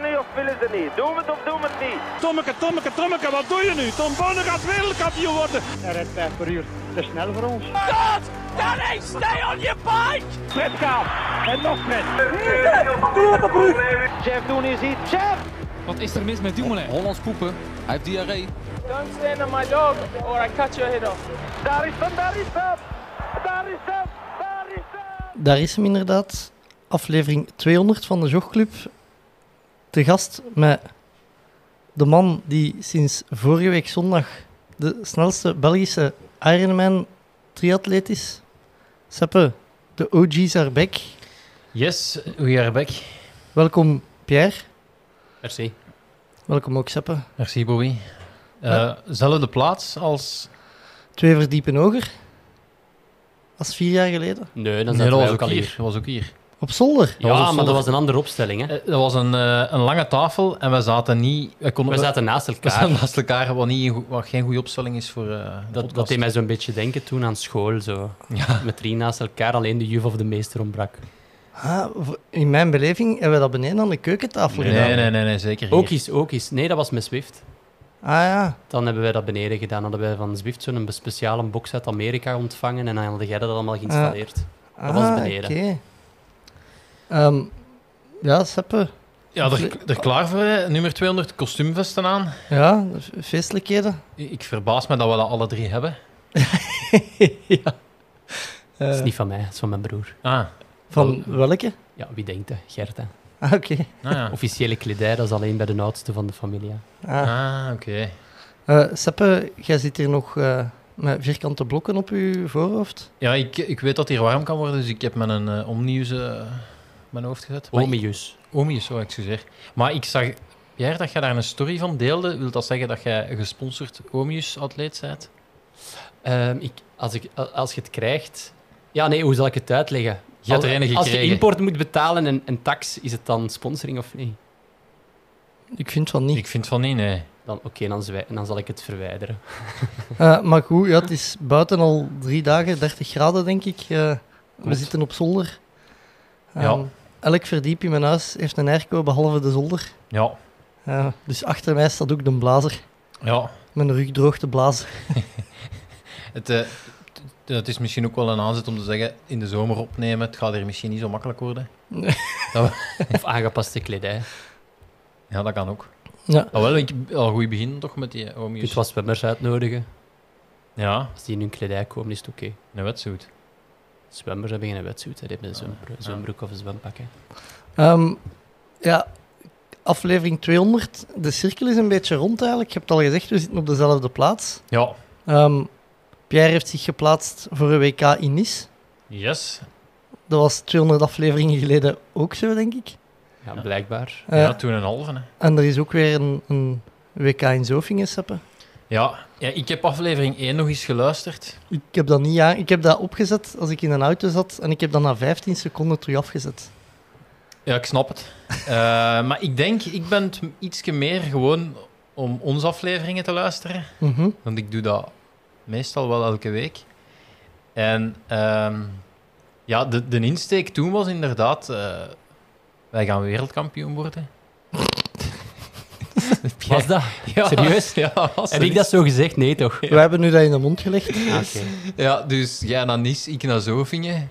ze niet of willen ze niet? Doen we het of doen we het niet? Tommeke, Tommeke, Tommeke, wat doe je nu? Tom Bonne gaat wereldkampioen worden. Hij rijdt 5 per uur. Te snel voor ons. God! Danny, stay on your bike! Fred Kaap. En nog Fred. Jeff Doen is hier. Jeff! Wat is er mis met Dumoulin? Hollands poepen. Hij heeft diarree. Don't stand on my dog or I cut your head off. Daar is hem, daar is hem! Daar is hem! Daar is hem! Daar is hem inderdaad. Aflevering 200 van de Jogclub. Te gast met de man die sinds vorige week zondag de snelste Belgische Ironman triatleet is. Seppe, de OG's are back. Yes, we are back. Welkom Pierre. Merci. Welkom ook Seppe. Merci, Bobby. Uh, Ja. Zelfde plaats als... Twee verdiepen hoger. Als vier jaar geleden. Nee, dan Nee, wij was ook hier. hier. Was ook hier. Op zolder. Ja, maar dat was een andere opstelling. Hè? Eh, Dat was een, eh, een lange tafel en we zaten niet... We, konden, We zaten naast we elkaar. zaten naast elkaar, wat, niet, een goe- wat geen goede opstelling is voor eh de Dat, podcast. dat deed mij zo'n beetje denken toen aan school. Zo. Ja. Met drie naast elkaar, alleen de juf of de meester ontbrak. Ah, in mijn beleving hebben we dat beneden aan de keukentafel Nee, gedaan. nee, nee, nee, zeker Ook hier. eens, ook eens. Nee, dat was met Zwift. Ah ja. Dan hebben wij dat beneden gedaan. Dan hadden wij van Zwift zo'n speciale box uit Amerika ontvangen en dan had jij dat allemaal geïnstalleerd. Dat was Ah, beneden. oké. Ehm, ja, Seppe. Ja, er, er klaar voor, hè. nummer 200, kostuumvesten aan. Ja, feestelijkheden. Ik ik verbaas me dat we dat alle drie hebben. ja. Dat Eh, is niet van mij, dat is van mijn broer. Ah, van welke? Ja, wie denkt dat? Gert, hè. Ah, oké. ah ja. Officiële kledij, dat is alleen bij de oudste van de familie. hè. Ah. Ah, oké. Eh, Seppe, jij zit hier nog eh, met vierkante blokken op je voorhoofd. Ja, ik, ik weet dat hier warm kan worden, dus ik heb mijn uh, omnieuws eh, mijn hoofd gezet. Maar ik- Omius. Omius, oh, excuseer. Maar ik zag, Pierre, dat je daar een story van deelde. Wil dat zeggen dat jij een gesponsord Omius-atleet bent? Ehm, ik, als, ik, als je het krijgt... Ja, nee, hoe zal ik het uitleggen? Je hebt er Als- Als je import moet betalen en, en tax, is het dan sponsoring of niet? Ik vind van niet. Ik vind van niet, nee. Dan, Oké, dan, zwij- dan zal ik het verwijderen. Eh, maar goed, ja, het is buiten al drie dagen, 30 graden denk ik. Eh, we zitten op zolder. Ja. Elk verdiep in mijn huis heeft een airco, behalve de zolder. Ja, Eh, dus achter mij staat ook de blazer. ja. Mijn rug droog te blazen. Het, eh, het is misschien ook wel een aanzet om te zeggen, in de zomer opnemen, het gaat hier misschien niet zo makkelijk worden. Of aangepaste kledij. Ja, dat kan ook. Ja. Maar wel, ik al goed begin toch met die Je Omius. kunt wat zwemmers uitnodigen. Ja, Als die in hun kledij komen, is het oké. een wetsuit. Zwemmers hebben geen wetsuit, die hebben een zwembro- zwembroek of een zwempak. Ehm, ja, aflevering 200. De cirkel is een beetje rond eigenlijk. Je hebt al gezegd, we zitten op dezelfde plaats. Ja, Ehm, Pierre heeft zich geplaatst voor een WK in Nice. yes. Dat was 200 afleveringen geleden ook zo, denk ik. Ja, blijkbaar. Eh, ja, toen een halve. Hè. En er is ook weer een, een WK in Zofingen, Seppe. Ja. ja, ik heb aflevering 1 nog eens geluisterd. Ik heb dat niet aan. Ik heb dat opgezet als ik in een auto zat en ik heb dat na 15 seconden terug afgezet. Ja, ik snap het. Eh, maar ik denk, ik ben ietsje meer gewoon om onze afleveringen te luisteren. Mhm. Want ik doe dat meestal wel elke week. En ehm, ja, de, de insteek toen was inderdaad... eh, wij gaan wereldkampioen worden. Was dat? Ja, Serieus? Ja, was Heb ik dat zo gezegd? Nee, toch? We hebben nu dat in de mond gelegd. Ah. Ja, dus jij naar Nice, ik naar Zofingen.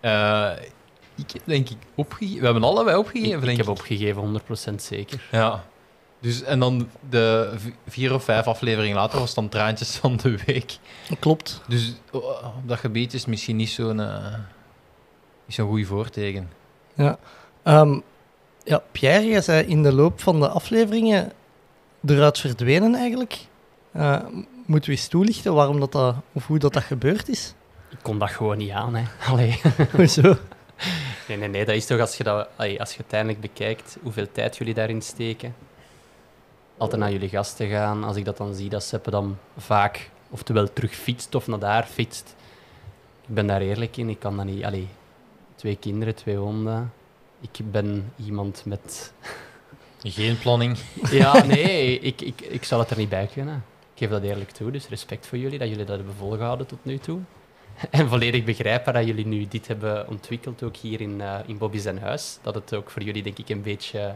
Eh, ik heb denk ik opgegeven. We hebben allebei opgegeven, Ik, ik heb opgegeven, 100% zeker. Ja. Dus, en dan de vier of vijf afleveringen later was het dan traantjes van de week. Klopt. Dus oh, op dat gebied is misschien niet zo'n eh, niet zo'n goed voorteken. Ja. Ehm, ja, Pierre, jij zei in de loop van de afleveringen eruit verdwenen eigenlijk. Eh, moeten we eens toelichten waarom dat, dat of hoe dat, dat gebeurd is? Ik kon dat gewoon niet aan, hè. Allee. Hoezo? Nee, nee, nee. Dat is toch als je, dat, als je uiteindelijk bekijkt hoeveel tijd jullie daarin steken. Altijd naar jullie gasten gaan. Als ik dat dan zie, dat Seppe dan vaak oftewel terug fietst of naar daar fietst. Ik ben daar eerlijk in. Ik kan dat niet... Allee, twee kinderen, twee honden. Ik ben iemand met... Geen planning. Ja, nee, ik, ik, ik zal het er niet bij kunnen. Ik geef dat eerlijk toe, dus respect voor jullie dat jullie dat hebben volgehouden tot nu toe. En volledig begrijpen dat jullie nu dit hebben ontwikkeld, ook hier in, eh in Bobby zijn huis. Dat het ook voor jullie, denk ik, een beetje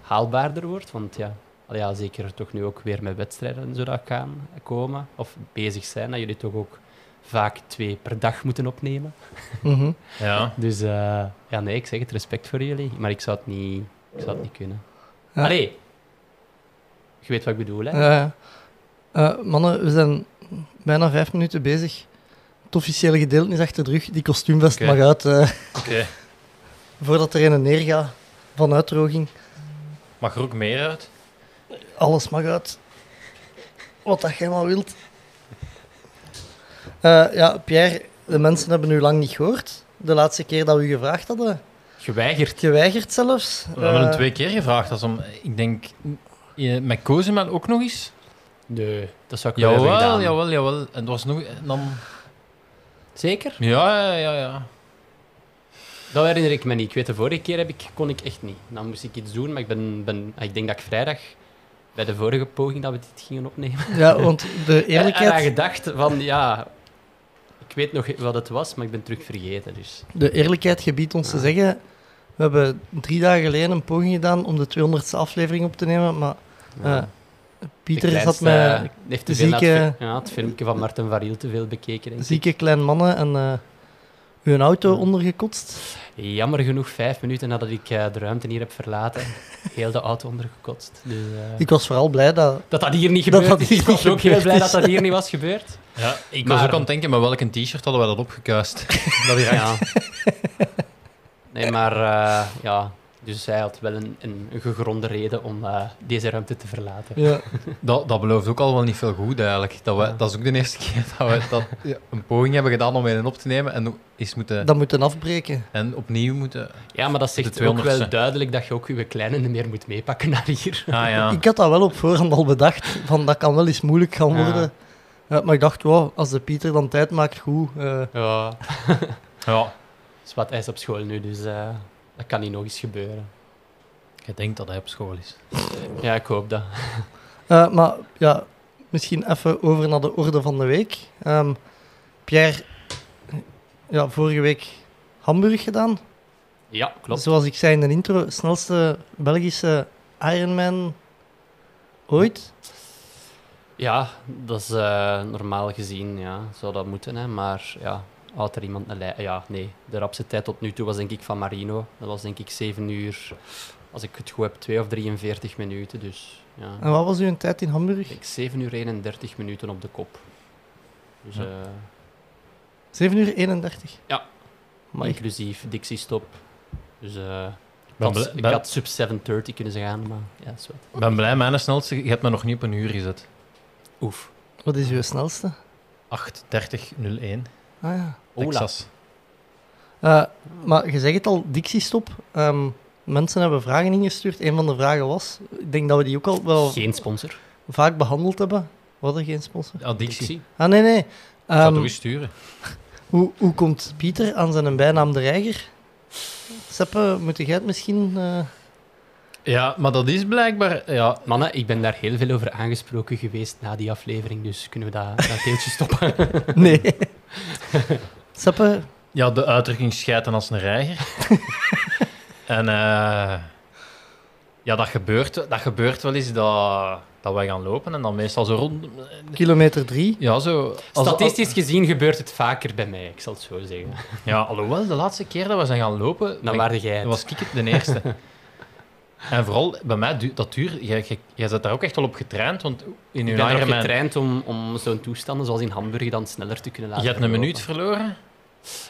haalbaarder wordt. Want ja, ja, zeker toch nu ook weer met wedstrijden en zo dat gaan komen, of bezig zijn, dat jullie toch ook vaak twee per dag moeten opnemen. Mhm. Ja. Dus eh, ja, nee, ik zeg het, respect voor jullie, maar ik zou het niet, ik zou het niet kunnen. Ja. Allee, je weet wat ik bedoel, hè? Ja, ja. Eh, mannen, we zijn bijna vijf minuten bezig. Het officiële gedeelte is achter de rug. Die kostuumvest mag uit eh, Oké. voordat er een neergaat van uitdroging. Mag er ook meer uit? Alles mag uit. Wat dat jij maar wilt. Eh, ja, Pierre, de mensen hebben u lang niet gehoord. De laatste keer dat we u gevraagd hadden. Geweigerd. Geweigerd zelfs. We hebben hem Eh, twee keer gevraagd. Dat is om, ik denk, met Kozemel ook nog eens. Nee, dat zou ik wel hebben Jawel, gedaan. jawel, jawel. En het was nog... en Dan... Zeker? Ja, ja, ja, ja. Dat herinner ik me niet. Ik weet, de vorige keer heb ik, kon ik echt niet. Dan moest ik iets doen, maar ik, ben, ben, ik denk dat ik vrijdag, bij de vorige poging dat we dit gingen opnemen, Ja, want de eerlijkheid, gedacht van, ja, ik weet nog wat het was, maar ik ben terug vergeten. Dus. de eerlijkheid gebiedt ons te zeggen... We hebben drie dagen geleden een poging gedaan om de 200ste aflevering op te nemen, maar Ja. eh, Pieter zat met heeft te veel het, zieke- ja, het filmpje van Marten Variel te veel bekeken, zieke kleine mannen en eh uw auto ondergekotst. Jammer genoeg, vijf minuten nadat ik eh, de ruimte hier heb verlaten, heel de auto ondergekotst. Dus, eh, Ik was vooral blij dat... dat dat hier niet gebeurd dat is. Ik was ook heel blij dat is. dat hier niet was gebeurd. ja ik Maar- was ook aan het denken, met welk t-shirt hadden wij dat opgekuist? dat hier Ja. Nee, maar eh, ja, dus hij had wel een, een, een gegronde reden om eh, deze ruimte te verlaten. Ja, Dat, dat belooft ook al wel niet veel goed eigenlijk. Dat, we, Ja. dat is ook de eerste keer dat we dat een poging hebben gedaan om een op te nemen en, is moeten, dat moeten afbreken. en opnieuw moeten... Ja, maar dat zegt ook wel 200ste. duidelijk dat je ook je kleine niet meer moet meepakken naar hier. Ah ja. Ik had dat wel op voorhand al bedacht, van dat kan wel eens moeilijk gaan worden. Ja, maar ik dacht, wow, als de Pieter dan tijd maakt, goed. eh, Ja, ja. is wat hij is op school nu, dus eh, dat kan niet nog eens gebeuren. Je denkt dat hij op school is. Ja, ik hoop dat. Eh, maar ja, misschien even over naar de orde van de week. Ehm, Pierre, ja, vorige week Hamburg gedaan. Ja, klopt. Zoals ik zei in de intro, snelste Belgische Ironman ooit. Ja, dat is eh, normaal gezien, ja, zou dat moeten, hè. maar ja, houdt er iemand een lijn? Ja, nee, de rapste tijd tot nu toe was denk ik van Marino. Dat was denk ik 7 uur, als ik het goed heb, 2 of 43 minuten, dus ja. En wat was uw tijd in Hamburg? Ik 7 uur 31 minuten op de kop. Dus Ja. eh, 7 uur 31. Ja. Maar inclusief Dixie stop. Dus eh, ik, Ben had, ik had sub 730 kunnen gaan, maar ja, is wat. Ik ben blij, mijn snelste, je hebt me nog niet op een uur gezet. Oef. wat is uw snelste? 8.30.01. Ah ja. Ola. Texas. Eh, maar je zegt het al, Dixie-stop. Ehm, mensen hebben vragen ingestuurd. Een van de vragen was, ik denk dat we die ook al wel Geen sponsor. vaak behandeld hebben. We hadden geen sponsor. Ja, Dixie. Dixie. Ah, nee, nee. Ik ga Ehm, het toch sturen. hoe, hoe komt Pieter aan zijn bijnaam De Reiger? Seppe, moet jij het misschien... eh, Ja, maar dat is blijkbaar... Ja, Mannen, ik ben daar heel veel over aangesproken geweest na die aflevering, dus kunnen we dat, dat deeltje stoppen? Nee. Seppe, ja de uitdrukking schijten als een reiger. en eh, ja, dat gebeurt, dat gebeurt wel eens dat, dat wij gaan lopen en dan meestal zo rond... kilometer drie. Ja, zo... als- Statistisch gezien gebeurt het vaker bij mij, ik zal het zo zeggen. Ja, alhoewel, de laatste keer dat we zijn gaan lopen... Dan waarde jij het. Dan was ik het de eerste. En vooral bij mij, du- dat duurt... Jij, jij, jij bent daar ook echt wel op getraind, want in Ik ben Ironman... getraind om, om zo'n toestanden zoals in Hamburg dan sneller te kunnen laten Je hebt een minuut verloren?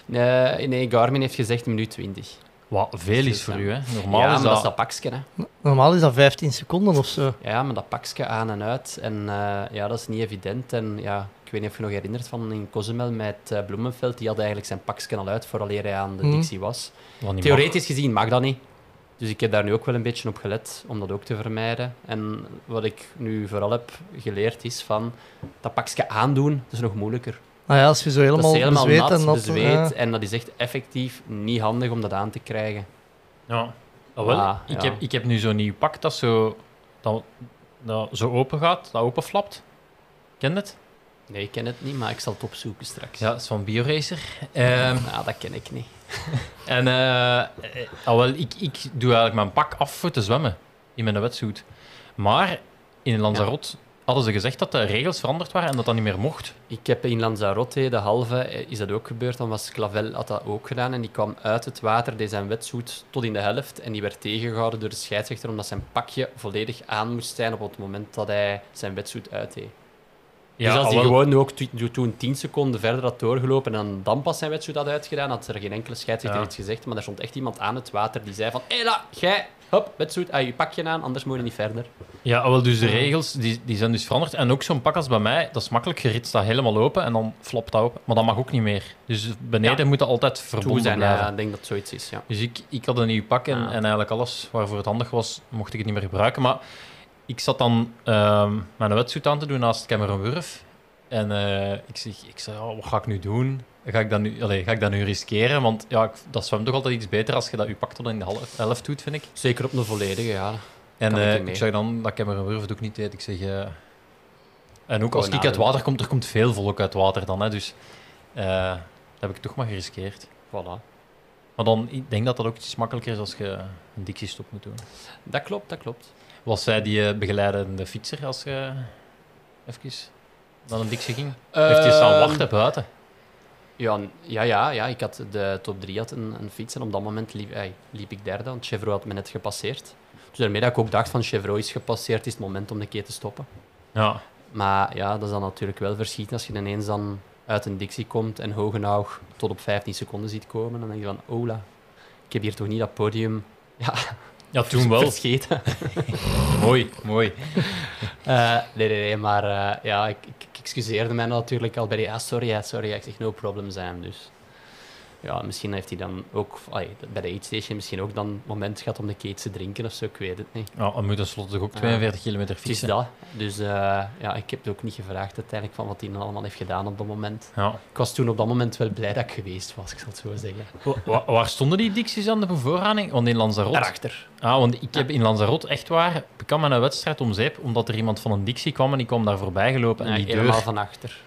Nee, nee, Garmin heeft gezegd een minuut 20. Wat veel is voor u, hè? Normaal ja, is maar dat... dat is dat pakje, hè. Normaal is dat 15 seconden of zo. Ja, maar dat pakje aan en uit. En eh, ja, dat is niet evident. En ja, ik weet niet of je nog herinnert van in Cozumel met eh, Bloemenveld. Die had eigenlijk zijn pakje al uit vooraleer hij aan de Mhm. Dixie was. Theoretisch gezien mag dat niet. Dus ik heb daar nu ook wel een beetje op gelet om dat ook te vermijden. En wat ik nu vooral heb geleerd is van dat pakje aandoen, dat is nog moeilijker. Nou ja, als je zo helemaal, dat is helemaal bezweet nat, en dat... bezweet. ja. En dat is echt effectief niet handig om dat aan te krijgen. Ja. Ah, wel, Ah, ik, ja. heb, ik heb nu zo'n nieuw pak dat zo, dat, dat zo open gaat, dat openflapt. Ken je het? Nee, ik ken het niet, maar ik zal het opzoeken straks. Ja, dat is van BioRacer. Ehm Nou, dat ken ik niet. en eh, eh, ah, wel, ik, ik doe eigenlijk mijn pak af voor te zwemmen. in mijn wetsuit. Maar in Lanzarote hadden ze gezegd dat de regels veranderd waren en dat dat niet meer mocht. Ik heb in Lanzarote, de halve, eh, is dat ook gebeurd. Dan was Clavel had dat ook gedaan. En die kwam uit het water, deed zijn wetsuit tot in de helft. En die werd tegengehouden door de scheidsrechter, omdat zijn pakje volledig aan moest zijn op het moment dat hij zijn wetsuit uitdeed. Dus als al hij gewoon ook toen 10 seconden verder had doorgelopen en dan, pas zijn wetsuit had uitgedaan, had er geen enkele scheidsrechter Ja. iets gezegd. Maar er stond echt iemand aan het water die zei van hé, la, jij, hop, wetsuit, ah, je pakje aan, anders moet je niet verder. Ja, wel, dus de regels die, die zijn dus veranderd. En ook zo'n pak als bij mij, dat is makkelijk. Je rit staat helemaal open en dan flopt dat open. Maar dat mag ook niet meer. Dus beneden Ja. moet dat altijd Toe verbonden zijn, blijven. ja, ik denk dat het zoiets is, ja. Dus ik, ik had een nieuw pak en, en eigenlijk alles waarvoor het handig was, mocht ik het niet meer gebruiken. Maar ik zat dan ehm mijn wetsuit aan te doen naast Cameron Wurf. En eh, ik zeg, ik zeg oh, wat ga ik nu doen? Ga ik dat nu, allee, ga ik dat nu riskeren? Want ja, ik- dat zwemt toch altijd iets beter als je dat je pak tot in de half, helft doet, vind ik. Zeker op een volledige, ja. En ik eh, ik, zeg dan dat Cameron Wurf het ook niet deed. Ik zeg... eh, en ook als ik uit nadoen. water kom, er komt veel volk uit water dan. Hè, dus dat heb ik toch maar geriskeerd. Voilà. Maar dan, ik denk dat dat ook iets makkelijker is als je een dictiestop moet doen. Dat klopt, dat klopt. Was zij die eh, begeleidende fietser als je even dan een dictie ging? Uh, Heeft hij staan wachten buiten? Ja, ja, ja, ja, ik had de top 3 had een, een fiets en op dat moment liep, ey, liep ik derde, want Chevrolet had me net gepasseerd. Dus daarmee dat ik ook dacht van Chevrolet is gepasseerd, is het moment om de keer te stoppen. Ja. Maar ja, dat is dan natuurlijk wel verschieten als je ineens dan uit een dictie komt en Hogenaug tot op 15 seconden ziet komen. Dan denk je van, ola, ik heb hier toch niet dat podium ja, ja, toen wel. verscheten. mooi, mooi. Eh, nee, nee, nee, maar eh, ja, ik, ik, excuseerde mij natuurlijk al bij die, ah, sorry, sorry, ik zeg no problem zijn, dus... Ja, misschien heeft hij dan ook allee, bij de aidstation misschien ook dan het moment gehad om de cake te drinken of zo, ik weet het niet. Ja, dan moet tenslotte toch ook Ja. 42 kilometer Het is fietsen. dat. Dus eh, ja, ik heb het ook niet gevraagd uiteindelijk van wat hij dan allemaal heeft gedaan op dat moment. Ja. Ik was toen op dat moment wel blij dat ik geweest was, ik zal het zo zeggen. Wa- wa- waar stonden die dicties aan de bevoorrading? Want in Lanzarote... Daarachter. Ah, want ik heb in Lanzarote echt waar... Ik kwam aan een wedstrijd om zeep, omdat er iemand van een dictie kwam en die kwam daar voorbij gelopen. En die helemaal deur... van achter.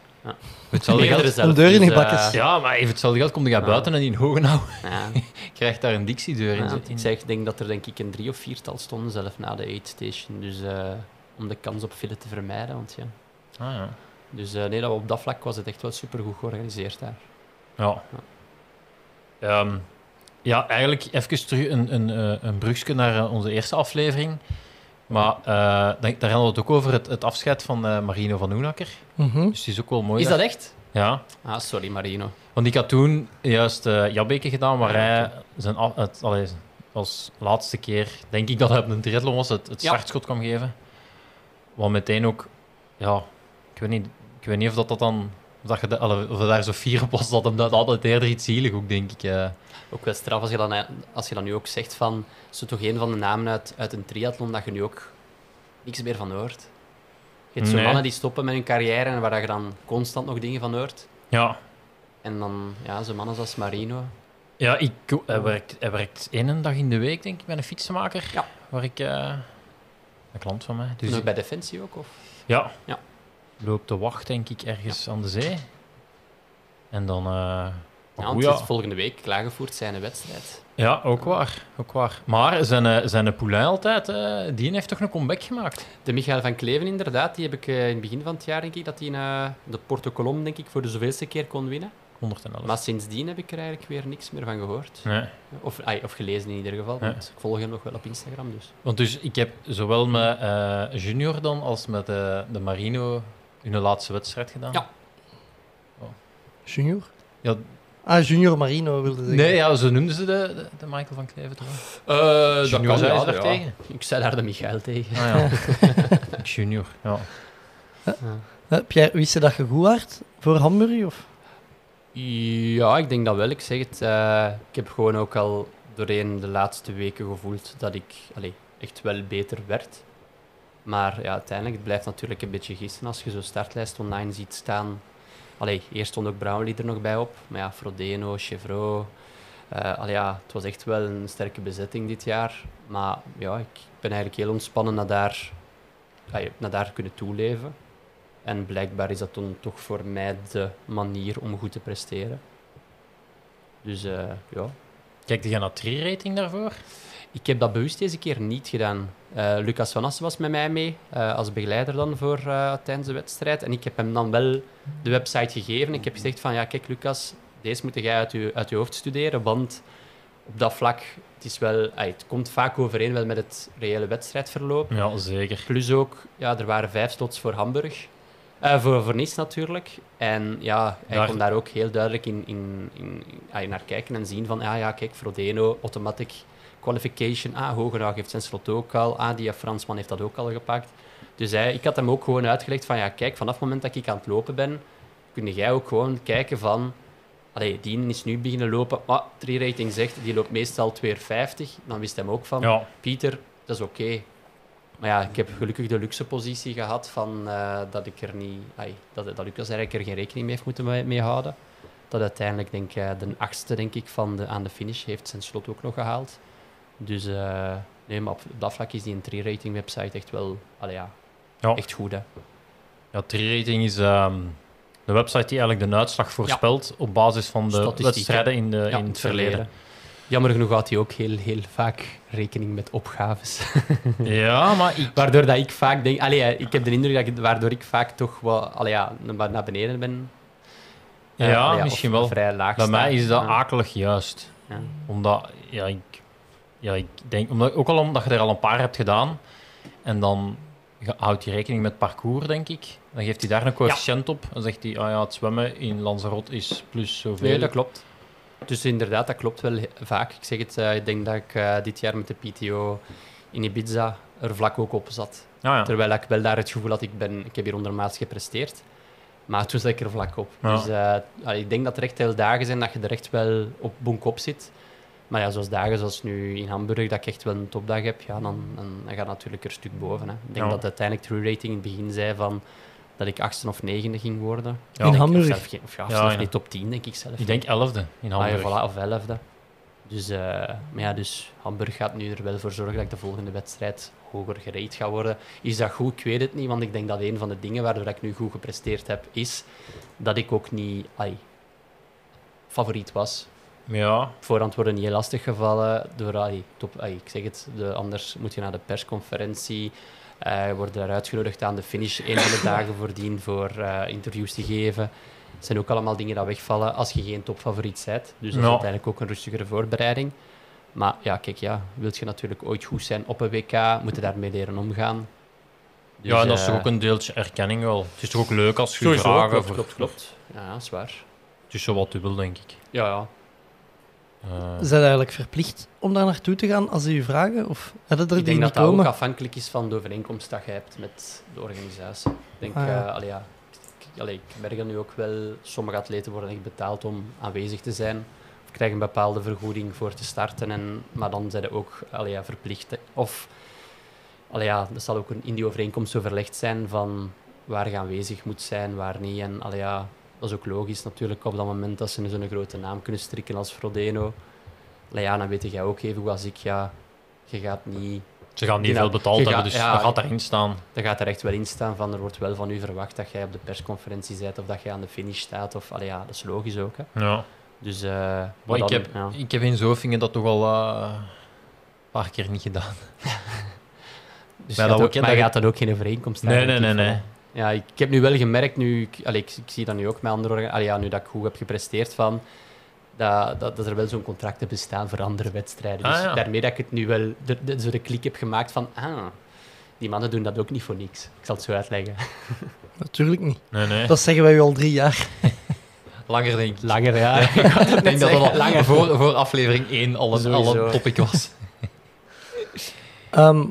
Hetzelfde Meerdere geld... Een deur in dus, die bakjes. eh, Ja, maar even hetzelfde geld komt je Ja. buiten en in Hogenau ja. krijgt daar een dictiedeur in. Ja, ik zeg, denk dat er denk ik een drie of viertal stonden zelf na de aidstation. Dus eh, om de kans op file te vermijden. Want, ja. Ah, ja. Dus eh, nee, dat op dat vlak was het echt wel super goed georganiseerd daar. Ja. Ehm, ja, eigenlijk even terug een, een, eh, een brugje naar onze eerste aflevering. Maar eh, denk- daar hadden we het ook over het, het afscheid van eh, Marino van Oenakker. Mhm. Dus het is ook wel mooi. Is dat echt? Ja, Ah, sorry Marino. want ik had toen juist eh Jabbeke gedaan, waar Ja, hij zijn af, het, allee, als laatste keer, denk ik dat hij op een triathlon was, het, het Ja. startschot kwam geven. Wat meteen ook, ja, ik weet niet, ik weet niet of dat, dat dan, dat je de, allee, of je daar zo fier op was, dat hem dat altijd eerder iets zielig ook, denk ik. eh. Ook wel straf als je dan, als je dan nu ook zegt van... Is er toch een van de namen uit, uit een triathlon dat je nu ook niks meer van hoort? Je hebt zo Nee. mannen die stoppen met hun carrière en waar je dan constant nog dingen van hoort. Ja, En dan, ja, zo mannen zoals Marino. Ja, ik, hij, werkt, hij werkt één dag in de week, denk ik, bij een fietsenmaker. Ja. Waar ik... eh, een klant van mij. Dus ook bij Defensie ook? Of? ja. Ja. Loopt te wacht, denk ik, ergens aan de zee. En dan... eh, Ja, oh ja. volgende week klaargevoerd zijn wedstrijd. ja, ook waar. Ook waar. Maar zijn, eh, zijn Poulain altijd, eh, die heeft toch een comeback gemaakt? De Michael van Kleven, inderdaad, die heb ik in het begin van het jaar, denk ik, dat hij de Porto Colom, denk ik, voor de zoveelste keer kon winnen. 111. Maar sindsdien heb ik er eigenlijk weer niks meer van gehoord. Nee. Of, of gelezen in ieder geval, want ik volg hem nog wel op Instagram. Dus. Want dus ik heb zowel met Junior dan als met de Marino hun laatste wedstrijd gedaan. Ja. Junior? Ja. Ah, Junior Marino wilde zeggen. Nee, ja, zo noemden ze de, de, de Michael van Kleven toch? Uh, Junior zei daar tegen. Ik zei daar de Michael tegen. Ah ja. Junior, ja. Eh, Pierre, wist je dat je goed waard voor Hamburg? Of? Ja, ik denk dat wel. Ik zeg het. eh, ik heb gewoon ook al doorheen de laatste weken gevoeld dat ik allee, echt wel beter werd. Maar ja, uiteindelijk het blijft natuurlijk een beetje gissen als je zo'n startlijst online ziet staan. Allee, eerst stond ook Brownlee er nog bij op. Maar ja, Frodeno, Chevrolet. eh, allee, ja, het was echt wel een sterke bezetting dit jaar. Maar ja, ik ben eigenlijk heel ontspannen naar daar, allee, naar daar kunnen toeleven. En blijkbaar is dat dan toch voor mij de manier om goed te presteren. Dus eh, ja. Kijk, je naar tri-rating daarvoor? Ik heb dat bewust deze keer niet gedaan. Eh, Lucas Van Assen was met mij mee, eh, als begeleider dan voor, eh, tijdens de wedstrijd. En ik heb hem dan wel de website gegeven. Ik heb gezegd van, ja, kijk Lucas, deze moet jij uit je, uit je hoofd studeren, want op dat vlak, het, is wel, ah, het komt vaak overeen wel met het reële wedstrijdverloop. Ja, zeker. Plus ook, ja, er waren vijf slots voor Hamburg. Voor, voor Nice natuurlijk. En ja, hij Daar- kon daar ook heel duidelijk in, in, in, ah, naar kijken en zien van, ja, ja, kijk, Frodeno, automatic qualification. Ah, Hogenhaag heeft zijn slot ook al. Ah, die Fransman heeft dat ook al gepakt. Dus hij, ik had hem ook gewoon uitgelegd van, ja, kijk, vanaf het moment dat ik aan het lopen ben, kun jij ook gewoon kijken van... Allee, die is nu beginnen lopen. Ah, 3-rating zegt, die loopt meestal 2,50. Dan wist hij hem ook van, Ja, Pieter, dat is oké. Maar ja, ik heb gelukkig de luxe positie gehad van, eh, dat ik er niet... ai, dat, dat Lucas eigenlijk er geen rekening mee heeft moeten mee, mee houden. Dat uiteindelijk, denk ik, eh, de achtste denk ik, van de, aan de finish heeft zijn slot ook nog gehaald. Dus eh, nee, maar op dat vlak is die een 3-rating website echt wel... Allee, ja, Ja. echt goed, hè. ja 3-rating is ehm, de website die eigenlijk de uitslag voorspelt op basis van de wedstrijden in, de, Ja, in het verleden. Jammer genoeg had hij ook heel, heel vaak rekening met opgaves. Ja, maar ik, Waardoor dat ik vaak denk... Allee, ik heb de indruk dat ik, waardoor ik vaak toch wel allee, ja, naar beneden ben. Ja, allee, misschien wel. Vrij laag bij mij is dat akelig juist. Ja. Omdat, ja, ik, ja, ik denk, omdat, ook al omdat je er al een paar hebt gedaan, en dan houdt hij rekening met parcours, denk ik. Dan geeft hij daar een coëfficiënt op. Dan zegt hij, ah ja, het zwemmen in Lanzarote is plus zoveel. Nee, dat klopt. Dus inderdaad, dat klopt wel vaak. Ik zeg het, eh, ik denk dat ik eh, dit jaar met de PTO in Ibiza er vlak ook op zat. Ah, ja. Terwijl ik wel daar het gevoel had, ik, ben, ik heb hier ondermaats gepresteerd. Maar toen zat ik er vlak op. Ja. Dus eh, ik denk dat er echt heel dagen zijn dat je er echt wel op bonk op zit. Maar ja, zoals dagen zoals nu in Hamburg, dat ik echt wel een topdag heb, ja, dan, dan, dan gaat natuurlijk er een stuk boven. Hè. Ik denk Ja. dat uiteindelijk True Rating in het begin zei van dat ik achtste of negende ging worden. Ja. In Of Hamburg? zelf Of ja, ja. niet top 10, denk ik zelf. Ik denk elfde in Ah, ja, Hamburg. voilà, of elfde. Dus, eh, maar ja, dus Hamburg gaat nu er wel voor zorgen dat ik de volgende wedstrijd hoger gereed ga worden. Is dat goed? Ik weet het niet, want ik denk dat een van de dingen waardoor ik nu goed gepresteerd heb, is dat ik ook niet ai, favoriet was. Ja, voorhand worden niet heel lastig gevallen door, ai, top, ai, ik zeg het, de, anders moet je naar de persconferentie, eh worden daar uitgenodigd aan de finish, een van de dagen voordien voor eh, interviews te geven. Het zijn ook allemaal dingen die wegvallen als je geen topfavoriet bent. Dus dat is Ja. uiteindelijk ook een rustigere voorbereiding. Maar ja, kijk, ja, wil je natuurlijk ooit goed zijn op een WK, moet je daarmee leren omgaan. Dus, ja, en dat is toch eh, ook een deeltje erkenning wel. Het is toch ook leuk als je sowieso, vragen klopt, klopt, klopt. Ja, ja, zwaar. Het is zo wat dubbel, denk ik. Ja, ja. Eh, Zijn eigenlijk verplicht om daar naartoe te gaan als ze u vragen? Of hadden er Ik die denk dat dat ook afhankelijk is van de overeenkomst dat je hebt met de organisatie. Ik denk, Ah, ja. eh, allee, ja, ik, allee, ik merk dat nu ook wel, sommige atleten worden echt betaald om aanwezig te zijn. Of krijgen een bepaalde vergoeding voor te starten, en, maar dan zijn ze ook allee, ja, verplicht. Of, allee, ja, dat zal ook een, in die overeenkomst overlegd zijn van waar je aanwezig moet zijn, waar niet. En allee, ja, dat is ook logisch natuurlijk op dat moment dat ze zo'n grote naam kunnen strikken als Frodeno. Ja, dan weet jij ook even als ik, ja, je gaat niet ze gaan niet veel nou- betaald hebben, gaat- dus ja, dat gaat daarin staan. dan gaat er echt wel in staan van er wordt wel van u verwacht dat jij op de persconferentie bent of dat jij aan de finish staat. Of, allee, ja, dat is logisch ook. Hè. Ja. Dus, eh, Maar maar ik, dan, heb, ja. ik heb in Zofingen dat toch al eh, een paar keer niet gedaan. Dus maar je dat gaat ook- ook, dat maar je- gaat dan ook geen overeenkomst Nee, hebben, nee, nee, van- Ja, ik, ik heb nu wel gemerkt, nu, ik, allee, ik, ik zie dat nu ook met andere allee, ja, nu dat ik goed heb gepresteerd, van, dat, dat, dat er wel zo'n contracten bestaan voor andere wedstrijden. Dus Ah, ja. daarmee dat ik het nu wel de, de, zo de klik heb gemaakt van, ah, die mannen doen dat ook niet voor niks. Ik zal het zo uitleggen. Natuurlijk niet. Nee, nee. Dat zeggen wij u al drie jaar. Langer denk ik. Langer, ja. Ik denk dat dat al langer. voor, voor aflevering 1 al een, al een topic was. Ehm,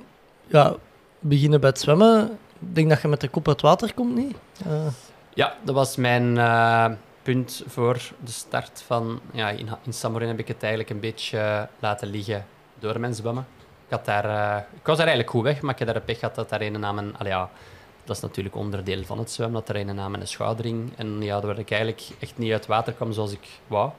ja, beginnen bij het zwemmen. Denk dat je met de kop uit water komt, niet? Eh, Ja, dat was mijn eh, punt voor de start van... Ja, in, in Samorin heb ik het eigenlijk een beetje eh, laten liggen door mijn zwemmen. Ik, had daar, ik was daar eigenlijk goed weg, maar ik heb daar een pech gehad dat daar een naam... Ja, dat is natuurlijk onderdeel van het zwemmen, dat er een naam en een schoudering. En ja, waar ik eigenlijk echt niet uit water kwam zoals ik wou.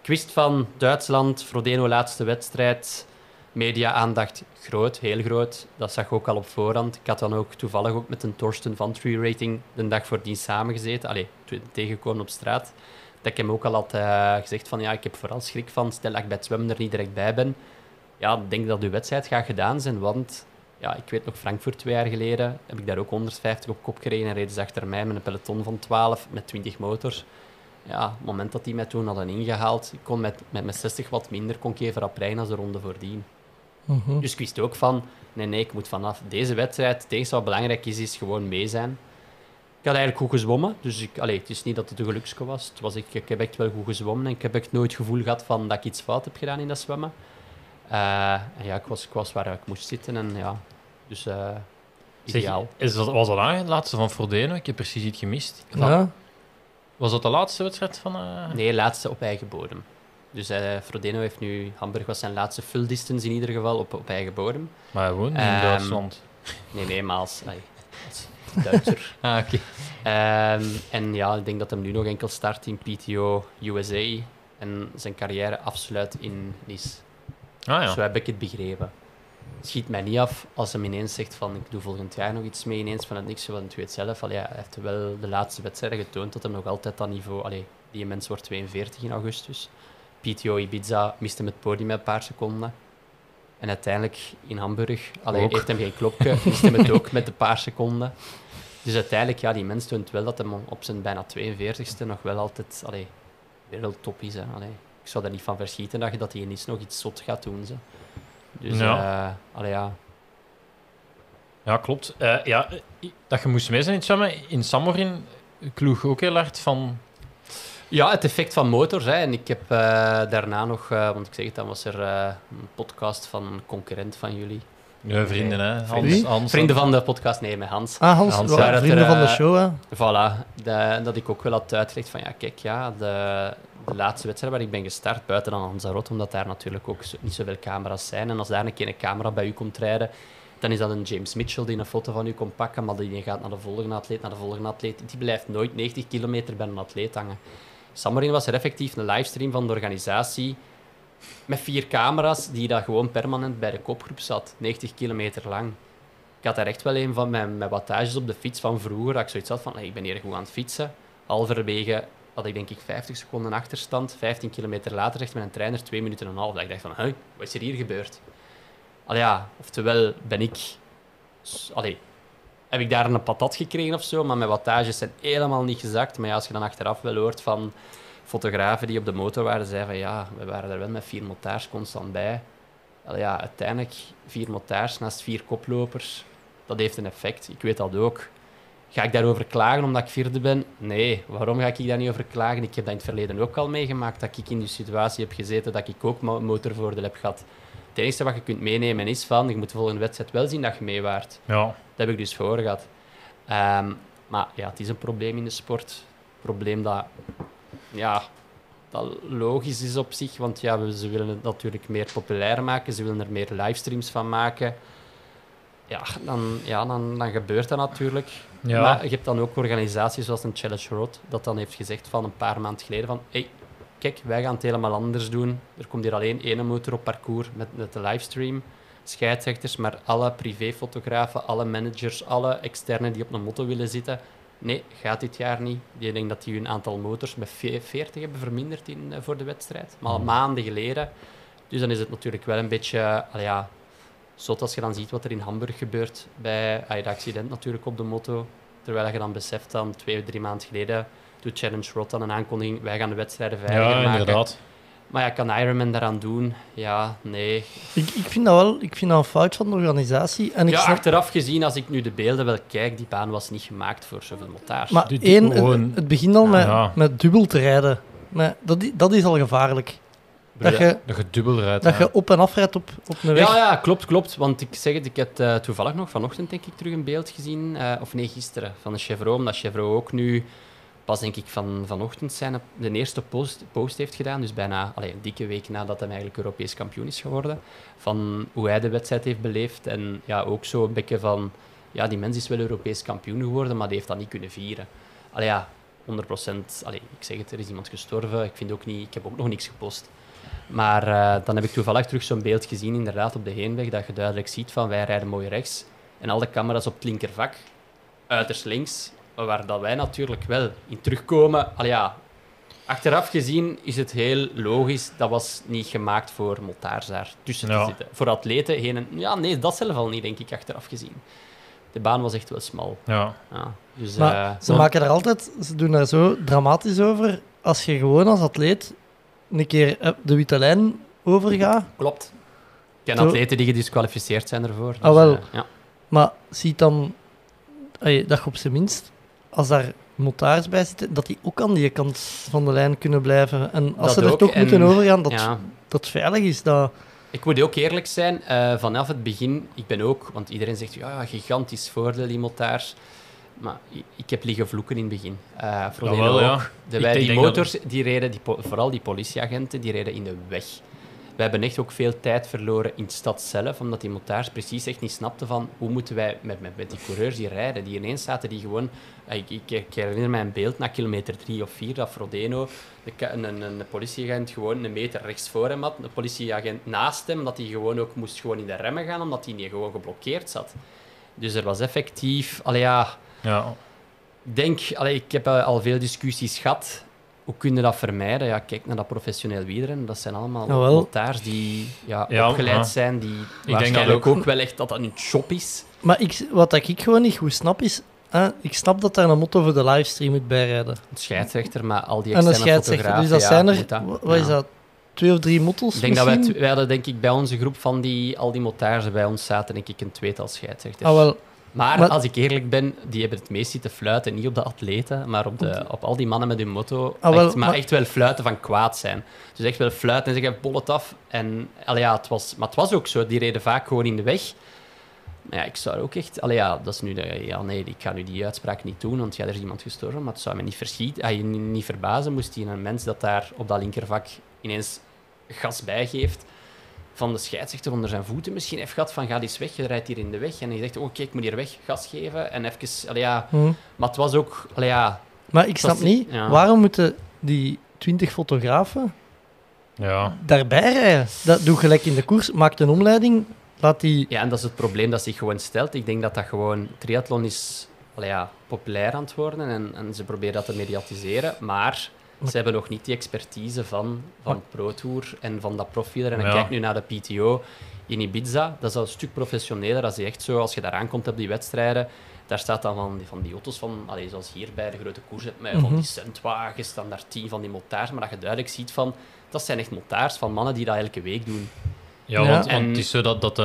Ik wist van Duitsland, Frodeno laatste wedstrijd... Media-aandacht groot, heel groot. Dat zag ik ook al op voorhand. Ik had dan ook toevallig ook met een Torsten van Tree Rating de dag voordien samengezeten. Allee, te- tegengekomen op straat. Dat ik hem ook al had eh, gezegd van ja, ik heb vooral schrik van, stel dat ik bij het zwemmen er niet direct bij ben. ja, ik denk dat uw wedstrijd gaat gedaan zijn, want ja, ik weet nog, Frankfurt twee jaar geleden heb ik daar ook 150 op kop gereden en reden ze achter mij met een peloton van 12 met 20 motors. Ja, het moment dat die mij toen hadden ingehaald, ik kon met, met, met 60 wat minder kon ik even als de ronde voordien. Mhm. Dus ik wist ook van, nee, nee, ik moet vanaf deze wedstrijd, het enige wat belangrijk is, is gewoon mee zijn. Ik had eigenlijk goed gezwommen, dus ik, allee, het is niet dat het een gelukske was. Het was ik, ik heb echt wel goed gezwommen en ik heb echt nooit het gevoel gehad van dat ik iets fout heb gedaan in dat zwemmen. Eh, en ja, ik was, ik was waar ik moest zitten en ja, dus eh Zeg, ideaal. is dat, was dat eigenlijk de laatste van Frodeno? Ik heb precies iets gemist. Ja. Was dat de laatste wedstrijd van... eh, Nee, laatste op eigen bodem. Dus eh Frodeno heeft nu, Hamburg was zijn laatste full distance in ieder geval op, op eigen bodem. Maar hij woont in Ehm, Duitsland. Nee, nee, maar als, ai, als Duitser. Ah, oké. Ehm, en ja, ik denk dat hem nu nog enkel start in PTO USA en zijn carrière afsluit in Nice. Ah ja. Zo heb ik het begrepen. Schiet mij niet af als hem ineens zegt van ik doe volgend jaar nog iets mee, ineens van het niks, want ik weet zelf, allee, hij heeft wel de laatste wedstrijden getoond dat hij nog altijd dat niveau, allee, die mens wordt 42 in augustus. PTO Ibiza miste hem het podium met een paar seconden. En uiteindelijk in Hamburg, allee, Ook. heeft hem geen klopje, miste hem het ook met een paar seconden. Dus uiteindelijk, ja, die mens toont wel dat hij op zijn bijna 42ste nog wel altijd allee, wereldtop is. Hè. Allee, ik zou daar niet van verschieten dat je dat hij ineens nog iets zot gaat doen. Ze. Dus Ja. ja. allee, ja. Ja, klopt. Eh, ja, eh, dat je moest mee zijn. In Samorin kloeg ook heel hard van... ja, het effect van motors. Hè. En ik heb eh, daarna nog, eh, want ik zeg het, dan was er eh, een podcast van een concurrent van jullie. Ja, vrienden, hè. Hans, Wie? Hans, Vrienden van de podcast, nee, met Hans. Ah, Hans, ja, vrienden er, van de show, hè. Voilà, de- dat ik ook wel had uitgelegd van ja, kijk, ja, de, de laatste wedstrijd waar ik ben gestart, buiten dan Lanzarote, omdat daar natuurlijk ook niet zoveel camera's zijn. En als daar een keer een camera bij u komt rijden, dan is dat een James Mitchell die een foto van u komt pakken, maar die gaat naar de volgende atleet, naar de volgende atleet. Die blijft nooit 90 kilometer bij een atleet hangen. Samarin was er effectief een livestream van de organisatie met vier camera's die daar gewoon permanent bij de kopgroep zat, 90 kilometer lang. Ik had daar echt wel een van mijn, mijn wattages op de fiets van vroeger, dat ik zoiets had van, hey, ik ben hier goed aan het fietsen. Halverwege had ik denk ik 50 seconden achterstand, 15 kilometer later zegt mijn trainer 2 minuten en een half. Dat ik dacht van, huh, wat is er hier gebeurd? Al ja, oftewel ben ik... Allee, heb ik daar een patat gekregen of zo, maar mijn wattages zijn helemaal niet gezakt. Maar als je dan achteraf wel hoort van fotografen die op de motor waren, zeiden van ja, we waren er wel met vier motards constant bij. Wel ja, uiteindelijk vier motards naast vier koplopers, dat heeft een effect. Ik weet dat ook. Ga ik daarover klagen omdat ik vierde ben? Nee. Waarom ga ik daar niet over klagen? Ik heb dat in het verleden ook al meegemaakt, dat ik in die situatie heb gezeten, dat ik ook mo- motorvoordeel heb gehad. Het enige wat je kunt meenemen is van, je moet de volgende wedstrijd wel zien dat je mee waart. Ja. Dat heb ik dus voor gehad. Ehm, maar ja, het is een probleem in de sport. Probleem dat, ja, dat logisch is op zich, want ja, ze willen het natuurlijk meer populair maken, ze willen er meer livestreams van maken. Ja, dan, ja, dan, dan gebeurt dat natuurlijk. Ja. Maar je hebt dan ook organisaties zoals een Challenge Road, dat dan heeft gezegd van een paar maanden geleden van hey, kijk, wij gaan het helemaal anders doen. Er komt hier alleen één motor op parcours met, met de livestream. Scheidsrechters, maar alle privéfotografen, alle managers, alle externen die op een motto willen zitten. Nee, gaat dit jaar niet. Die denkt dat die hun aantal motors met ve- 40 hebben verminderd in, eh, voor de wedstrijd. Maar al maanden geleden. Dus dan is het natuurlijk wel een beetje... allee, ja, zot als je dan ziet wat er in Hamburg gebeurt bij ah, dat accident natuurlijk op de motto. Terwijl je dan beseft dan twee, drie maanden geleden doet Challenge Rot dan een aankondiging, wij gaan de wedstrijden veiliger ja, maken. inderdaad. Maar ja, kan Ironman daaraan doen? Ja, nee. Ik, ik vind dat wel ik vind dat een fout van de organisatie. En ik Ja, snap, achteraf gezien, als ik nu de beelden wel kijk, die baan was niet gemaakt voor zoveel montage. maar Die- die één, het, gewoon- het begint al met, Ja. met dubbel te rijden. Maar dat, dat is al gevaarlijk. Dat je, Dat je dubbel rijdt. dat ja. je op en af rijdt op, op een weg. Ja, ja, klopt, klopt. Want ik zeg het, ik heb eh, toevallig nog vanochtend denk ik terug een beeld gezien, eh, of nee, gisteren, van de Chevrolet. Omdat Chevrolet ook nu pas denk ik van, vanochtend zijn de eerste post, post heeft gedaan. Dus bijna allee, een dikke week nadat hij eigenlijk Europees kampioen is geworden. Van hoe hij de wedstrijd heeft beleefd. En ja, ook zo een beetje van, ja, die mens is wel Europees kampioen geworden, maar die heeft dat niet kunnen vieren. Allee, ja, 100% Allee, ik zeg het, er is iemand gestorven. Ik, vind ook niet, ik heb ook nog niks gepost. Maar eh, dan heb ik toevallig terug zo'n beeld gezien, inderdaad, op de heenweg, dat je duidelijk ziet van wij rijden mooi rechts. En al de camera's op het linkervak, uiterst links, waar dat wij natuurlijk wel in terugkomen. Al ja, Achteraf gezien is het heel logisch. Dat was niet gemaakt voor motards daar tussen Ja. te zitten. Voor atleten heen en... Ja, nee, dat zelf al niet, denk ik, achteraf gezien. De baan was echt wel smal. Ja. Ja. Dus, Maar eh, ze maken er altijd, ze doen daar zo dramatisch over. Als je gewoon als atleet een keer eh, de witte lijn overgaat, Klopt. Ik ken Zo- atleten die gedisqualificeerd zijn ervoor. Dus, Ah, wel. eh, ja. maar ziet dan dat je op zijn minst, als daar motards bij zitten, dat die ook aan die kant van de lijn kunnen blijven. En als Dat ze er ook, toch en- moeten overgaan, dat Ja. dat veilig is. Dat, Ik moet ook eerlijk zijn, eh, vanaf het begin, ik ben ook, want iedereen zegt, ja, gigantisch voordeel, die motards. Maar ik heb liggen vloeken in het begin. Eh voor Ja, de wel, ook. ja. De, Ik wij, die dat- motors, die reden, die, vooral die politieagenten, die reden in de weg. We hebben echt ook veel tijd verloren in de stad zelf, omdat die motards precies echt niet snapten van hoe moeten wij met, met, met die coureurs die rijden. Die ineens zaten die gewoon... eh, Ik, ik, ik herinner mij een beeld na kilometer drie of vier, dat Frodeno de een, een, een politieagent gewoon een meter rechts voor hem had, een politieagent naast hem, dat hij gewoon ook moest gewoon in de remmen gaan, omdat hij niet gewoon geblokkeerd zat. Dus er was effectief... Allee, ja, Ja. ik denk, allee, ik heb eh, al veel discussies gehad. Hoe kun je dat vermijden? Ja, kijk naar dat professioneel wielrennen. Dat zijn allemaal motards die ja, Ja, opgeleid ja. zijn, die dat waarschijnlijk ook- ook... wel echt dat dat een job is. maar ik, wat ik gewoon niet goed snap is, hè, ik snap dat daar een motto voor de livestream moet bijrijden. Een scheidsrechter, maar al die En een externe scheidsrechter. fotografen, Dus dat ja, zijn er, dat- wat is dat, twee of drie motto's Ik denk dat wij, wij hadden denk ik bij onze groep van die, al die motards bij ons zaten, denk ik een tweetal scheidsrechters. Ah, wel, Maar, als ik eerlijk ben, die hebben het meest zitten fluiten. Niet op de atleten, maar op, de, op al die mannen met hun motto. Ah, wel, echt, maar, maar- echt wel fluiten van kwaad zijn. Dus echt wel fluiten en zeggen, bol het af. En, ja, het was, maar het was ook zo. Die reden vaak gewoon in de weg. Maar ja, ik zou ook echt... Allee, ja, dat is nu de, ja, nee, ik ga nu die uitspraak niet doen, want ja, er is iemand gestorven. Maar het zou me niet, verschiet, ah, niet, niet verbazen moest die een mens dat daar op dat linkervak ineens gas bijgeeft van de scheidsrechter onder zijn voeten misschien heeft gehad van ga eens weg, je rijdt hier in de weg. En hij zegt, oh kijk, ik moet hier weg, gas geven. En even, allee, ja... hm. Maar het was ook, allee, ja... Maar ik snap niet, ja. waarom moeten die 20 fotografen Ja. daarbij rijden? Dat doe gelijk in de koers, maak een omleiding, laat die... Ja, en dat is het probleem dat zich gewoon stelt. Ik denk dat dat gewoon... Triathlon is allee, ja, populair aan het worden en, en ze proberen dat te mediatiseren, maar ze hebben nog niet die expertise van, van Pro Tour en van dat profiler. En Ja. kijk nu naar de PTO in Ibiza, dat is al een stuk professioneler. Dat is echt zo, als je daar aankomt op die wedstrijden, daar staat dan van die, van die auto's van, allee, zoals hier bij de grote koers, met van Mhm. die centwagens, dan daar tien van die motards, maar dat je duidelijk ziet van, dat zijn echt motards van mannen die dat elke week doen. Ja, Ja. want, het is zo dat, dat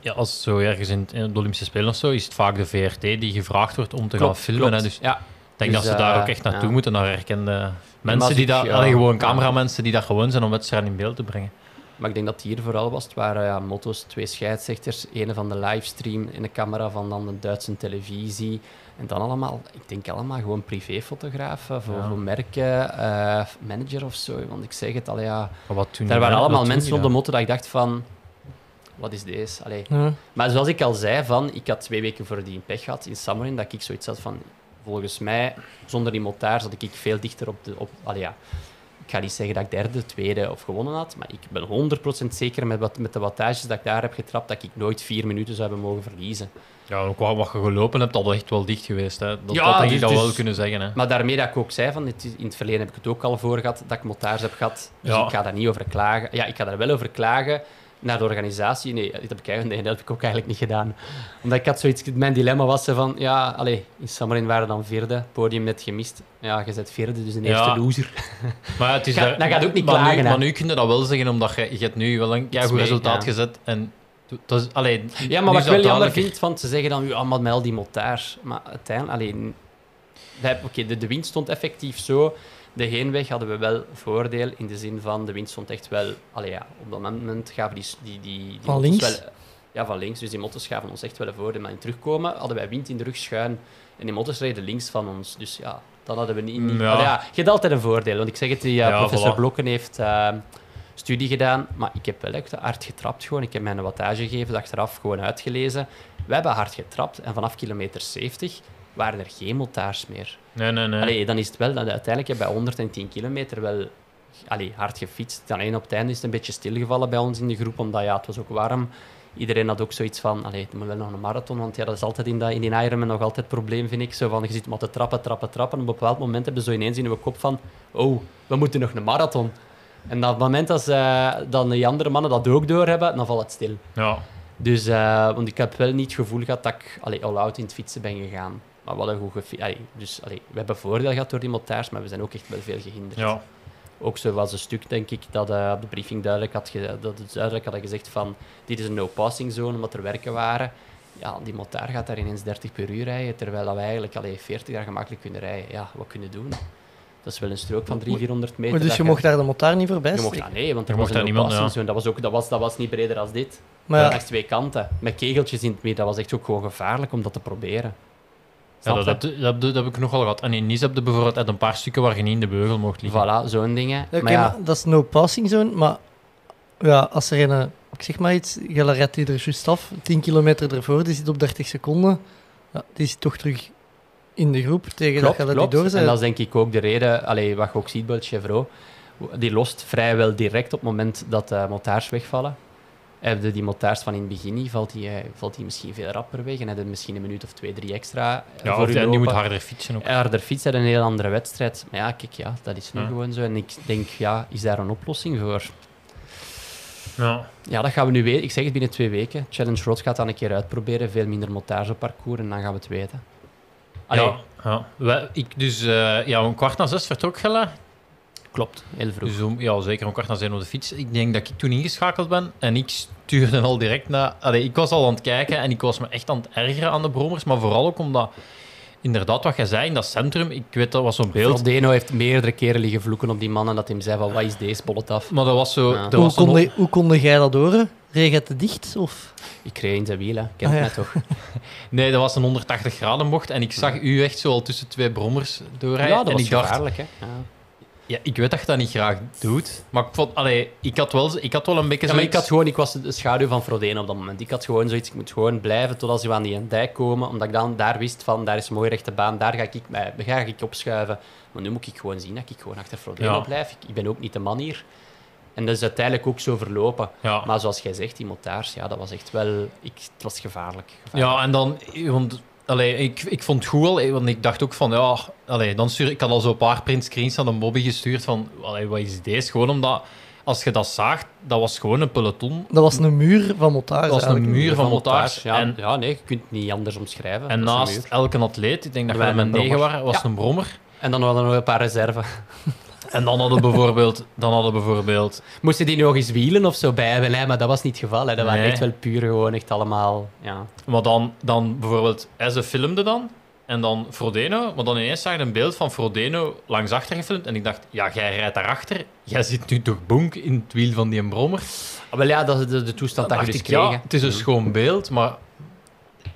ja, als zo ergens in, in de Olympische Spelen of zo, is het vaak de VRT die gevraagd wordt om te gaan filmen. klopt. Hè. Dus ik Ja, denk Dus, dat ze daar eh, ook echt naartoe moeten, naar erkende als mensen die daar, ja, allee, gewoon cameramensen die dat gewoon zijn om wedstrijden in beeld te brengen. Maar ik denk dat hier vooral was. Het waren ja, motto's, twee scheidsrechters, een van de livestream in de camera van dan de Duitse televisie. En dan allemaal, ik denk allemaal gewoon privéfotografen voor, Ja. voor merken, eh, manager of zo. Want ik zeg het al, ja. Maar wat toen Daar waren allemaal mensen op de motto dat ik dacht van, wat is deze? Allee. Ja. Maar zoals ik al zei, van, ik had twee weken voor die pech gehad in Summerin, dat ik zoiets had van, volgens mij, zonder die motaar zat ik veel dichter op de... Op, allee, ja. Ik ga niet zeggen dat ik derde, tweede of gewonnen had, maar ik ben 100% zeker met, wat, met de wattages dat ik daar heb getrapt, dat ik nooit vier minuten zou hebben mogen verliezen. Ja, ook wat wat je gelopen hebt, al echt wel dicht geweest. Hè. Dat, Ja, dat denk dus- ik dat dus- wel kunnen zeggen. Hè. Maar daarmee dat ik ook zei, van, in het verleden heb ik het ook al voor gehad, dat ik motaars heb gehad. Dus Ja. ik ga daar niet over klagen. Ja, ik ga daar wel over klagen naar de organisatie. Nee, dat heb ik, nee, dat heb ik ook eigenlijk niet gedaan. Omdat ik had zoiets... Mijn dilemma was van, ja, allee, in Samarin waren dan vierde, podium net gemist. Ja, je bent vierde, dus een Ja. eerste loser. Maar het is Ga- daar- dan gaat ook niet maar klagen, Nu, maar nu kun je dat wel zeggen, omdat je, je hebt nu wel een goed mee, resultaat ja. gezet. En is, allee, Ja, maar wat ik wel jammer vind, van te zeggen dan, ja, maar met al die motaars. Maar uiteindelijk, alleen... Oké, de, de wind stond effectief zo. De heenweg hadden we wel voordeel, in de zin van, de wind stond echt wel... Allee, ja, op dat moment gaven die... die, die, die Van links? Wel, ja, van links. Dus die motto's gaven ons echt wel een voordeel. Maar in terugkomen hadden wij wind in de rug schuin. En die motto's reden links van ons. Dus ja, dan hadden we niet... niet Ja. Ja, je hebt altijd een voordeel. Want ik zeg het, die, eh, Ja, professor voilà. Blokken heeft... eh, studie gedaan, maar ik heb wel echt hard getrapt gewoon. Ik heb mijn wattage gegeven, achteraf gewoon uitgelezen. We hebben hard getrapt en vanaf kilometer 70 waren er geen motaars meer. Nee, nee, nee. Allee, dan is het wel, dat uiteindelijk heb je bij 110 kilometer wel allee, hard gefietst. Alleen op het einde is het een beetje stilgevallen bij ons in de groep, omdat ja, het was ook warm. iedereen had ook zoiets van, allee, het moet wel nog een marathon, want ja, dat is altijd in, dat, in die Ironman nog altijd het probleem, vind ik. Zo van, je zit maar te trappen, trappen, trappen. En op een bepaald moment hebben ze zo ineens in je kop van, oh, we moeten nog een marathon. En op het moment dat ze, dan die andere mannen dat ook doorhebben, dan valt het stil. Ja. Dus, eh, want ik heb wel niet het gevoel gehad dat ik allee, all-out in het fietsen ben gegaan. Maar we hadden goed gefi- allee, Dus allee, we hebben voordeel gehad door die motards, maar we zijn ook echt wel veel gehinderd. ja. Ook zo was een stuk, denk ik, dat eh, op de briefing duidelijk had, ge- dat het duidelijk hadden gezegd van dit is een no-passing zone, omdat er werken waren. Ja, die motaar gaat daar ineens 30 per uur rijden, terwijl dat we eigenlijk allee, 40 daar gemakkelijk kunnen rijden. Ja, wat kunnen doen? Dat is wel een strook van 300, 400 meter. Maar dus je mocht daar de motaar niet voorbij je mocht, steken. nee, want er Je was mocht een daar niemand, no-passing ja. zone. Dat was, ook, dat, was, dat was niet breder als dit. Maar Maar ja, echt twee kanten. Met kegeltjes in het midden. Dat was echt ook gewoon gevaarlijk om dat te proberen. Ja, dat, je? dat, dat, dat heb ik nogal gehad. En in Nice heb je bijvoorbeeld uit een paar stukken waar je niet in de beugel mocht liggen. Voilà, zo'n dingen. Oké, maar ja, maar dat is no passing zone, maar ja, als er een, ik zeg maar iets, je rijdt die er juist af, 10 kilometer ervoor, die zit op 30 seconden, ja, die zit toch terug in de groep tegen klopt, dat je dat doorzet. En dat is denk ik ook de reden, allee, wat je ook ziet bij het Chevrolet, die lost vrijwel direct op het moment dat de motards wegvallen. Heb je die motards van in het begin niet, valt die, eh, valt die misschien veel rapper weg en heb je misschien een minuut of twee, drie extra eh, Ja, voor of je lopen. moet harder fietsen ook. Harder fietsen is een heel andere wedstrijd. Maar ja, kijk, ja, dat is nu Ja. gewoon zo. En ik denk, ja, is daar een oplossing voor? Ja. Ja, dat gaan we nu weten. Ik zeg het binnen twee weken. Challenge Road gaat dan een keer uitproberen. Veel minder montageparcours en dan gaan we het weten. Allee, Ja, ja. Ik, dus eh, ja, om kwart na zes vertrok Gelle. Klopt. Heel vroeg. Dus om, ja, zeker om kwart na zes op de fiets. Ik denk dat ik toen ingeschakeld ben en ik stuurde al direct naar... Allee, ik was al aan het kijken en ik was me echt aan het ergeren aan de brommers. Maar vooral ook omdat, inderdaad, wat jij zei in dat centrum, ik weet, dat was zo'n beeld. Deno heeft meerdere keren liggen vloeken op die mannen dat hij zei van, wat is deze bollet af? Maar dat was zo... Ja. dat hoe, was een konde, hoe konde jij dat horen? Reed je te dicht? Of? Ik reed in zijn wiel, hè. Kent Ah, ja. mij toch? Nee, dat was een 180 graden bocht en ik zag u echt zo al tussen twee brommers doorrijden. Ja, dat en was ik dacht, gevaarlijk, hè. Ja. Ja, ik weet dat je dat niet graag doet, maar ik vond, allee, ik had wel, ik had wel een beetje Ja, maar ik, zoiets- had gewoon, ik was de schaduw van Frodeno op dat moment. Ik had gewoon zoiets, ik moet gewoon blijven totdat ze aan die dijk komen, omdat ik dan daar wist van, daar is een mooie rechte baan, daar ga ik, mij, ga ik opschuiven. Maar nu moet ik gewoon zien dat ik gewoon achter Frodeno Ja. blijf. Ik, ik ben ook niet de man hier. En dat is uiteindelijk ook zo verlopen. Ja. Maar zoals jij zegt, die motaars, ja, dat was echt wel... Ik, het was gevaarlijk. gevaarlijk. Ja, en dan, want, allee, ik, ik vond het goed al, want ik dacht ook van, ja, allee, dan stuur ik had al zo'n paar print screens aan een Bobby gestuurd van, allee, wat is deze? Gewoon omdat, als je dat zag, dat was gewoon een peloton. Dat was een muur van motaar. Dat was een muur van motaars. Ja, En, ja, nee, je kunt het niet anders omschrijven. en naast elke atleet, ik denk dat Er we met een negen waren, was Ja. een brommer. En dan hadden we nog een paar reserve. En dan hadden we bijvoorbeeld, dan hadden bijvoorbeeld Moesten die nog eens wielen of zo bij hebben? hè? Maar dat was niet het geval. Hè. Dat waren Nee. echt wel puur gewoon echt allemaal... Ja. Maar dan, dan bijvoorbeeld, hij ze filmde dan. En dan Frodeno. Maar dan ineens zag je een beeld van Frodeno langs achter gefilmd. En ik dacht, ja, jij rijdt daarachter. Jij zit nu toch bonk in het wiel van die brommer. Ah, wel ja, dat is de, de toestand dat je dus kreeg. het is een schoon beeld, maar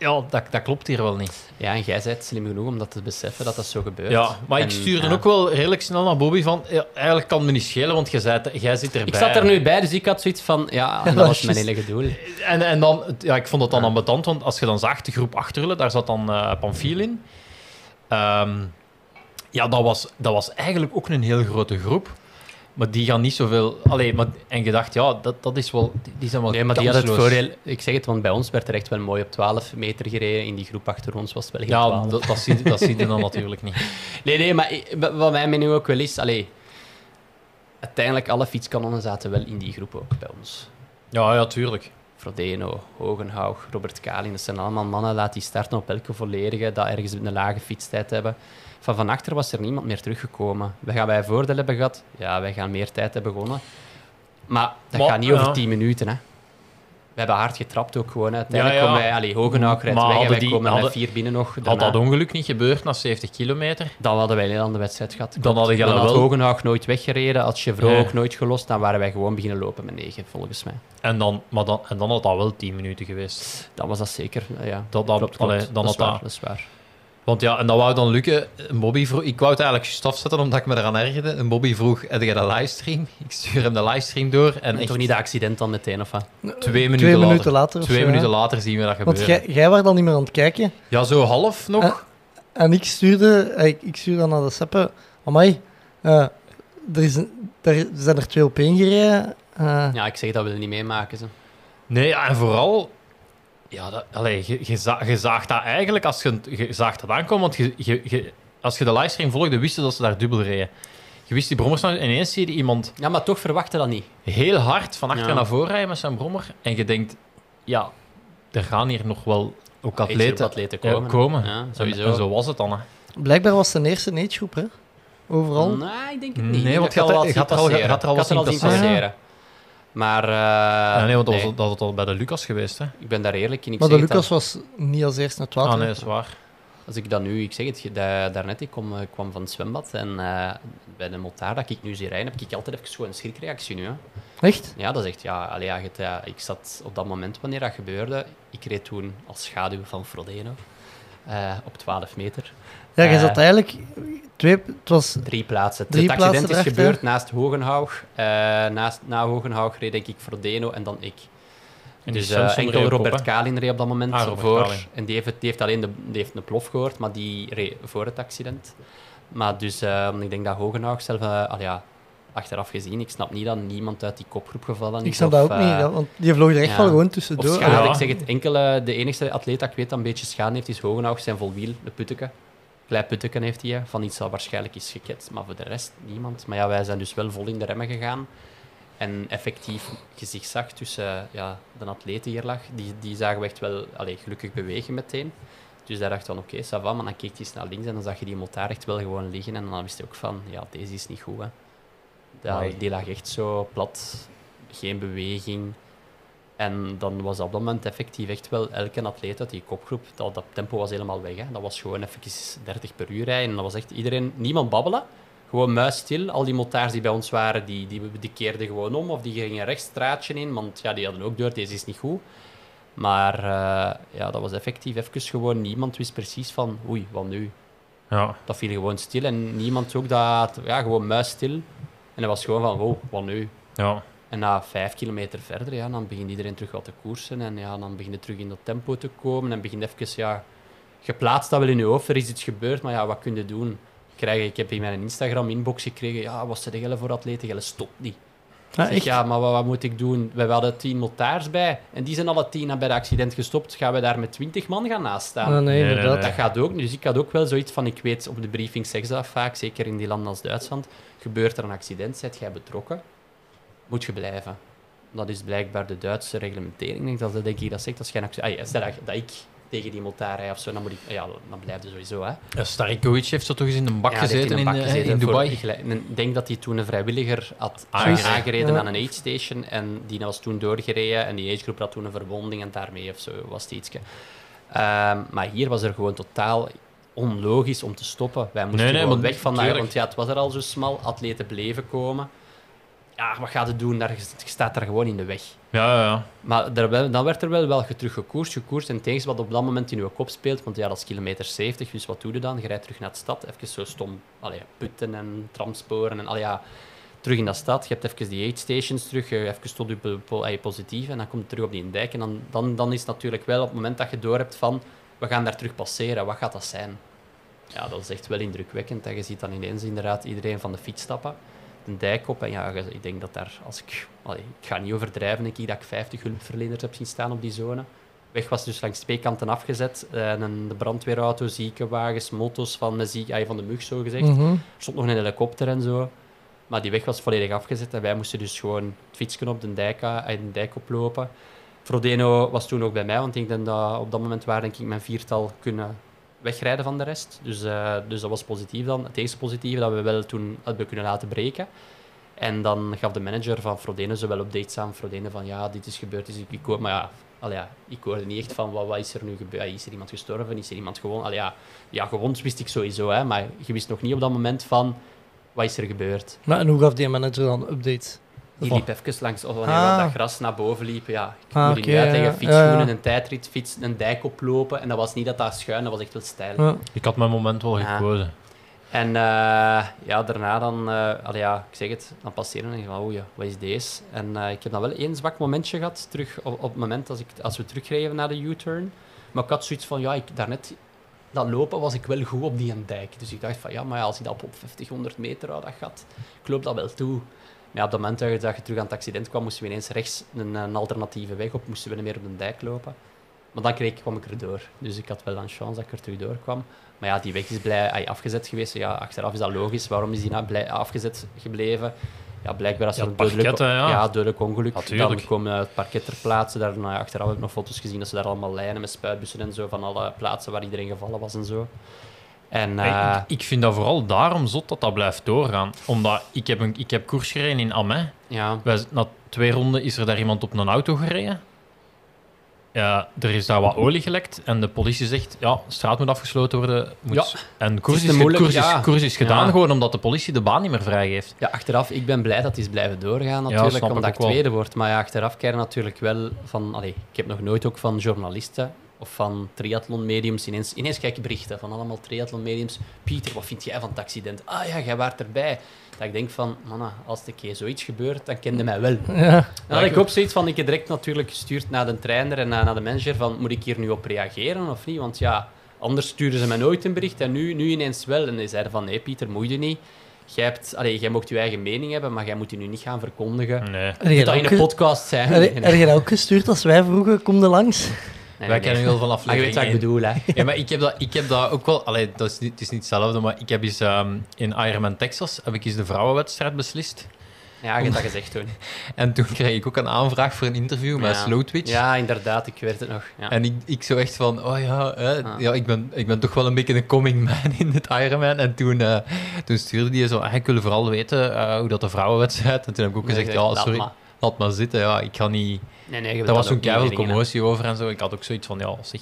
ja, dat, dat klopt hier wel niet. Ja, en jij bent slim genoeg om dat te beseffen dat dat zo gebeurt. Ja, maar ik stuurde ja. ook wel redelijk snel naar Bobby van, ja, eigenlijk kan het me niet schelen, want jij, zei, jij zit erbij. Ik zat er nu bij, dus ik had zoiets van... Ja, dat was mijn enige doel. En, en dan, ja, ik vond het dan Ja. ambetant, want als je dan zag de groep achterullen, daar zat dan Pamfiel in. Ehm, ja, dat was, dat was eigenlijk ook een heel grote groep. Maar die gaan niet zoveel... Allee, maar, en je dacht, ja, dat, dat is wel... Die, zijn wel Nee, maar die had het voordeel... Ik zeg het, want bij ons werd er echt wel mooi op 12 meter gereden. In die groep achter ons was het wel geen Ja, 12. dat, dat, zie, dat zie je dan natuurlijk niet. Nee, nee, maar wat mijn mening ook wel is... Allee, uiteindelijk, alle fietskanonnen zaten wel in die groep ook bij ons. Ja, ja, tuurlijk. Frodeno, Hogenhaug, Robert Kalin, dat zijn allemaal mannen. Laat die starten op elke volledige, dat ergens een lage fietstijd hebben. Van van achter was er niemand meer teruggekomen. We gaan wij voordeel hebben gehad. Ja, wij gaan meer tijd hebben gewonnen. Maar dat Maar, gaat niet ja. over 10 minuten, hè. We hebben hard getrapt ook gewoon. hè. Uiteindelijk Ja, ja. komen wij... Allee, rijdt weg en wij die- komen hadden- vier binnen nog. Had dat ongeluk niet gebeurd na 70 kilometer? dan hadden wij een heel andere wedstrijd gehad. Dan hadden dan had wel- nooit weggereden, had Chevrolet Nee. ook nooit gelost. Dan waren wij gewoon beginnen lopen met 9, volgens mij. En dan, maar dan, en dan had dat wel 10 minuten geweest. Dan was dat zeker. Ja, Dat, dat, klopt, klopt. allee, dan dat, had waar, dat, dat is waar. Want ja, en dat wou dan lukken. Een Bobby vroeg, ik wou het eigenlijk juist afzetten omdat ik me eraan ergerde. Een Bobby vroeg, heb jij de livestream? Ik stuur hem de livestream door. En En echt toch niet de accident dan meteen, of wat? twee minuten Twee later, minuten later. twee zo, minuten ja. later zien we dat Want gebeuren. jij, jij was dan niet meer aan het kijken. Ja, zo half nog. Eh, En ik stuurde, eh, ik, ik stuurde dan naar de seppen. Amai, eh, er, is een, er zijn er twee op één gereden. Eh, Ja, ik zeg dat wil je niet meemaken. Ze. Nee, en vooral... Ja, dat, allee, je, je, za- je zaagt dat eigenlijk als je, je zaagt dat aankomen, want je, je, je- als je de livestream volgde, wist je dat ze daar dubbel reden. Je wist die brommers. En ineens zie je iemand Ja, maar toch verwachten dat niet. heel hard van achter Ja. naar voren rijden met zijn brommer. En je denkt, ja, er gaan hier nog wel ook atleten, eh, komen. komen. Ja, sowieso. en zo was het dan. Hè. Blijkbaar was het de eerste agegroep, hè? Overal. Nee, ik denk het niet. Nee, Ik want je dat had- had er had er al wat er zien passeren. Maar eh, Ja, nee, want dat, nee, Was, dat was al bij de Lucas geweest. Hè? ik ben daar eerlijk in. Ik maar de zeg het Lucas was niet als eerste naar het water. Ah, nee, is waar. Als ik dat nu, ik zeg het, je- da- daarnet, ik kom, eh, kwam van het zwembad en eh, bij de motaar dat ik nu zie rijden, heb ik altijd even zo'n schrikreactie nu. Hè. Echt? Ja, dat is echt, ja, allee, ja, ja, ik zat op dat moment wanneer dat gebeurde, ik reed toen als schaduw van Frodeno eh, op 12 meter. Ja, je Eh. zat eigenlijk... Twee, het was... Drie plaatsen. Drie het accident plaatsen is gebeurd naast Hogenhaug. Eh, naast, na Hogenhaug reed denk ik Frodeno en dan ik. En dus eh, enkel op, Robert? Kalin reed op dat moment Ah, voor. Kalin. En die heeft, het- die heeft alleen de, die heeft een plof gehoord, maar die reed voor het accident. Maar dus eh, ik denk dat Hogenhaug zelf, eh, al ja, achteraf gezien, ik snap niet dat niemand uit die kopgroep gevallen is. Ik snap dat ook eh, niet, ja, want die vloog er echt ja. wel gewoon Of tussendoor. schade, Ja. ik zeg het, enkele, de enige atleet dat ik weet dat een beetje schade heeft, is Hogenhaug, zijn volwiel, de putteke. Klein putteken heeft hij, van iets dat waarschijnlijk is geketst, maar voor de rest niemand. Maar ja, wij zijn dus wel vol in de remmen gegaan. En effectief, je zich zag tussen ja, de atleten hier lag, die, die zagen we echt wel allee, gelukkig bewegen meteen. Dus daar dacht ik van, oké, va, maar dan keek hij eens naar links en dan zag je die motaar echt wel gewoon liggen. En dan wist je ook van, ja, deze is niet goed, hè. Die lag echt zo plat, geen beweging. En dan was op dat moment effectief echt wel elke atleet uit die kopgroep, dat, dat tempo was helemaal weg. Hè. Dat was gewoon even 30 per uur rijden. En dat was echt iedereen, niemand babbelen. Gewoon muisstil. Al die motaars die bij ons waren, die, die, die keerden gewoon om. Of die gingen rechts straatje in, want ja, die hadden ook door, deze is niet goed. Maar eh, ja, dat was effectief even gewoon, niemand wist precies van, oei, wat nu? Ja. Dat viel gewoon stil en niemand ook dat, ja, gewoon muisstil. En dat was gewoon van, wow, wat nu? ja. En na vijf kilometer verder, ja, dan begint iedereen terug wat te koersen. En ja, dan begint het terug in dat tempo te komen. En begint even, ja, je plaatst dat wel in je hoofd. Er is iets gebeurd, maar ja, wat kun je doen? Ik, krijg, ik heb in mijn Instagram-inbox gekregen, ja, wat ze de gelle voor atleten? Gelle stopt niet. Ja, Ik zeg, echt. ja, maar wat, wat moet ik doen? We hadden tien motaars bij. En die zijn alle tien bij de accident gestopt. Gaan we daar met twintig man gaan naast staan? Ah, nee, Nee, nee, inderdaad. nee. Dat gaat ook niet. Dus ik had ook wel zoiets van, ik weet, op de briefing zeggen ze dat vaak, zeker in die landen als Duitsland, gebeurt er een accident, zijt jij betrokken, moet je blijven. Dat is blijkbaar de Duitse reglementering. Ik denk dat, denk ik dat zegt, als jij. Ah, ja, stel dat, dat ik tegen die motaar rijd of zo, dan, moet ik, ja, dan blijf je sowieso. Hè. Ja, Starikovic heeft zo toch eens in een bak Ja, gezeten in, een bak eh, gezeten in voor- Dubai. ik, en ik denk dat hij toen een vrijwilliger had Aangereden. aangereden Ja. aan een aid station en die was toen doorgereden en die agegroep had toen een verwonding en daarmee of zo was het ietsje. Ehm, maar hier was er gewoon totaal onlogisch om te stoppen. Wij moesten Nee, nee, gewoon maar weg van daar, tuurlijk. want ja, het was er al zo smal, atleten bleven komen. Ja, wat gaat het doen? Daar, je staat daar gewoon in de weg. Ja, ja, ja. Maar dan werd er wel wel terug gekoerst, gekoerst. En tegen wat op dat moment in je kop speelt, want ja, dat is kilometer 70, dus wat doe je dan? Je rijdt terug naar de stad, even zo stom allee, putten en tramsporen en al ja, terug in de stad. Je hebt even die aid stations terug, je even tot je positief en dan komt het terug op die dijk. En dan, dan, dan is het natuurlijk wel op het moment dat je door hebt van, we gaan daar terug passeren, wat gaat dat zijn? Ja, dat is echt wel indrukwekkend. En je ziet dan ineens inderdaad iedereen van de fiets stappen een dijk op. En ja, ik denk dat daar, als ik, allee, ik ga niet overdrijven, denk ik dat ik 50 hulpverleners heb zien staan op die zone. Weg was dus langs twee kanten afgezet. Eh, een, de brandweerauto, ziekenwagens, motos van de, ziek, van de mug, zo gezegd. Mhm. Er stond nog een helikopter en zo. Maar die weg was volledig afgezet en wij moesten dus gewoon het fietsje op de dijk, eh, de dijk oplopen. Frodeno was toen ook bij mij, want ik denk dat op dat moment waren denk ik mijn viertal kunnen wegrijden van de rest. Dus, eh, dus dat was positief dan. Het eerste positieve dat we wel toen hebben kunnen laten breken. En dan gaf de manager van Frodeno zo wel updates aan Frodeno van ja, dit is gebeurd. Dus ik, ik hoor, maar ja, al ja, ik hoorde niet echt van wat, wat is er nu gebeurd. Ah, Is er iemand gestorven? Is er iemand gewoon? Al ja, ja, gewond wist ik sowieso, hè, maar je wist nog niet op dat moment van wat is er gebeurd. Maar en hoe gaf die manager dan updates? Die liep even langs, of wanneer Ah. dat gras naar boven liep. Ja, ik Ah, moet oké, niet uitleggen, ja, fietsschoenen, een tijdrit, fiets, een dijk oplopen. En dat was niet dat dat schuin, dat was echt wel stijl. Ja. Ik had mijn moment wel Ja. gekozen. En eh, ja, daarna dan, eh allee, ja, ik zeg het, dan passeren en ik van, oh ja, wat is deze? En eh, ik heb dan wel één zwak momentje gehad, terug op, op het moment als, ik, als we terugreden naar de U-turn. Maar ik had zoiets van, ja, ik, daarnet, dat lopen was ik wel goed op die dijk. Dus ik dacht van, ja, maar ja, als ik dat op 50, 100 meter hou, dat gaat, ik loop dat wel toe. Maar ja, op het moment dat je, dat je terug aan het accident kwam, moesten we ineens rechts een, een alternatieve weg op, moesten we niet meer op de dijk lopen. Maar dan kreeg, kwam ik erdoor. Dus ik had wel een chance dat ik er terug door kwam. Maar ja, die weg is blij, ay, afgezet geweest. Ja, achteraf is dat logisch. Waarom is die nou blij, afgezet gebleven? Ja, blijkbaar als Ja, er een dodelijk, hè, ja. dodelijk ongeluk, Natuurlijk. dan komen het parket ter plaatse. Daar, nou ja, achteraf heb ik nog foto's gezien dat ze daar allemaal lijnen met spuitbussen en zo van alle plaatsen waar iedereen gevallen was en zo. En eh, ik, ik vind dat vooral daarom zot dat dat blijft doorgaan. Omdat ik heb, een, ik heb koers gereden in Amais. ja, Wij, na twee ronden is er daar iemand op een auto gereden. Ja, er is daar wat olie gelekt en de politie zegt, ja, de straat moet afgesloten worden. Moet... Ja. En koers Het is moeilijk, koers is, ja. koers is gedaan Ja. gewoon omdat de politie de baan niet meer vrijgeeft. Ja, achteraf, ik ben blij dat die is blijven doorgaan natuurlijk, ik omdat ik tweede word. Maar ja, achteraf krijg je natuurlijk wel van... Allee, ik heb nog nooit ook van journalisten of van triathlon-mediums ineens, ineens ik berichten van allemaal triathlon-mediums. Pieter, wat vind jij van het accident? Ah ja, jij waart erbij. Dat ik denk van, manna, als er een keer zoiets gebeurt, dan kende mij wel. Ja. En dan had ik ook zoiets van, ik heb direct natuurlijk gestuurd naar de trainer en naar, naar de manager van, moet ik hier nu op reageren of niet? Want ja, anders sturen ze mij nooit een bericht en nu, nu ineens wel. En die zeiden van, nee Pieter, moet je niet. Jij, hebt, allee, jij mocht je eigen mening hebben, maar jij moet je nu niet gaan verkondigen. Nee. Dat dat in een podcast zijn? heb je- Nee, heb je dat ook gestuurd als wij vroegen, kom er langs? Wij nee. kennen wel van Maar je weet wat ik bedoel, hè. Ja, maar ik heb dat, ik heb dat ook wel... Allee, dat is niet, het is niet hetzelfde, maar ik heb eens ehm, in Ironman Texas heb ik eens de vrouwenwedstrijd beslist. Ja, je hebt dat gezegd toen. En toen kreeg ik ook een aanvraag voor een interview met Ja. Slow Twitch. Ja, inderdaad, ik weet het nog. Ja. En ik, ik zo echt van, oh ja, hè, Ah. ja ik, ben, ik ben toch wel een beetje een coming man in het Ironman. En toen, eh, toen stuurde die zo, ah, ik wil vooral weten eh, hoe dat de vrouwenwedstrijd... En toen heb ik ook gezegd, zeg, ja, sorry, laat maar zitten. Ja, ik ga niet... Nee, nee, Daar was zo'n keihard commotie over en zo. Ik had ook zoiets van, ja, zeg,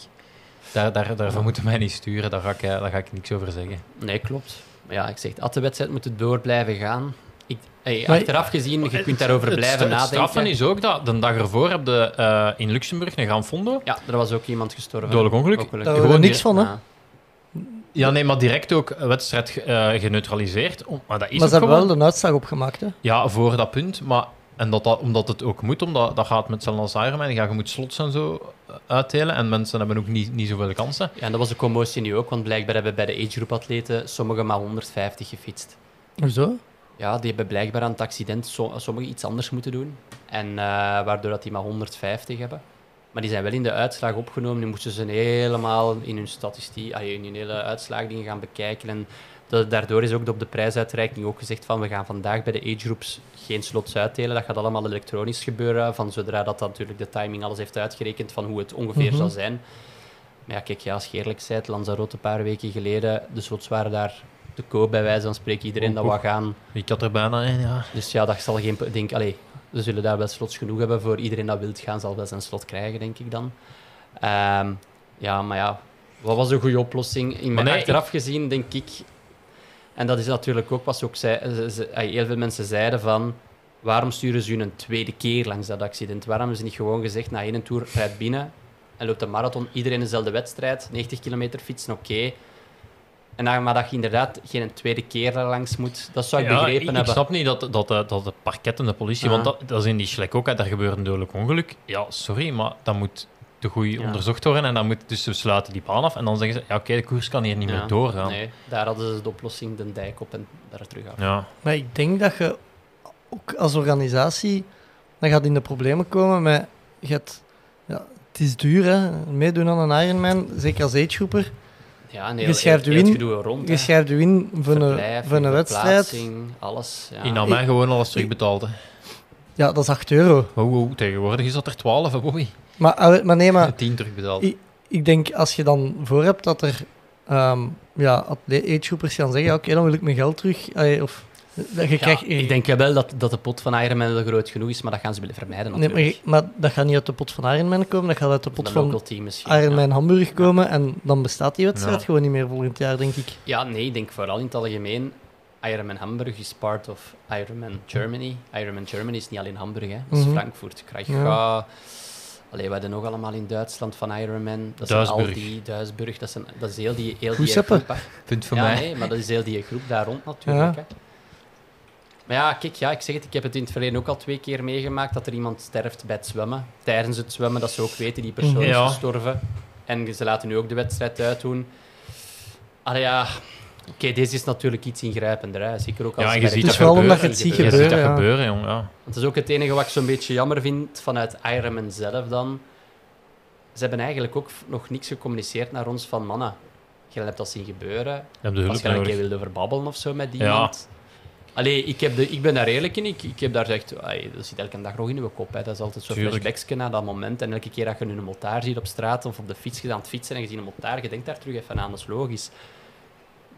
daar, daar, daarvoor moeten mij niet sturen. Daar ga, ik, eh, daar ga ik niks over zeggen. Nee, klopt. Maar ja, ik zeg, had de wedstrijd moeten door blijven gaan. Ik, hey, Maar- achteraf gezien, je kunt daarover Het blijven het nadenken. straffen is ook dat de dag ervoor heb je eh, in Luxemburg een Gran Fondo. Ja, er was ook iemand gestorven. Dodelijk ongeluk. Een Daar Gewoon niks van, hè? Ja. Ja, nee, maar direct ook een wedstrijd eh, geneutraliseerd. Maar dat is Maar ze hebben gewoon... wel een uitslag opgemaakt, hè? Ja, voor dat punt. Maar, en dat, dat, omdat het ook moet, omdat dat gaat met hetzelfde als Ironman. Ja, je moet slots en zo eh, uitdelen. En mensen hebben ook niet, niet zoveel kansen. Ja, en dat was de commotie nu ook, want blijkbaar hebben bij de age-group atleten sommigen maar 150 gefietst. Hoezo? Ja, die hebben blijkbaar aan het accident so- sommigen iets anders moeten doen. En eh, waardoor dat die maar 150 hebben. Maar die zijn wel in de uitslag opgenomen. Nu moesten ze helemaal in hun statistiek, in hun hele uitslagdingen gaan bekijken. En da- daardoor is ook op de prijsuitreiking ook gezegd van we gaan vandaag bij de age-groups geen slots uitdelen. Dat gaat allemaal elektronisch gebeuren. Van zodra dat natuurlijk de timing alles heeft uitgerekend van hoe het ongeveer Mhm. zal zijn. Maar ja, kijk, ja, als je eerlijk bent, Lanzarote een paar weken geleden, de slots waren daar te koop bij wijze van spreken. Iedereen dat wou gaan. Ik had er bijna een, ja. Dus ja, dat zal geen... Denk, allee, we zullen daar wel slots genoeg hebben voor iedereen dat wilt gaan, zal wel zijn slot krijgen, denk ik dan. Ehm, ja, maar ja, wat was een goede oplossing? In mijn nee, achteraf gezien, denk ik... En dat is natuurlijk ook wat ze ook zei, ze- ze- allee, heel veel mensen zeiden van... Waarom sturen ze u een tweede keer langs dat accident? Waarom hebben ze niet gewoon gezegd, na één tour, rijd binnen en loopt een marathon, iedereen dezelfde wedstrijd, 90 kilometer fietsen, oké. En dan, maar dat je inderdaad geen tweede keer daar langs moet, dat zou ik Ja, begrepen ik, ik hebben. snap niet dat, dat, dat, dat de parket en de politie... Ah. Want dat, dat is in die Schlek ook, hè, daar gebeurt een dodelijk ongeluk. Ja, sorry, maar dat moet te goed Ja. onderzocht worden. En dan moet dus ze sluiten die baan af. En dan zeggen ze, ja, oké, de koers kan hier niet Ja, meer doorgaan. Nee, daar hadden ze de oplossing, de dijk op en daar terug af. Ja. Maar ik denk dat je ook als organisatie dan gaat in de problemen komen met... Je hebt, ja, het is duur, hè. Meedoen aan een Ironman, zeker als agegroeper. Ja, en Je schrijft heel, u heel het in, gedoe rond. Je schrijft je in voor een, voor een wedstrijd. alles. Ja. In Amijn gewoon alles terugbetaald. Hè. Ja, dat is 8 euro. Wow, tegenwoordig is dat er 12, hè, Bobby. Maar, maar nee, maar 10 terugbetaald. I- ik denk als je dan voor hebt dat er ehm ja, agegroepers gaan zeggen, oké, dan wil ik mijn geld terug. Allee, of, dat je Ja, krijgt, ik denk wel dat, dat de pot van Ironman wel groot genoeg is, maar dat gaan ze willen vermijden nee, natuurlijk. maar, je- maar dat gaat niet uit de pot van Ironman komen, dat gaat uit de pot van team. Ironman Hamburg komen en dan bestaat die wedstrijd Ja. gewoon niet meer volgend jaar, denk ik. Ja. nee, ik denk vooral in het algemeen. Ironman Hamburg is part of Ironman Germany. Ironman Germany is niet alleen Hamburg, hè. dat is Mhm. Frankfurt, Kraichgau. Allee, we hadden nog allemaal in Duitsland van Ironman. Dat zijn al Duisburg. die Duisburg. Dat, zijn, dat is heel die, heel die groep. hè. Punt voor ja, mij. nee, maar dat is heel die groep daar rond natuurlijk. Ja. Hè. Maar ja, kijk, ja, ik zeg het, ik heb het in het verleden ook al twee keer meegemaakt dat er iemand sterft bij het zwemmen. Tijdens het zwemmen, dat ze ook weten, die persoon is Ja. gestorven. En ze laten nu ook de wedstrijd uitdoen. Allee, ja, Oké, deze is natuurlijk iets ingrijpender. Hè. Zeker ook als Ja, en je ziet Het is dat wel gebeuren. omdat je het ziet Je ziet gebeuren, dat ja. gebeuren, jong. Ja. Het is ook het enige wat ik zo'n beetje jammer vind vanuit Ironman zelf dan. Ze hebben eigenlijk ook nog niks gecommuniceerd naar ons van mannen. Je hebt dat zien gebeuren. Je hebt de Als je een keer wilde over babbelen of zo met Ja. iemand. Allee, ik, heb de, ik ben daar eerlijk in. Ik, ik heb daar echt... ai, dat zit elke dag nog in uw kop. Hè. Dat is altijd zo'n Tuurlijk. flashbacksje naar dat moment. En elke keer dat je een motaar ziet op straat of op de fiets, je aan het fietsen en je ziet een motaar, je denkt daar terug even aan. Dat is logisch.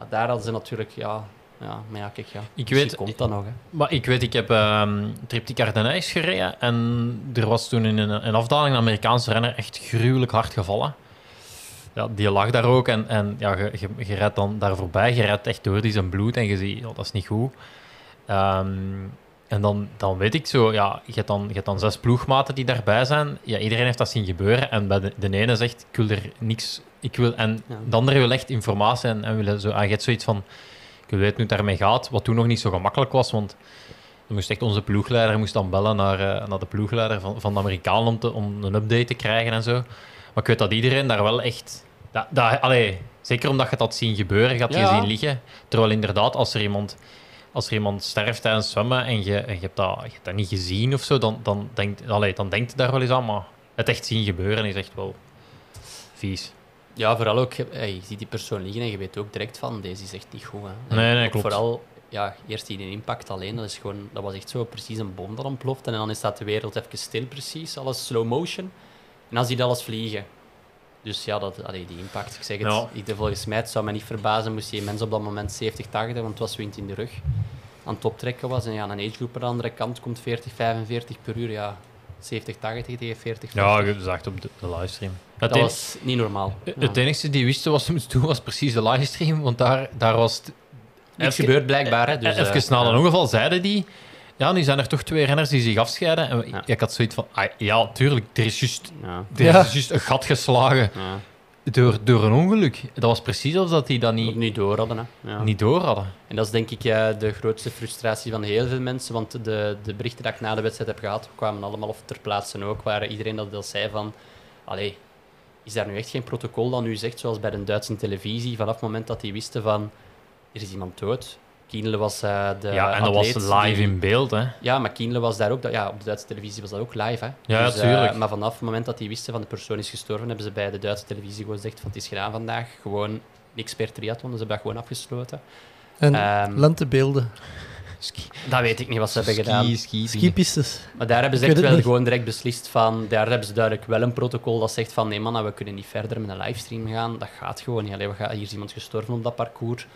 Maar daar hadden ze natuurlijk... Ja, ja maar ja, kijk, ja. Ik weet- komt dat nog, hè. Maar ik weet, ik heb ehm Triptyque Ardenijs gereden en er was toen in een, een afdaling een Amerikaanse renner echt gruwelijk hard gevallen. Ja, die lag daar ook en, en ja, je, je, je rijdt dan daar voorbij, je rijdt echt door die zijn bloed en je ziet, ja, dat is niet goed. Ehm, en dan, dan weet ik zo, ja, je hebt dan, je hebt dan zes ploegmaten die daarbij zijn. Ja, iedereen heeft dat zien gebeuren en bij de, de ene zegt, ik wil er niks, ik wil, en Ja. de andere wil echt informatie en, en wil zo, en je hebt zoiets van, ik wil weten hoe het daarmee gaat, wat toen nog niet zo gemakkelijk was, want dan moest echt onze ploegleider moest dan bellen naar, eh, naar de ploegleider van, van de Amerikanen om, te, om een update te krijgen en zo. Maar ik weet dat iedereen daar wel echt... Dat, dat, allee, zeker omdat je had zien gebeuren, je had Ja. gezien liggen. Terwijl inderdaad, als er iemand, als er iemand sterft tijdens zwemmen en je, en je, hebt, dat, je hebt dat niet gezien of zo, dan, dan, denkt, allee, dan denkt je daar wel eens aan. Maar het echt zien gebeuren is echt wel vies. Ja, vooral ook, je, hey, je ziet die persoon liggen en je weet ook direct van, deze is echt niet goed. Hè. Nee, nee, klopt. Vooral, ja, eerst die impact alleen, dat, is gewoon, dat was echt zo precies een bom dat ontploft. En dan staat de wereld even stil precies, alles slow motion. En dan zie je alles vliegen. Dus ja, dat, allee, die impact, ik zeg het, Ja. ik, volgens mij, het zou me niet verbazen moest die mens op dat moment 70, 80, want het was wind in de rug, aan het optrekken was. En ja, een agegroep aan de andere kant komt 40, 45 per uur, ja, 70, 80 tegen 40, 50. Ja, je zag het op de, de livestream. Het, dat was niet normaal. Ja. het enige die wisten wat ze moesten doen, was precies de livestream. Want daar, daar was het Niks gebeurt blijkbaar, hè. Dus, Even na ja. een ongeval zeiden die... Ja, nu zijn er toch twee renners die zich afscheiden. En Ja. ik had zoiets van... Ah, ja, tuurlijk, er is juist Ja, er Ja. is juist een gat geslagen ja. door, door een ongeluk. Dat was precies alsof dat die dat Niet, niet, niet door hadden. Hè. Ja. niet door hadden. En dat is denk ik eh, de grootste frustratie van heel veel mensen. Want de, de berichten die ik na de wedstrijd heb gehad, kwamen allemaal of ter plaatse ook. Waar iedereen dat, dat zei van... Allee, is daar nu echt geen protocol dat nu zegt, zoals bij de Duitse televisie, vanaf het moment dat die wisten van... Er is iemand dood. Kienle was eh, de ja, en dat was live die- in beeld, hè. Ja, maar Kienle was daar ook... Ja, op de Duitse televisie was dat ook live, hè. Ja, Dus, eh, tuurlijk. maar vanaf het moment dat die wisten van de persoon is gestorven, hebben ze bij de Duitse televisie gewoon gezegd van het is gedaan vandaag. Gewoon niks per triathlon, dus ze hebben dat gewoon afgesloten. En Ehm, lentebeelden, dat weet ik niet wat ze hebben gedaan. Ski, ski, ski. skipistes. Maar daar hebben ze echt wel niet. gewoon direct beslist van... Daar hebben ze duidelijk wel een protocol dat zegt van... Nee man, we kunnen niet verder met een livestream gaan. Dat gaat gewoon niet. Allee, we gaan, hier is iemand gestorven op dat parcours.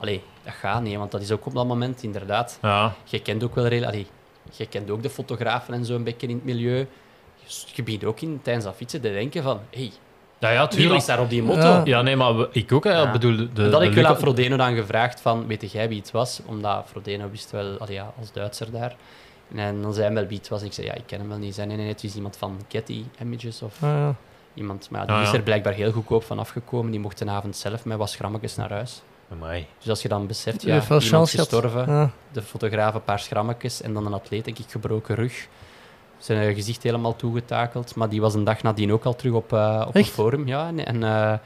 Allee, dat gaat niet, want dat is ook op dat moment inderdaad... Ja, Je kent ook wel... Allee, je kent ook de fotografen en zo een beetje in het milieu. Je begint ook in, tijdens dat fietsen te denken van... Hey, ja, ja wie was daar op die moto? Ja. Ja, nee, maar ik ook, hè. Ja. Ik bedoel, de, dat de ik wel aan Frodeno dan gevraagd van, weet jij wie het was? Omdat Frodeno wist wel, allee, ja, als Duitser daar. En dan zei hij wel wie het was. Ik zei, ja, ik ken hem wel niet. Hij zei, nee, nee, het is iemand van Getty Images of Ah, ja. iemand. Maar ja, die Ah, is er blijkbaar heel goedkoop van afgekomen. Die mocht de avond zelf met wat schrammetjes naar huis. Amai. Dus als je dan beseft, ja, iemand chance gehad. gestorven, Ja. de fotograaf een paar schrammetjes en dan een atleet, denk ik, gebroken rug. Zijn eh, gezicht helemaal toegetakeld. Maar die was een dag nadien ook al terug op, eh, op Echt? forum. Ja, en, en, eh,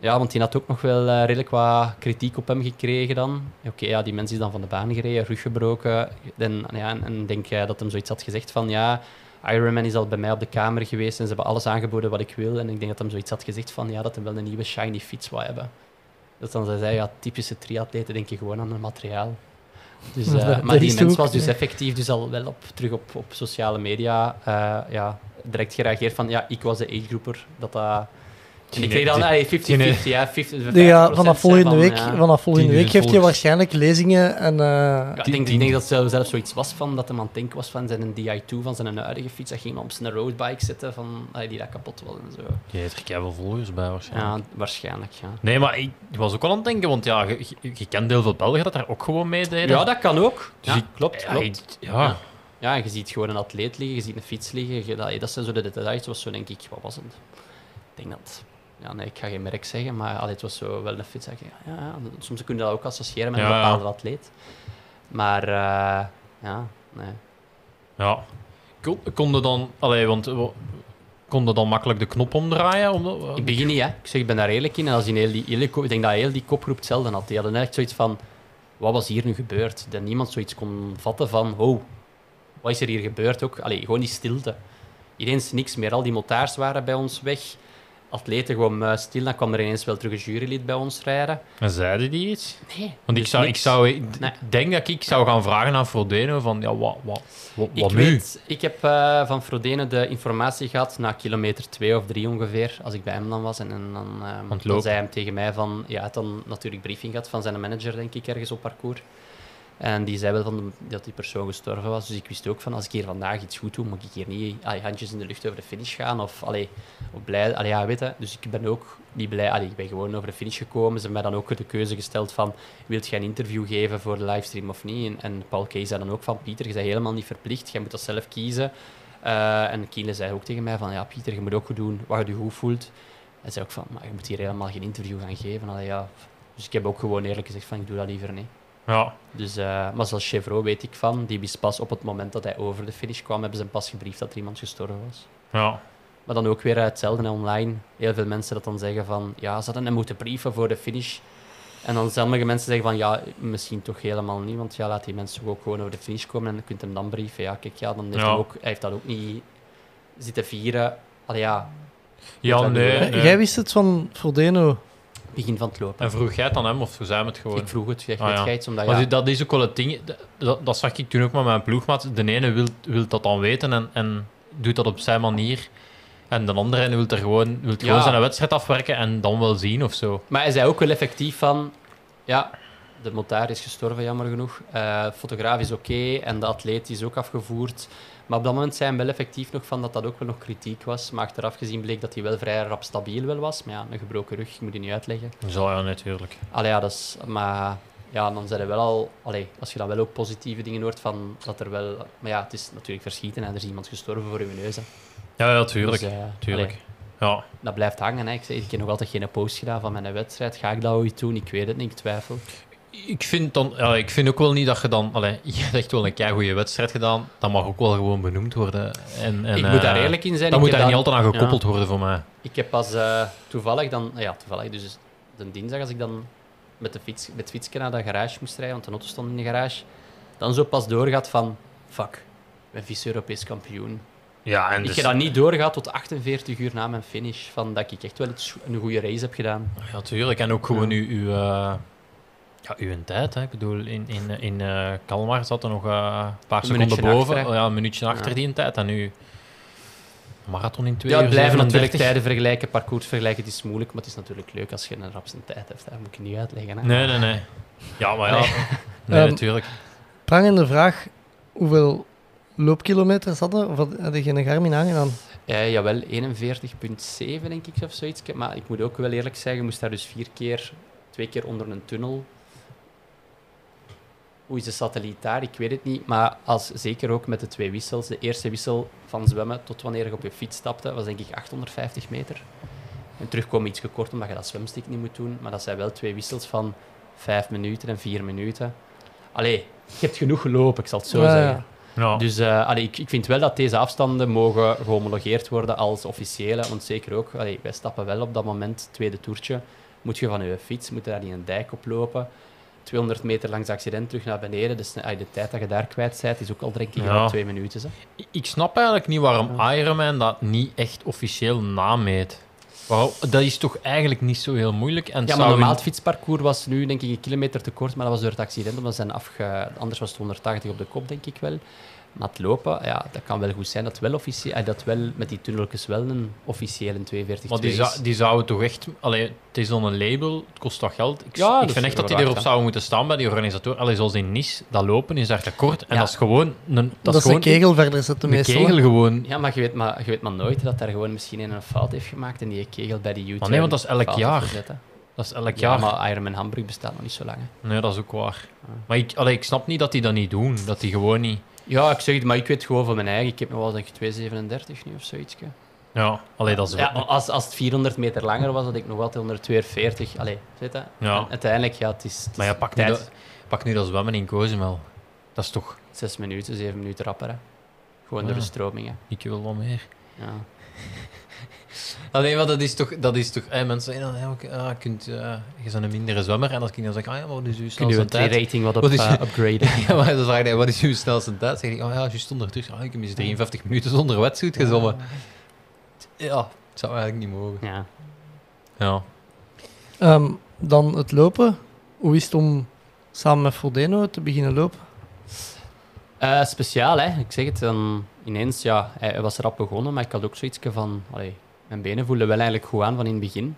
ja, want die had ook nog wel redelijk wat kritiek op hem gekregen dan. Oké, ja, die mens is dan van de baan gereden, rug gebroken. En, ja, en, denk eh, dat hem zoiets had gezegd van, ja, Ironman is al bij mij op de kamer geweest en ze hebben alles aangeboden wat ik wil. En ik denk dat hem zoiets had gezegd van, ja, dat hij wel een nieuwe shiny fiets wou hebben. Dat dan zei, ja, typische triatleten denken gewoon aan het materiaal. Dus, eh, Dat- maar dat die mens was dus effectief dus al wel op, terug op, op sociale media eh, ja, direct gereageerd van ja, ik was de agegroeper. Dat dat... Ik kreeg dan Die- hey, 50-50, die- ja, 50, Die, ja, 50% vanaf volgende van, week, ja. vanaf volgende week die geeft hij waarschijnlijk lezingen en... eh, Ja, ik, Die- denk, die- ik denk dat er zelfs zoiets was van dat hij aan het denken was van zijn DI2 van zijn huidige fiets. Dat ging hem op zijn roadbike zitten van die dat kapot was en zo. Je hebt er keihard volgers bij waarschijnlijk. Ja, waarschijnlijk. Ja. Nee, maar ik was ook wel aan het denken, want ja, je, je, je kent heel veel Belgen dat daar ook gewoon meededen. ja, dat kan ook. Dus Ja, ik- klopt, Ja, klopt. ik- ja. Ja. Je ziet gewoon een atleet liggen, je ziet een fiets liggen. Je, dat, dat zijn zo de details. was zo, denk ik, wat was het? Ik denk dat... Ja, nee, ik ga geen merk zeggen, maar allee, het was zo wel een fiets. ik, Ja, ja, soms kun je dat ook associëren met een Ja, bepaalde atleet. Maar, eh, ja, nee. Ja. Kon, konden dan... Allee, want... we- kon je dan makkelijk de knop omdraaien? Om, de- Ik begin niet, hè. Ik zeg, ik ben daar eerlijk in. En als in heel die, hele ik denk dat heel die kopgroep hetzelfde had. Die hadden echt zoiets van, wat was hier nu gebeurd? Dat niemand zoiets kon vatten van, oh, wat is er hier gebeurd ook? Allee, gewoon die stilte. Ineens niks meer. Al die motaars waren bij ons weg. Atleten gewoon muisstil. Dan kwam er ineens wel terug een jurylid bij ons rijden. En zeiden die iets? Nee. Want ik dus zou, ik zou, ik d- Nee. denk dat ik zou gaan vragen aan Frodeno van, ja, wat, wat, wat, wat Ik, nu? weet, ik heb eh, van Frodeno de informatie gehad na kilometer 2 of 3 ongeveer, als ik bij hem dan was. En, en dan, eh, het dan zei hij tegen mij van... Ja, hij had dan natuurlijk briefing gehad van zijn manager, denk ik, ergens op parcours. En die zei wel van dat die persoon gestorven was. Dus ik wist ook van, als ik hier vandaag iets goed doe, moet ik hier niet handjes in de lucht over de finish gaan. Of, allee, of blij... Allee, ja, weet je. Dus ik ben ook niet blij... Allee, ik ben gewoon over de finish gekomen. Ze hebben mij dan ook de keuze gesteld van, wilt jij een interview geven voor de livestream of niet? En, en Paul Kees zei dan ook van, Pieter, je bent helemaal niet verplicht. Jij moet dat zelf kiezen. Eh, en Kiele zei ook tegen mij van, ja, Pieter, je moet ook goed doen wat je goed voelt. Hij zei ook van, maar je moet hier helemaal geen interview gaan geven. Allee, ja. Dus ik heb ook gewoon eerlijk gezegd van, ik doe dat liever niet. Ja, Dus, eh, maar zoals Chevrolet weet ik van, die wist pas op het moment dat hij over de finish kwam, hebben ze hem pas gebriefd dat er iemand gestorven was. ja. Maar dan ook weer hetzelfde online. Heel veel mensen dat dan zeggen van, ja, ze hadden hem moeten brieven voor de finish. En dan sommige mensen zeggen van, ja, misschien toch helemaal niet, want ja, laat die mensen toch ook gewoon over de finish komen en je kunt hem dan brieven. Ja, kijk, ja, dan heeft Ja. hij, ook, hij heeft dat ook niet zitten vieren. Allee, ja, Ja, nee. Jij wist het van Frodeno. Begin van het lopen. En vroeg jij het aan hem of zei hem het gewoon? Ik vroeg het, jij Ah, ja. iets, omdat Maar ja, dat is ook wel het ding. dat- Dat, zag ik toen ook met mijn ploegmaat. De ene wil, wil dat dan weten en, en doet dat op zijn manier. En de andere wil er gewoon, wil gewoon Ja. zijn wedstrijd afwerken en dan wel zien of zo. Maar hij zei ook wel effectief van... Ja, de motaar is gestorven, jammer genoeg. Eh fotograaf is oké en de atleet is ook afgevoerd. Maar op dat moment zei hij wel effectief nog van dat dat ook wel nog kritiek was. Maar achteraf gezien bleek dat hij wel vrij rap stabiel wel was. Maar ja, een gebroken rug, ik moet die niet uitleggen. Zo ja, natuurlijk. Allee, ja, dat is... Maar ja, dan zijn er wel al... Allee, als je dan wel ook positieve dingen hoort van dat er wel... Maar ja, het is natuurlijk verschieten en er is iemand gestorven voor je neus. hè. Ja, ja, tuurlijk. Dus, eh, tuurlijk. allee, Ja. dat blijft hangen. Hè. Ik, zeg, ik heb nog altijd geen post gedaan van mijn wedstrijd. Ga ik dat ooit doen? Ik weet het niet, ik twijfel. Ik vind, dan, ja, ik vind ook wel niet dat je dan... Allee, je hebt echt wel een goede wedstrijd gedaan. Dat mag ook wel gewoon benoemd worden. En, en, ik moet daar eh, eerlijk in zijn. Dan ik moet daar niet dan- altijd aan gekoppeld ja. worden voor mij. Ik heb pas eh, toevallig dan... Ja, toevallig. Dus de dinsdag als ik dan met de fiets, met het fietsje naar de garage moest rijden, want de auto stond in de garage, dan zo pas doorgaat van... Fuck, ik ben vice-Europees kampioen. Ja, en Ik dus, heb dat niet doorgehad tot 48 uur na mijn finish, van dat ik echt wel een goede race heb gedaan. Ja, tuurlijk. En ook gewoon Ja. uw, uw, eh, ja, uw tijd. Hè. Ik bedoel, in, in, in eh Kalmar zat er nog eh, een paar Een seconden boven. achter, ja, een minuutje achter Ja. die tijd. En nu marathon in twee Ja, uur het blijven natuurlijk 37. tijden vergelijken, parcours vergelijken, het is moeilijk, maar het is natuurlijk leuk als je een rapste tijd hebt. Dat moet ik niet uitleggen. Hè. Nee, nee, nee. Ja, maar ja. Nee. Nee, Ehm, natuurlijk. Prangende vraag. Hoeveel loopkilometers hadden? Of had je geen Garmin aangedaan? Ja, jawel, 41,7 denk ik of zoiets. Maar ik moet ook wel eerlijk zeggen, je moest daar dus vier keer, twee keer onder een tunnel. Hoe is de satelliet daar? Ik weet het niet. Maar als, zeker ook met de twee wissels. De eerste wissel van zwemmen tot wanneer je op je fiets stapte, was denk ik 850 meter. En terugkomen iets gekort omdat je dat zwemstick niet moet doen. Maar dat zijn wel twee wissels van vijf minuten en vier minuten. Allee, je hebt genoeg gelopen, ik zal het zo Ja, zeggen. Ja. Dus eh, allee, ik, ik vind wel dat deze afstanden mogen gehomologeerd worden als officiële. Want zeker ook, allee, wij stappen wel op dat moment, tweede toertje, moet je van je fiets, moet je daar niet een dijk oplopen. 200 meter langs de accident terug naar beneden. Dus allee, de tijd dat je daar kwijt bent, is ook al denk ik Ja. al twee minuten. Hè. Ik snap eigenlijk niet waarom Ironman dat niet echt officieel nameet. Dat is toch eigenlijk niet zo heel moeilijk. En Ja, maar normaal het fietsparcours was nu denk ik een kilometer te kort, maar dat was door het accident. Omdat ze zijn afge... Anders was het 180 op de kop, denk ik wel. Maar het lopen, ja, dat kan wel goed zijn dat wel, officie- eh, dat wel met die tunneltjes wel een officiële 42 Maar die, is. zou, die zouden toch echt... Allee, het is dan een label, het kost toch geld. Ik, Ja, ik vind echt dat die erop zouden moeten staan bij die organisatoren. Allee, zoals in Nice, dat lopen is daar te kort. En Ja. dat is gewoon... Een, dat, Dat, is een kegel verder zetten een meestal. kegel hè. gewoon. Ja, maar je weet maar, je weet maar nooit dat daar gewoon misschien een, een fout heeft gemaakt en die kegel bij die YouTube. Maar nee, want dat is elk jaar. Dat is elk Ja, jaar. maar Ironman Hamburg bestaat nog niet zo lang. hè. Nee, dat is ook waar. Maar ik, allee, ik snap niet dat die dat niet doen. Dat die gewoon niet... Ja, ik zeg het, maar ik weet gewoon van mijn eigen. Ik heb nog wel denk ik 237 nu of zoiets. Ja, allee, dat is... Ja, als, als het 400 meter langer was, had ik nog altijd 142. Allee, zit dat? Ja. Uiteindelijk, ja, het is, het Maar ja, pak nu, dat, pak nu dat zwemmen in Cozumel. Dat is toch... Zes minuten, zeven minuten rapper. Hè. Gewoon Ja. door de stromingen. Ik wil wat meer. Ja. Alleen, maar dat is toch... Dat is toch mensen zeggen dan, ja, oké, ah, je, kunt, eh, je bent een mindere zwemmer. En als ik dan zeg, ah ja, maar wat is uw Kun je snelste tijd? rating wat op Wat is- eh, upgraden? Ja, maar dan vraag je, wat is uw snelste tijd? zeg ik, oh ja, juist ondertussen. Ah, ik heb eens 53 minuten zonder wetsuit gezwommen. Ja, het zou eigenlijk niet mogen. Ja. Ja. Ehm, dan het lopen. Hoe is het om samen met Frodeno te beginnen lopen? Eh, speciaal, hè. Ik zeg het, dan ineens, ja, hij, hij was rap begonnen, maar ik had ook zoiets van, allee, mijn benen voelden wel eigenlijk goed aan van in het begin.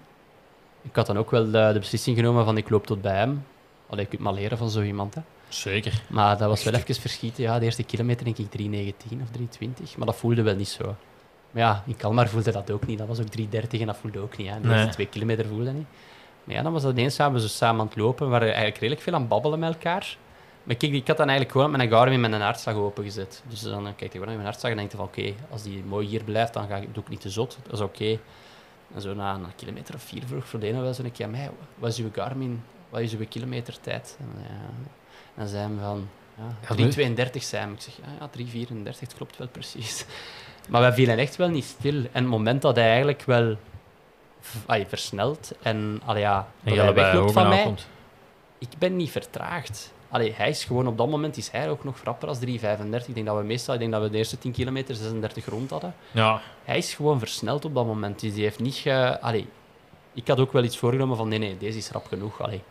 Ik had dan ook wel de, de beslissing genomen van, ik loop tot bij hem. Allee, je kunt maar leren van zo iemand, hè. Zeker. Maar dat was wel even verschieten, ja. De eerste kilometer denk ik 3,19 of 3,20, maar dat voelde wel niet zo. Maar ja, in Kalmar voelde dat ook niet. Dat was ook 3,30 en dat voelde ook niet, hè. De Nee. eerste twee kilometer voelde dat niet. Maar ja, dan was dat ineens samen, zo samen aan het lopen. We waren eigenlijk redelijk veel aan het babbelen met elkaar. Maar kijk, ik had dan eigenlijk gewoon met een Garmin met een hartslag opengezet. Dus dan kijk ik gewoon naar mijn hartslag en denk ik van oké, als die mooi hier blijft, dan ga ik, doe ik niet te zot. Dat is oké. En zo na een kilometer of vier vroeg Frodeno wel zo'n keer aan mij, wat is uw Garmin, wat is uw kilometertijd? En, ja, dan zei hij van, Ja, ja, nu- 3,32 zei hij. Ik zeg, ja, ja 3,34, het klopt wel precies. Maar wij vielen echt wel niet stil. En het moment dat hij eigenlijk wel allee, versnelt en allee, ja, En dat hij wegloopt van mij, komt. ik ben niet vertraagd. Allee, hij is gewoon op dat moment is hij ook nog rapper als 3,35. Ik denk dat we meestal, ik denk dat we de eerste 10 kilometer 36 rond hadden. Ja, Hij is gewoon versneld op dat moment. Dus die heeft niet ge... Allee, ik had ook wel iets voorgenomen van nee, nee, deze is rap genoeg. Allee,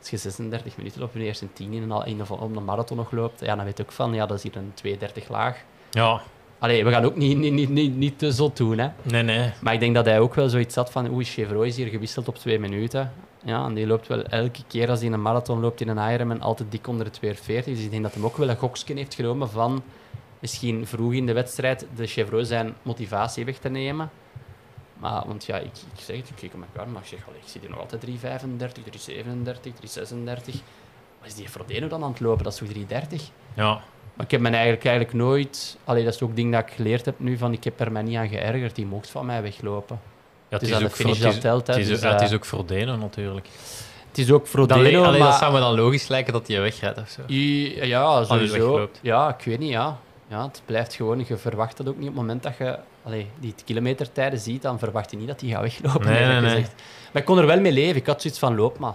als je 36 minuten op je eerste 10 in een, op een marathon nog loopt, ja, dan weet je ook van, ja, dat is hier een 2,30 laag. ja. Allee, we gaan ook niet, niet, niet, niet, niet te zot doen, hè. Nee, nee. Maar ik denk dat hij ook wel zoiets had van, oei, Chevrolet is hier gewisseld op twee minuten. Ja, en die loopt wel elke keer als hij in een marathon loopt in een Ironman altijd dik onder de 240. Dus ik denk dat hij ook wel een goksken heeft genomen van misschien vroeg in de wedstrijd de Chevrolet zijn motivatie weg te nemen. Maar, want ja, ik, ik zeg het, ik kijk op elkaar, maar ik zeg, allee, ik zie hier nog altijd 335, 337, 336. Wat is die Frodeno dan aan het lopen? Dat is toch 330? Ja. Maar ik heb me eigenlijk, eigenlijk nooit... Allee, dat is ook ding dat ik geleerd heb nu, van ik heb er mij niet aan geërgerd. Die mocht van mij weglopen. Het is de finish dat het is- telt, hè, Het is, dus, ja, het is ook voor natuurlijk. Het is ook Frodeno, Dat, le- allee, maar... dat zou me dan logisch lijken dat hij wegrijdt of zo. I- Ja, sowieso. Ja, ik weet niet, ja. ja. Het blijft gewoon... Je verwacht dat ook niet op het moment dat je allee, die kilometertijden ziet, dan verwacht je niet dat hij gaat weglopen, Nee, nee, nee. Maar ik kon er wel mee leven. Ik had zoiets van, loop maar.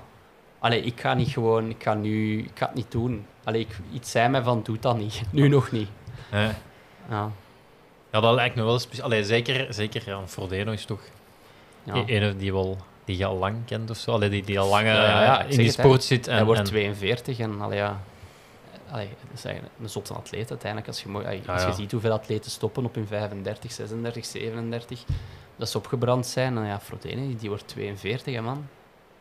Allee, ik ga niet gewoon... Ik ga nu... Ik ga het niet doen. Allee, ik, iets zei mij van, doe dat niet. Nu nog niet. Ja. Ja, dat lijkt me wel speciaal. Zeker, zeker ja, Frodeno is toch ja. e- een die, wel, die je al lang kent of zo. Allee, die, die al lang Ja, ja, ja, ik in die sport zit. En, hij wordt en- 42 en allee, ja, allee, dat is eigenlijk een zotte atleet uiteindelijk. Als je, allee, als je ja. ziet hoeveel atleten stoppen op hun 35, 36, 37, dat ze opgebrand zijn. En ja, Frodene, die wordt 42, hè, man.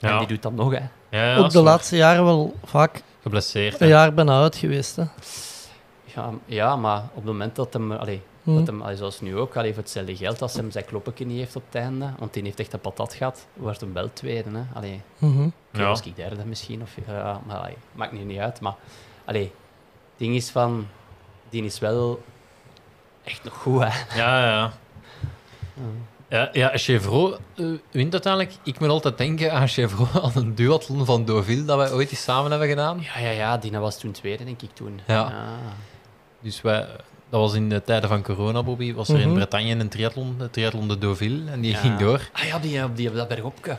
En die doet dat nog, hè. Ja, ja, Ook de laatste jaren wel vaak Geblesseerd. een hè. jaar bijna uit geweest. Hè. Ja, ja, maar op het moment dat hem, allee, Hm. dat hem zoals nu ook, allee, voor hetzelfde geld, als hem zijn kloppetje niet heeft op het einde, want die heeft echt een patat gehad, wordt hem wel tweede. Hè. Allee, Mhm. Ja. was ik derde misschien, of, ja, maar allee, maakt nu niet uit. Maar allee, het ding is van, die is wel echt nog goed, hè. Ja, ja. Ja, ja Chevrolet eh, wint uiteindelijk. Ik moet altijd denken aan Chevrolet, aan een duathlon van Deauville dat wij ooit eens samen hebben gedaan. Ja, ja, ja, Dina was toen tweede, denk ik toen. Ja. Dus wij, dat was in de tijden van corona, Bobby. Was er in Mhm. Bretagne een triathlon, de triathlon de Deauville, en die Ja. ging door. Ah ja, die, op, die, dat bergopke.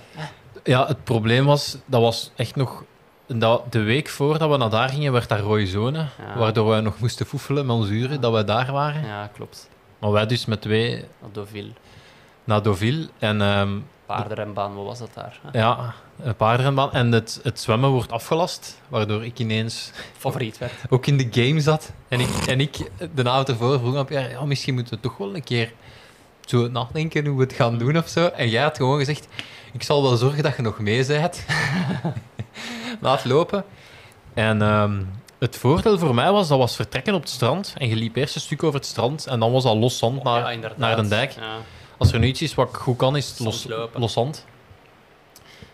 Ja, het probleem was, dat was echt nog... Dat, de week voordat we naar daar gingen, werd daar rode zone. Ja. Waardoor wij nog moesten foefelen met onze uren, dat wij daar waren. Ja, klopt. Maar wij dus met twee Op Deauville. naar Deauville. En ehm, Paardenrenbaan, wat was dat daar? hè? ja, een paardenbaan. En het, het zwemmen wordt afgelast, waardoor ik ineens Favoriet werd. ook in de game zat. En ik, en ik de avond ervoor vroeg aan Pierre, ja, misschien moeten we toch wel een keer zo nadenken hoe we het gaan doen of zo. En jij had gewoon gezegd, ik zal wel zorgen dat je nog mee bent. Laat lopen. En ehm, het voordeel voor mij was, dat was vertrekken op het strand. En je liep eerst een stuk over het strand en dan was al los zand naar, ja, inderdaad. naar de dijk. Ja. Als er nu iets is wat ik goed kan, is het los.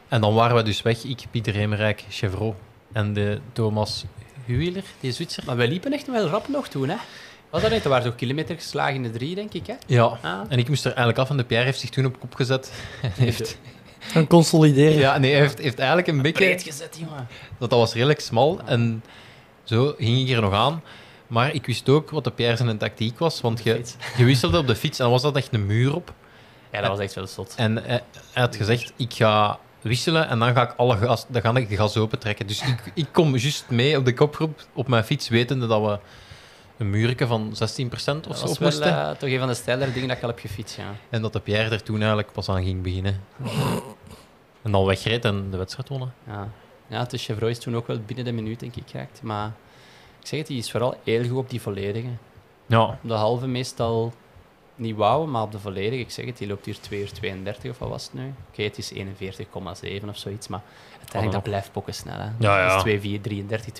En dan waren we dus weg. Ik, Pieter Hemerijk, Chevrolet en de Thomas Huiler, die Zwitser. Maar wij liepen echt wel rap nog toen, hè. Was dat niet? Er waren toch kilometers geslagen in de drie, denk ik, hè? Ja, Ah. en ik moest er eigenlijk af en de Pierre heeft zich toen op kop gezet. En heeft, Een consolideren. ja, nee, hij heeft, heeft eigenlijk een beetje... Breed gezet, jongen. Dat, dat was redelijk smal en zo ging ik er nog aan. Maar ik wist ook wat de Pierre zijn tactiek was, want je, je wisselde op de fiets en dan was dat echt een muur op. Ja, dat was echt wel zot. En hij, hij had gezegd, ik ga wisselen en dan ga ik alle gas, dan ga ik de gas open trekken. Dus ik, ik kom juist mee op de kopgroep op mijn fiets, wetende dat we een muurke van 16% of Dat zo was op wel moesten. eh, toch een van de steilere dingen dat ik al heb gefietst, ja. En dat de Pierre er toen eigenlijk pas aan ging beginnen. en dan wegreed en de wedstrijd wonnen. Ja, ja de Chevrolet is toen ook wel binnen de minuut, denk ik, geraakt. Maar ik zeg het, die is vooral heel goed op die volledige. Ja, Op de halve meestal niet wauw, maar op de volledige, ik zeg het, die loopt hier 2 uur 32 of wat was het nu? Oké, het is 41,7 of zoiets, maar uiteindelijk dat blijft pokken snel. Hè. Ja, ja. Het is 2,433,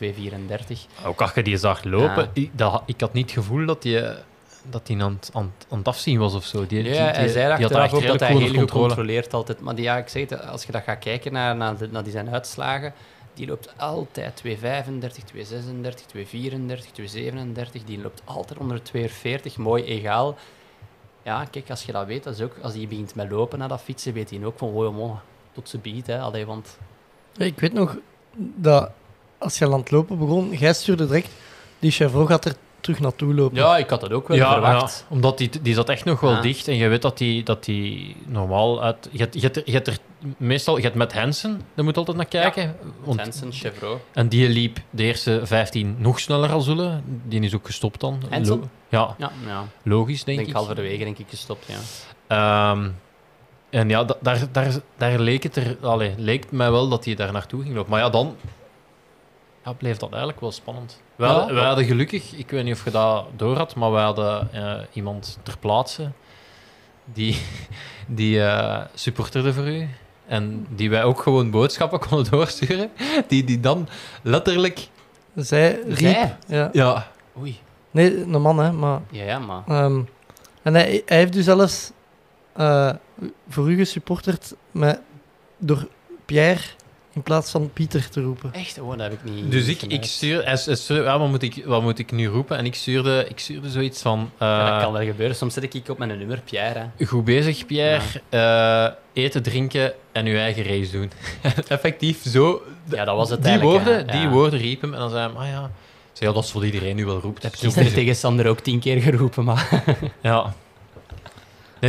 2,34. ook als je die zag lopen, Ja. ik, dat, ik had niet het gevoel dat hij dat die aan, het- aan, het- aan het afzien was of zo. Die, die- Ja, hij die- zei die had ook dat hij heel goed controle. controleert altijd. Maar die, ja, ik zeg het, als je dat gaat kijken naar, naar die zijn uitslagen, die loopt altijd 2,35, 2,36, 2,34, 2,37. Die loopt altijd onder de 2,40, mooi egaal. Ja, kijk, als je dat weet, dat is ook, als hij begint met lopen naar dat fietsen, weet hij ook van, oh man, tot ze biedt. Hè. Want Ik weet nog dat als je aan het lopen begon, jij stuurde direct, die Chevrolet gaat er terug naartoe lopen. ja, ik had dat ook wel Ja, verwacht. ja, omdat die, die zat echt nog wel Ja. dicht en je weet dat die, dat die normaal uit... Je hebt, je, hebt er, je hebt er meestal... Je hebt met Hansen, daar moet je altijd naar kijken. Want, Hansen, Chevrolet. en die liep de eerste 15 nog sneller als Zullen. Die is ook gestopt dan. Hansen? Ja, Ja, ja. logisch Ik denk denk ik. halverwege denk ik gestopt, ja. Ehm, en ja, da- daar, daar, daar leek het er, allee, leek het mij wel dat hij daar naartoe ging lopen. Maar ja, dan ja, bleef dat eigenlijk wel spannend. Wij, Ja. hadden- wij hadden gelukkig, ik weet niet of je dat door had, maar wij hadden eh, iemand ter plaatse die, die eh, supporterde voor u. En die wij ook gewoon boodschappen konden doorsturen. Die, die dan letterlijk. Zij riep. Zij? Ja. Ja, Oei. Nee, een man, hè. Maar, Ja, ja, maar... ehm, en hij, hij heeft dus zelfs eh, voor u gesupporterd met, door Pierre in plaats van Pieter te roepen. Echt? Oh, dat heb ik niet dus ik, ik stuur, ja, wat, moet ik, wat moet ik nu roepen? En ik stuurde, ik stuurde zoiets van. Ja, eh, dat kan wel gebeuren. Soms zet ik op mijn nummer, Pierre. hè. Goed bezig, Pierre. Eh, eten, drinken en uw eigen race doen. Effectief zo. Ja, dat was het die eigenlijk, woorden, die woorden riepen hem en dan zei hij, ah ja. Zei, ja, dat is wat iedereen nu wel roept. Dat heb ik gisteren bezig. tegen Sander ook tien keer geroepen, maar... Ja.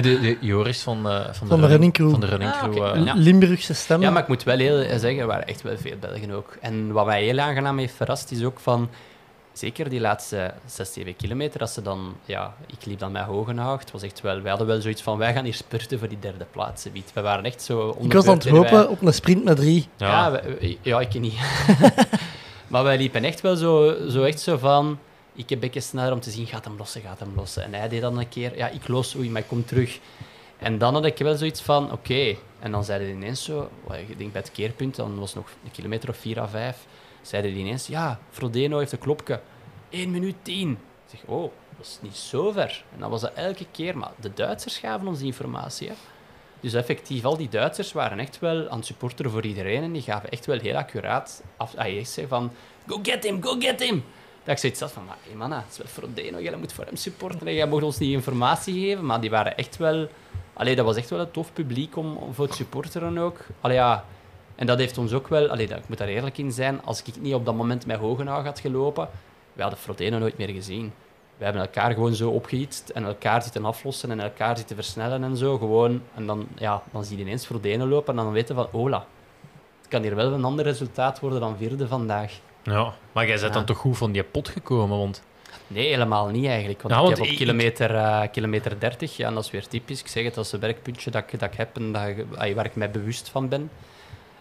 Nee, de, de Joris van, eh, van, Van de running crew. Van de running Ah, crew. eh, Ja. Limburgse stem. Ja, maar ik moet wel heel zeggen, er waren echt wel veel Belgen ook. En wat mij heel aangenaam heeft verrast, is ook van... Zeker die laatste 6, 7 kilometer, als ze dan... Ja, ik liep dan met Hogenhaag. Het was echt wel... Wij hadden wel zoiets van, wij gaan hier spurten voor die derde plaats. We waren echt zo... ik was aan het hopen op een sprint met drie. ja. Ja, ja, ik niet. maar wij liepen echt wel zo, zo, echt zo van... Ik heb beetje sneller om te zien, gaat hem lossen, gaat hem lossen. En hij deed dan een keer, ja, ik los, oei, maar ik kom terug. En dan had ik wel zoiets van, oké. En dan zeiden ineens zo, ik denk bij het keerpunt, dan was het nog een kilometer of vier à vijf, zeiden die ineens, ja, Frodeno heeft een klopje. 1 minuut 10. Ik zeg, oh, dat is niet zo ver. En dan was dat elke keer, maar de Duitsers gaven ons die informatie, hè. Dus effectief, al die Duitsers waren echt wel aan het supporteren voor iedereen en die gaven echt wel heel accuraat af. Ah, van, go get him, go get him. Dat ik zoiets had van, maar hey manna, het is wel Frodeno, jij moet voor hem supporteren en jij mocht ons die informatie geven. Maar die waren echt wel... Allee, dat was echt wel een tof publiek om, voor het supporteren ook. Allee, ja. En dat heeft ons ook wel... Allee, dat, ik moet daar eerlijk in zijn. Als ik niet op dat moment met Hogenhaag had gelopen, we hadden Frodeno nooit meer gezien. We hebben elkaar gewoon zo opgehitst en elkaar zitten aflossen en elkaar zitten versnellen en zo. Gewoon. En dan, ja, dan zie je ineens Frodeno lopen en dan weten van, hola, het kan hier wel een ander resultaat worden dan vierde vandaag. Ja. Maar jij bent Ja. dan toch goed van die pot gekomen, want... Nee, helemaal niet eigenlijk. Want Ja, ik heb op ik- kilometer, eh, kilometer 30, ja, en dat is weer typisch. Ik zeg het, dat is een werkpuntje dat ik, dat ik heb en dat, ik- ay, waar ik mij bewust van ben.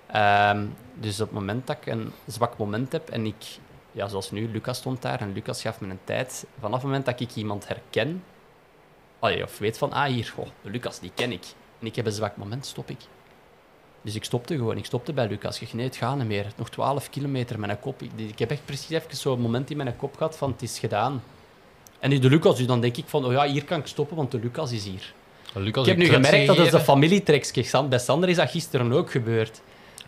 Ehm, dus op het moment dat ik een zwak moment heb en ik, ja, zoals nu, Lucas stond daar en Lucas gaf me een tijd. Vanaf het moment dat ik iemand herken, allee, of weet van, ah hier, goh, Lucas, die ken ik. En ik heb een zwak moment, stop ik. Dus ik stopte gewoon. Ik stopte bij Lucas. Ik nee, het gaat niet meer. Nog 12 kilometer met een kop. Ik, ik heb echt precies even zo'n moment in mijn kop gehad van, het is gedaan. En nu de Lucas, dus dan denk ik van, oh ja, hier kan ik stoppen, want de Lucas is hier. Lucas ik heb nu gemerkt dat het een familietrekje is. Bij Sander is dat gisteren ook gebeurd.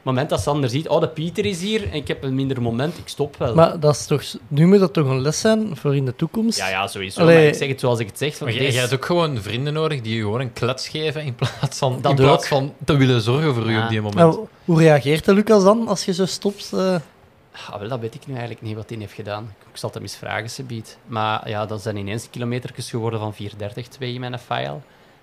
Moment dat Sander ziet, oh, de Pieter is hier en ik heb een minder moment, ik stop wel. Maar dat is toch, nu moet dat toch een les zijn voor in de toekomst? ja, ja, sowieso. Allee. Maar ik zeg het zoals ik het zeg. Van, Maar jij, deze- jij hebt ook gewoon vrienden nodig die je gewoon een klets geven in plaats van, Dat in plaats ook. van te willen zorgen voor u Ja. op die moment. Nou, hoe reageert de Lucas dan als je zo stopt? eh? Ah, wel, dat weet ik nu eigenlijk niet wat hij heeft gedaan. Ik zal het hem eens vragen, Sebiet. Maar ja, dat zijn ineens kilometertjes geworden van 4.30, 2 in mijn file.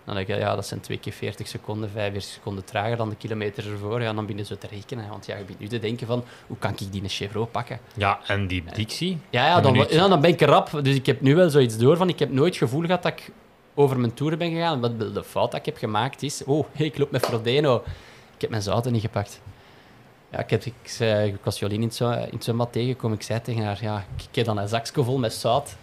Dan denk ik, ja, dat zijn twee keer 40 seconden, 45 seconden trager dan de kilometers ervoor. Ja, dan binnen zo te rekenen. Want ja, je begint nu te denken van, hoe kan ik die een Chevrolet pakken? Ja, en die dictie. Ja, ja, dan, ja, dan ben ik rap. Dus ik heb nu wel zoiets door van, ik heb nooit het gevoel gehad dat ik over mijn toer ben gegaan. Wat de fout dat ik heb gemaakt is, oh, ik loop met Frodeno. Ik heb mijn zouten niet gepakt. Ja, ik, heb, ik, zei- ik was Jolien in het, in het zwembad tegengekomen. Ik zei tegen haar, ja, ik heb dan een zakje vol met zout.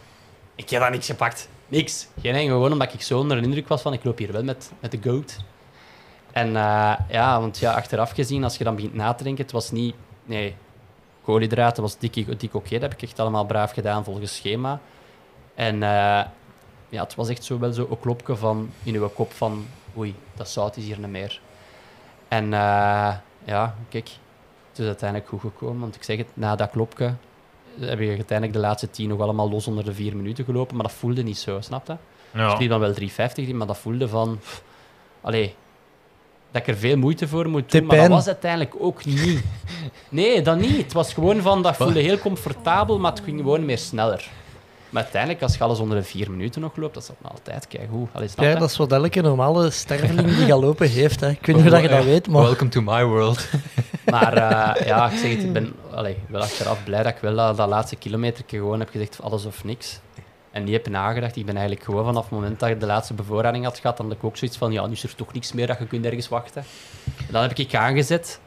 Ik heb daar niks gepakt. Niks. Geen enkel. Gewoon omdat ik zo onder de indruk was van, ik loop hier wel met, met de goat. En eh, ja, want ja, achteraf gezien, als je dan begint na te denken, het was niet... Nee, koolhydraten was dik, dik oké. Dat heb ik echt allemaal braaf gedaan volgens schema. En eh, ja, het was echt zo wel zo een klopje van, in uw kop van... Oei, dat zout is hier niet meer. En eh, ja, kijk, het is uiteindelijk goed gekomen. Want ik zeg het, na dat klopje heb je uiteindelijk de laatste tien nog allemaal los onder de vier minuten gelopen. Maar dat voelde niet zo, snap je? Ja. Ik liep dan wel 350, in, maar dat voelde van... pff, allee, dat ik er veel moeite voor moet doen, maar dat was uiteindelijk ook niet. Nee, dat niet. Het was gewoon van, dat voelde heel comfortabel, maar het ging gewoon meer sneller. Maar uiteindelijk, als je alles onder de vier minuten nog loopt, dat is dat nog altijd kijk hoe. Allee, snap Ja, je? dat is wat elke normale sterveling die gaat lopen heeft. Hè. Ik weet niet of dat je dat weet, maar Welcome to my world. Maar eh, ja, ik zeg het, ik ben allee, wel achteraf blij dat ik wel dat, dat laatste kilometer gewoon heb gezegd, alles of niks. En niet heb nagedacht. Ik ben eigenlijk gewoon vanaf het moment dat ik de laatste bevoorrading had gehad, dan had ik ook zoiets van, ja, nu is er toch niks meer dat je kunt ergens wachten. En dan heb ik aangezet.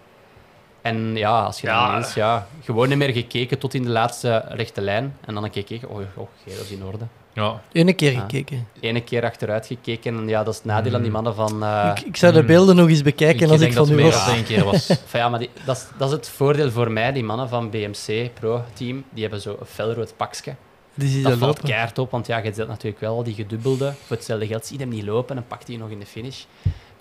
En ja, als je dan Ja. ineens, ja, gewoon niet meer gekeken tot in de laatste rechte lijn. En dan een keer gekeken, oh, oh dat is in orde. Ja. ene keer Ja. gekeken. Ene keer achteruit gekeken. En ja, dat is het nadeel aan die mannen van... eh, ik, ik zou de hmm. beelden nog eens bekijken als ik denk dat van het u meer was. dan één keer was. Enfin, ja, maar die, dat, is, dat is het voordeel voor mij. Die mannen van BMC Pro-team, die hebben zo een felrood pakje. Die zie je Dat daar valt keihard op, want ja, je zet natuurlijk wel al die gedubbelde. Voor hetzelfde geld zie je hem niet lopen en pakt hij nog in de finish.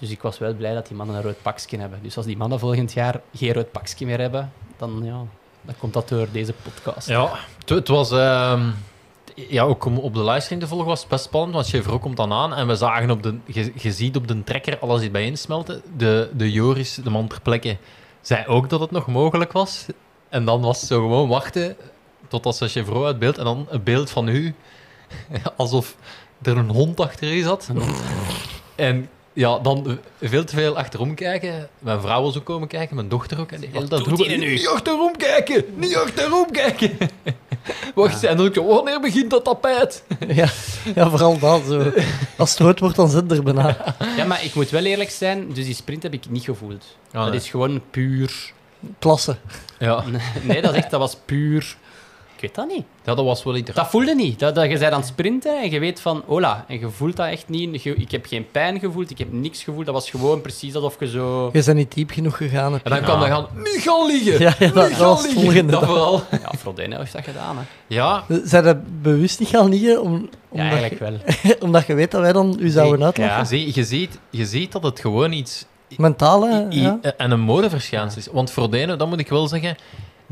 Dus ik was wel blij dat die mannen een rood pakje hebben. Dus als die mannen volgend jaar geen rood pakje meer hebben, dan, ja, dan komt dat door deze podcast. Ja, het, was... ehm, ja, ook om op de livestream te volgen was het best spannend, want Chevrolet komt dan aan en we zagen op de... Je, je ziet op de trekker alles die bijeensmelten. De, de Joris, de man ter plekke, zei ook dat het nog mogelijk was. En dan was het zo gewoon wachten totdat ze Chevrolet uit beeld en dan een beeld van u, alsof er een hond achter u zat. En ja, dan veel te veel achterom kijken. Mijn vrouw was ook komen kijken, mijn dochter ook. En de hele tijd roepen, nu? Niet achterom kijken! Niet achterom kijken! Wacht, en dan ook zo, wanneer begint dat tapijt? Ja, ja, vooral dat. Zo. Als het rood wordt, dan zit er bijna. Ja, maar ik moet wel eerlijk zijn, dus die sprint heb ik niet gevoeld. Ah, dat is gewoon puur... Klasse. Ja. Nee, dat is echt, dat was puur... Weet dat niet. ja, dat was wel interessant. Dat voelde niet. Dat, dat je bent aan het sprinten en je weet van, hola, en je voelt dat echt niet. Je- ik heb geen pijn gevoeld, ik heb niks gevoeld. Dat was gewoon precies alsof je zo... Je bent niet diep genoeg gegaan. heb En dan je. kwam dan gaan, niet gaan liggen! Ja, ja, dat, Niet dat gaan was het volgende. Dat vooral. Ja, Frodeno heeft dat gedaan, hè. Ja, Zijn dat bewust niet gaan liggen? Om, Ja, eigenlijk wel. omdat je weet dat wij dan u zouden uitlachen? Ja. zie, je, ziet, je ziet dat het gewoon iets... I- Ja. En een modeverschijnsel is. Want Frodeno, dat moet ik wel zeggen,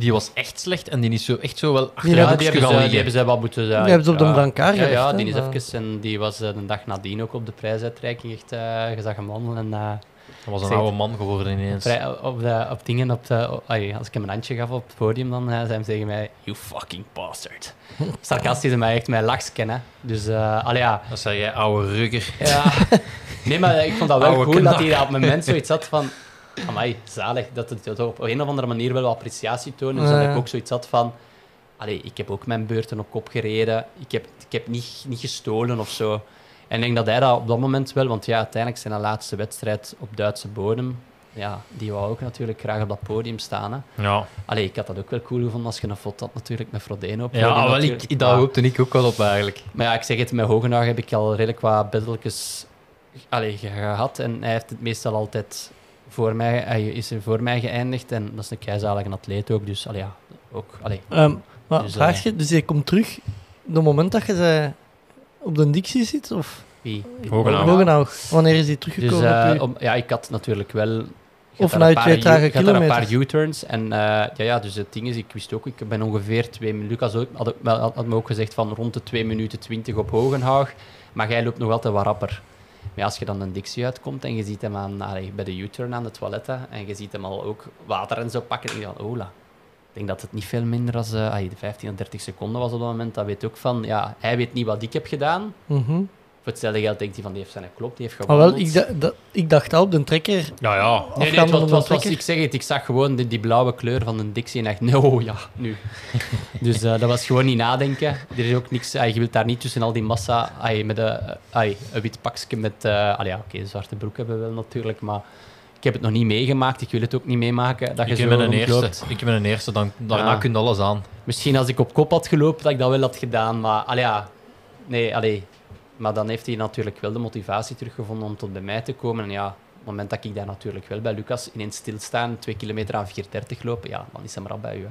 die was echt slecht en die is zo, echt zo wel Ja, achteruit die, gaan hebben ze, die hebben ze wel moeten... Die hebben ze op de ja. brancard Ja, ja, die is even... En die was eh, de dag nadien ook op de prijsuitreiking echt... eh je zag hem wandelen en... eh, Dat was een oude man geworden ineens. op, de, op dingen, op de, op- als ik hem een handje gaf op het podium, dan eh, zei hij tegen mij... You fucking bastard. Sarcastisch en mij echt mijn lachs kennen. Dus, eh allee, ja... Dat zei jij, oude rugger. Ja. Nee, maar ik vond dat wel Oude cool dat hij op het moment zoiets had van... Amai, zalig. Dat het toch op een of andere manier wel wat appreciatie toonde. Dus dat ik ook zoiets had van... Allee, ik heb ook mijn beurten op kop gereden. Ik heb, ik heb niet, niet gestolen of zo. En ik denk dat hij dat op dat moment wel... Want ja, uiteindelijk zijn de laatste wedstrijd op Duitse bodem... Ja, die wou ook natuurlijk graag op dat podium staan. Hè. Ja, Allee, ik had dat ook wel cool gevonden als je een foto had natuurlijk met Frodeno op ja wel, ik, daar Maar- hoopte ik ook wel op eigenlijk. maar ja, ik zeg het, met Hogenaar heb ik al redelijk wat beddeltjes allee, gehad. En hij heeft het meestal altijd voor mij, hij is er voor mij geëindigd. En dat is een keizalige atleet ook. Dus allee, ja, ook. Allee. Ehm, maar Dus, vraag eh, je, dus je komt terug op het moment dat je op de dictie zit? Of Wie? Hogenaar. Hogenau? Wanneer is die Dus teruggekomen op eh, om- ja, ik had natuurlijk wel. Of vanuit een twee paar trage je had een paar. U-turns. En eh, ja, ja, dus het ding is, ik wist ook, ik ben ongeveer twee minuten. Lucas ook, had, ook- wel- had, had me ook gezegd van rond de 2 minuten 20 op Hogenhaag. Maar jij loopt nog altijd wat rapper. Maar als je dan een Dixie uitkomt en je ziet hem aan, allee, bij de U-turn aan de toiletten en je ziet hem al ook water en zo pakken, dan je van, ola. Ik denk dat het niet veel minder als eh, ah, de 15 of 30 seconden was op dat moment. Dat weet ook van, ja, hij weet niet wat ik heb gedaan. Mhm. Voor hetzelfde geld denkt hij van, die heeft zijn klop, die heeft Maar gewandeld. wel, ik, ik dacht al op de trekker. Ja, ja. Nee, nee, het was, ik zeg het, ik zag gewoon die, die blauwe kleur van een Dixie en dacht, no, ja, nu. dus eh, dat was gewoon niet nadenken. Er is ook niks, ah, je wilt daar niet tussen al die massa, ah, met een, ah, een wit pakje met, eh ah, ja, oké, een zwarte broek hebben we wel natuurlijk, maar ik heb het nog niet meegemaakt, ik wil het ook niet meemaken. Dat je Ik ben een eerste. Ik ben een eerste, dan, daarna Ja. kun je alles aan. Misschien als ik op kop had gelopen, dat ik dat wel had gedaan, maar allee, ja, nee, allee. Maar dan heeft hij natuurlijk wel de motivatie teruggevonden om tot bij mij te komen. En ja, op het moment dat ik daar natuurlijk wel bij Lucas ineens stilstaan, twee kilometer aan 4.30 lopen, ja, dan is hij maar al bij u. Hè.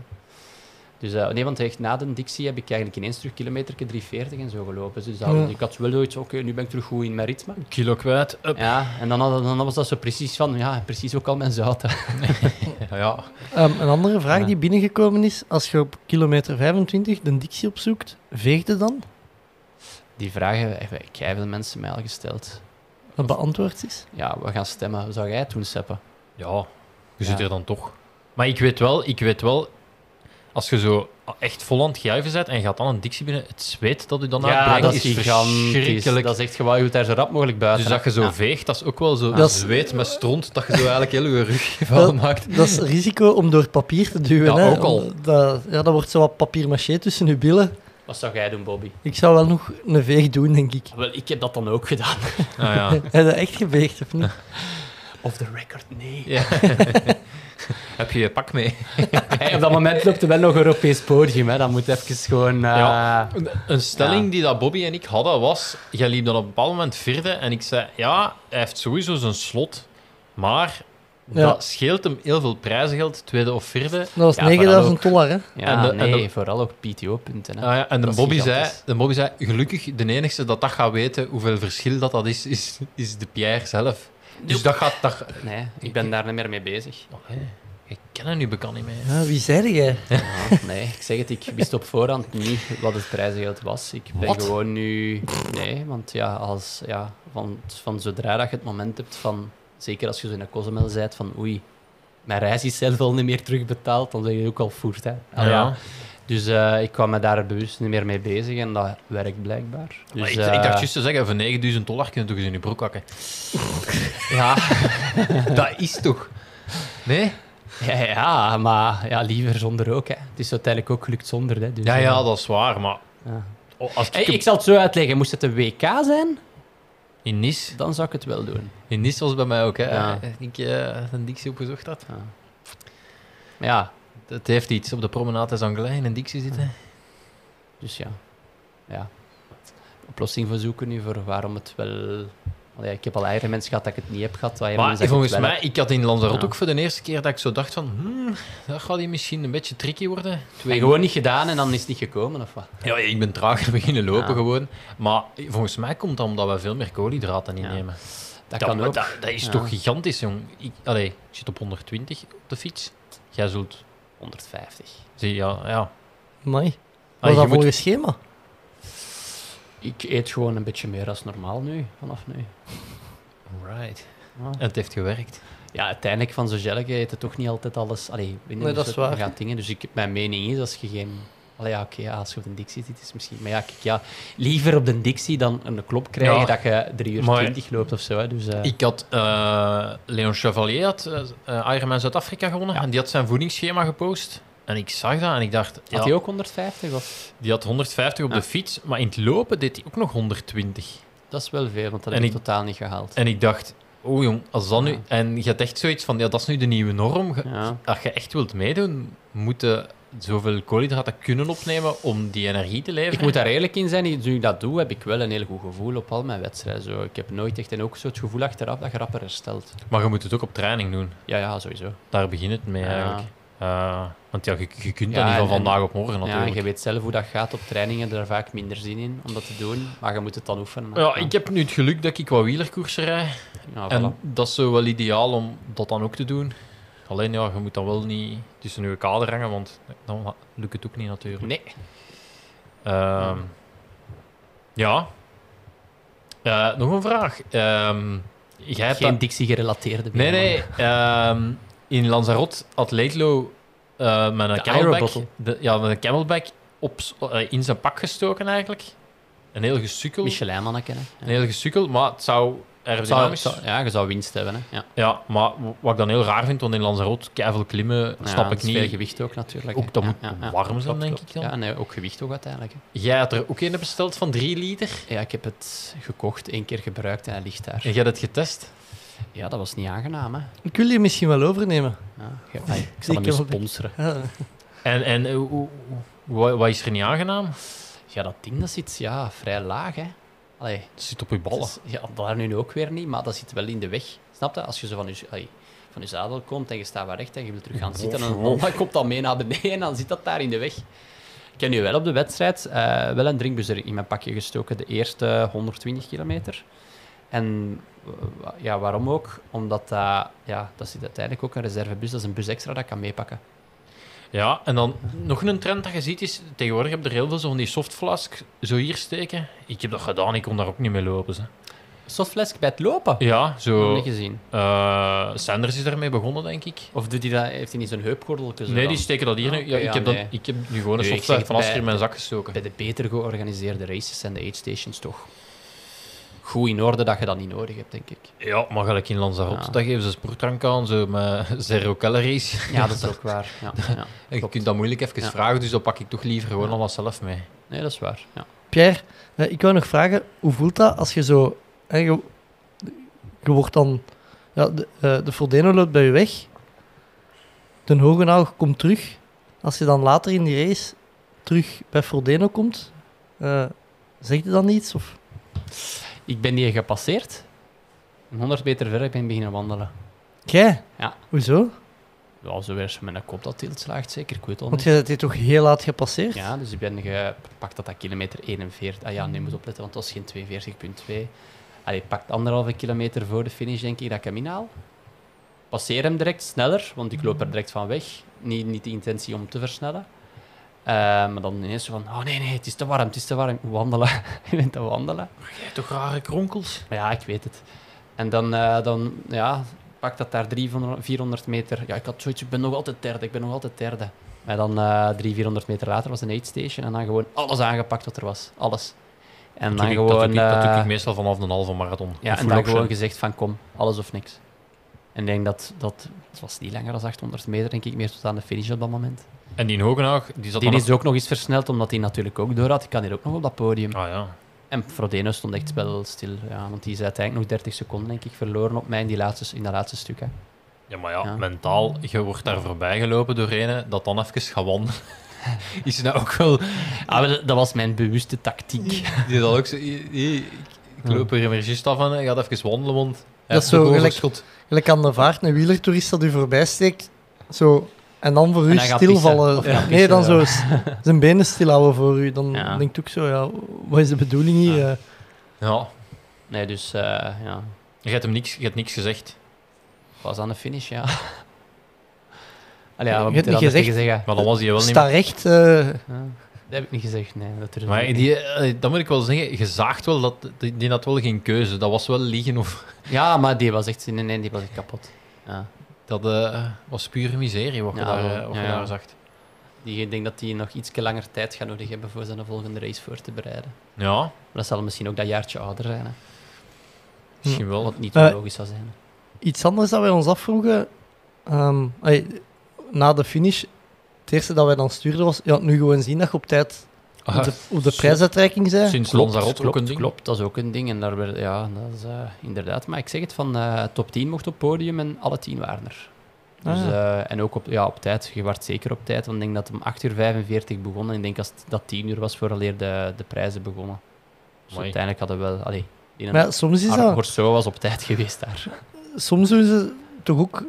Dus eh, nee, want echt na de Dixie heb ik eigenlijk ineens terug kilometer 3.40 en zo gelopen. Dus dat, Ja. ik had wel zoiets, oké, nu ben ik terug goed in mijn ritme. Kilo kwijt. Up. Ja, en dan, had- dan was dat zo precies van, ja, precies ook al mijn zout. hè. Ja, ja. Ehm, een andere vraag Ja. die binnengekomen is, als je op kilometer 25 de Dixie opzoekt, veegde dan? Die vragen hebben veel mensen mij al gesteld. Dat beantwoord is. Ja, we gaan stemmen. Zou jij het doen, Seppe? Ja, je zit Ja. er dan toch. Maar ik weet wel, ik weet wel, als je zo echt vol aan het juichen bent en je gaat dan een dictie binnen, het zweet dat u dan Ja, uitbrengt, dat is gigantisch. verschrikkelijk. Dat is echt gewoon, je moet daar zo rap mogelijk buiten. dus dat je zo Ja. veegt, dat is ook wel zo Dat is- zweet met stront, dat je zo eigenlijk heel je rug vuil maakt. Dat is risico om door papier te duwen. Ja, hè. ook al. Dat, ja, dat wordt zo wat papier-maché tussen je billen. Wat zou jij doen, Bobby? Ik zou wel nog een veeg doen, denk ik. Wel, ik heb dat dan ook gedaan. Ah, ja. Heb je dat echt geveegd, of niet? Off the record, nee. Ja. Heb je je pak mee? Hey, op dat moment loopt er wel nog een Europees podium. Hè. Dan moet even gewoon... eh, Ja. Een stelling Ja. die dat Bobby en ik hadden was, jij liep dan op een bepaald moment vierde en ik zei, ja, hij heeft sowieso zijn slot, maar Ja. dat scheelt hem heel veel prijzengeld, tweede of vierde. Dat was Ja, vooral 9000 ook. dollar, hè? Ja, En de- en nee, de- vooral ook PTO-punten. hè. Ah ja, en de is Bobby, zei, de Bobby zei, gelukkig, de enige dat dat gaat weten hoeveel verschil dat, dat is, is, is de Pierre zelf. Dus dat gaat... Dat... Nee, ik ben daar niet meer mee bezig. Oh, ik ken hem nu bekend niet meer. Ja, wie zei jij? Ja, nee, ik zeg het, ik wist op voorhand niet wat het prijzengeld was. Ik ben Wat? gewoon nu... Nee, want ja, als, ja van, van zodra dat je het moment hebt van... Zeker als je zo in een Cozumel bent, van oei, mijn reis is zelf al niet meer terugbetaald, dan ben je ook al voert, hè. Al ja. Dus eh, ik kwam me daar bewust niet meer mee bezig en dat werkt blijkbaar. Dus, Maar ik, eh, ik dacht juist te zeggen, voor 9000 dollar kun je toch eens in je broek hakken. Ja, dat is toch... Nee? ja, ja, maar ja, liever zonder ook, hè. Het is uiteindelijk ook gelukt zonder, hè. Dus, Ja, eh, ja, dat is waar, maar... ja. oh, als ik Hey, ik zal het zo uitleggen. Moest het een WK zijn, In Nice... dan zou ik het wel doen. In Nice was bij mij ook, hè. Ja. Ik een dictie opgezocht had. Ja. Maar ja, Het heeft iets op de promenade Anglais in een dictie zitten. dus ja. ja. Oplossing voor zoeken nu voor waarom het wel... Allee, ik heb al eigen mensen gehad dat ik het niet heb gehad. Maar volgens mij, ik had in Lanzarote Ja. ook voor de eerste keer dat ik zo dacht van... Hmm, dat gaat hier misschien een beetje tricky worden. heb. Twee En gewoon niet gedaan en dan is het niet gekomen, of wat? Ja, ik ben trager beginnen lopen Ja. gewoon. Maar volgens mij komt dat omdat we veel meer koolhydraten Ja. innemen. Dat Dat, kan ook. dat, dat is Ja. toch gigantisch, jong. Ik, allee, ik zit op 120 op de fiets. Jij zult... 150. Zie, ja, ja. Amai. Ah, je dat moet- volgens schema? Ik eet gewoon een beetje meer als normaal nu, vanaf nu. Right. Ja. En het heeft gewerkt. Ja, uiteindelijk van zo'n gelletje eten toch niet altijd alles. Allee, niet, Nee, dat is waar. Gaat dingen. Dus ik, mijn mening is, als je geen... Allee, ja, oké, ja, als je op een Dixie zit, is misschien... Maar ja, kijk, ja, liever op de Dixie dan een klop krijgen Ja. dat je 3 uur Maar- 20 loopt of zo. Hè. Dus, eh, Ik had... eh, Leon Chevalier had uh, Ironman Zuid-Afrika gewonnen. En die had zijn voedingsschema gepost. En ik zag dat en ik dacht... Ja, Had hij ook 150? Of? die had 150 op de fiets. Maar in het lopen deed hij ook nog 120. Dat is wel veel, want dat heb ik ik- totaal niet gehaald. En ik dacht... Oh jong, als dat nu... En je hebt echt zoiets van... Ja, dat is nu de nieuwe norm. Ja. Als je echt wilt meedoen, moet je zoveel koolhydraten kunnen opnemen om die energie te leveren. Ik moet daar eerlijk in zijn, toen ik dat doe, heb ik wel een heel goed gevoel op al mijn wedstrijden. Zo, ik heb nooit echt en ook zo het gevoel achteraf dat je rapper herstelt. Maar je moet het ook op training doen. Ja, ja, sowieso. Daar begint het mee Ja. eigenlijk. Eh, want ja, je, je kunt Ja, dat niet van en- vandaag op morgen Ja, en natuurlijk. je weet zelf hoe dat gaat op trainingen, er vaak minder zin in om dat te doen, maar je moet het dan oefenen. Ja, ik heb nu het geluk dat ik wat wielerkoersen rijd. Ja, voilà. En dat is zo wel ideaal om dat dan ook te doen. Alleen ja, je moet dan wel niet tussen je kader hangen, want dan lukt het ook niet natuurlijk. Nee. Ehm, ja. Eh, nog een vraag. Ehm, jij hebt Geen dat- Dixie-gerelateerde Nee, nee. In Lanzarote had Laidlow eh, met een camelback, de, ja, met een camelback op, eh, in zijn pak gestoken eigenlijk. Een heel gesukkel. Michelin mannen kennen. Een heel gesukkel, maar het zou aerodynamisch... zou- ja, je zou winst hebben. Hè. Ja. Ja, maar wat ik dan heel raar vind, want in Lanzarote keiveel klimmen, snap ik niet. Veel gewicht ook natuurlijk. Ook dat moet warm zijn, denk ik dan. Ja, nee, ook gewicht ook uiteindelijk. hè. Jij had er ook een besteld van 3 liter. Ja, ik heb het gekocht, één keer gebruikt en hij ligt daar. En jij hebt het getest. Ja, dat was niet aangenaam. Hè. Ik wil je misschien wel overnemen. Ja, ik zal hem sponsoren. Ja. En, en eh, wat, wat is er niet aangenaam? Ja, dat ding dat zit ja, vrij laag. Hè. Allee, Het zit op je ballen. is- ja, daar nu ook weer niet, maar dat zit wel in de weg. Snap je? Als je zo van je, van je zadel komt en je staat wat recht en je wilt terug gaan zitten en een Honda komt dan mee naar beneden en dan zit dat daar in de weg. Ik heb nu wel op de wedstrijd eh, wel een drinkbus in mijn pakje gestoken, de eerste 120 kilometer. En eh, ja, waarom ook? Omdat dat, ja, dat zit uiteindelijk ook een reservebus, dat is een bus extra dat kan meepakken. Ja, en dan nog een trend dat je ziet is, tegenwoordig heb je er heel veel zo van die softflask zo hier steken. Ik heb dat gedaan, ik kon daar ook niet mee lopen. Ze. Softflask bij het lopen? Ja, Nog zo. niet gezien. eh, Sanders is daarmee begonnen, denk ik. Of doet hij dat, heeft hij niet zo'n heupgordeltje? Nee, dan? die steken dat hier nu. Ja, oké, ik, heb nee. ik heb nu gewoon een Nee, softflask van Asker in mijn zak gestoken. Bij de beter georganiseerde races en de aid stations toch goed in orde dat je dat niet nodig hebt, denk ik. Ja, maar gelijk in Lanzarote, Ja. dat geven ze sportdrank aan, zo met zero calories. Ja, dat is ook waar. Ja, ja. En je Klopt. kunt dat moeilijk even Ja. vragen, dus dat pak ik toch liever gewoon Ja. allemaal zelf mee. Nee, dat is waar. Ja. Pierre, eh, ik wou nog vragen, hoe voelt dat als je zo... hè, je, je wordt dan... Ja, de, eh, de Frodeno loopt bij je weg. De Hogenaug komt terug. Als je dan later in die race terug bij Frodeno komt, eh zeg je dan iets? Of? Ik ben die gepasseerd. Een 100 meter verder ben ik beginnen wandelen. Jij? Ja. Hoezo? Ja, zo weer met een kop dat tilt slaagt, zeker. Ik weet al Want jij hebt hier toch heel laat gepasseerd? Ja, dus ik ben gepakt dat dat kilometer 41... Ah ja, nee, moet opletten, want het was geen 42,2. Allee, pakt anderhalve kilometer voor de finish, denk ik, dat ik hem inhaal. Passeer hem direct sneller, want ik loop er direct van weg. Niet, niet de intentie om te versnellen. Eh, maar dan ineens zo van, oh nee, nee, het is te warm, het is te warm. Wandelen. je bent te wandelen. Jij hebt toch rare kronkels? Ja, ik weet het. En dan, eh, dan ja, pakt dat daar 300, 400 meter. Ja, ik had zoiets, ik ben nog altijd derde, ik ben nog altijd derde. Maar dan eh 300, 400 meter later was een aid station en dan gewoon alles aangepakt wat er was. Alles. En Dat dan ik, gewoon... dat, doe ik, dat doe eh, ik meestal vanaf een halve marathon. ja, en dan gewoon gezegd van kom, alles of niks. En ik denk dat, dat het was niet langer dan 800 meter, denk ik, meer tot aan de finish op dat moment. En die in Hogenaag, die zat Die dan is ook nog eens versneld, omdat hij natuurlijk ook door had. Ik kan hier ook nog op dat podium. Ah ja. En Frodeno stond echt wel stil, ja, want die is uiteindelijk nog 30 seconden, denk ik, verloren op mij in, die laatste, in dat laatste stuk. Hè. Ja, maar ja, Ja. mentaal, je wordt daar voorbij gelopen door een dat dan even gaat wandelen. Is nou ook wel... Ah, wel, dat was mijn bewuste tactiek. Die zal ook zo... "Hier, hier, Ik, ik loop er weer juist af en ik ga even wandelen, want... hij Dat is heeft zo ook gelijk- overschot." Gelijk aan de vaart, een wielertoerist dat u voorbij steekt. Zo, en dan voor En u stilvallen. Ja, nee, dan zo zijn benen stilhouden voor u. Dan Ja. denkt ook zo, ja, wat is de bedoeling hier? Ja. Ja, Nee, dus eh, ja, je hebt hem niks, je hebt niks gezegd. was aan de finish, ja. Allee, ja, Je wat hebt moet je niet dan gezegd- tegen zeggen? Maar dan was hij wel niet Sta recht. eh, Ja, dat heb ik niet gezegd, nee. Dat ik Maar die, eh, dat moet ik wel zeggen, je zaagt wel dat... Die, die had wel geen keuze. Dat was wel liegen of... Ja, maar die was echt... Nee, nee, die was echt kapot. Ja. Dat eh, was pure miserie wat je Ja, daar, eh, wat Ja, je ja. daar zag. Die, ik denk dat die nog iets langer tijd gaat nodig hebben voor zijn volgende race voor te bereiden. Ja, Maar dat zal misschien ook dat jaartje ouder zijn, hè. misschien wel. Wat niet Eh, logisch zou zijn. iets anders dat wij ons afvroegen. ehm, na de finish, het eerste dat wij dan stuurden was... Ja, nu gewoon zien dat je op tijd op de, op de zo- prijsuitreiking bent. Sinds ook klopt, een ding. Klopt, dat is ook een ding. En daar werd, ja, dat is eh, inderdaad. Maar ik zeg het van eh, top 10 mocht op podium en alle 10 waren er. Dus, Ah, ja. eh, en ook op, ja, op tijd. Je werd zeker op tijd. Want ik denk dat het om 8 uur 45 begon. En ik denk als dat 10 uur was vooraleer de, de prijzen begonnen. Dus uiteindelijk hadden we wel. Allee, Maar soms is dat... Corso was op tijd geweest daar. Soms doen ze toch ook...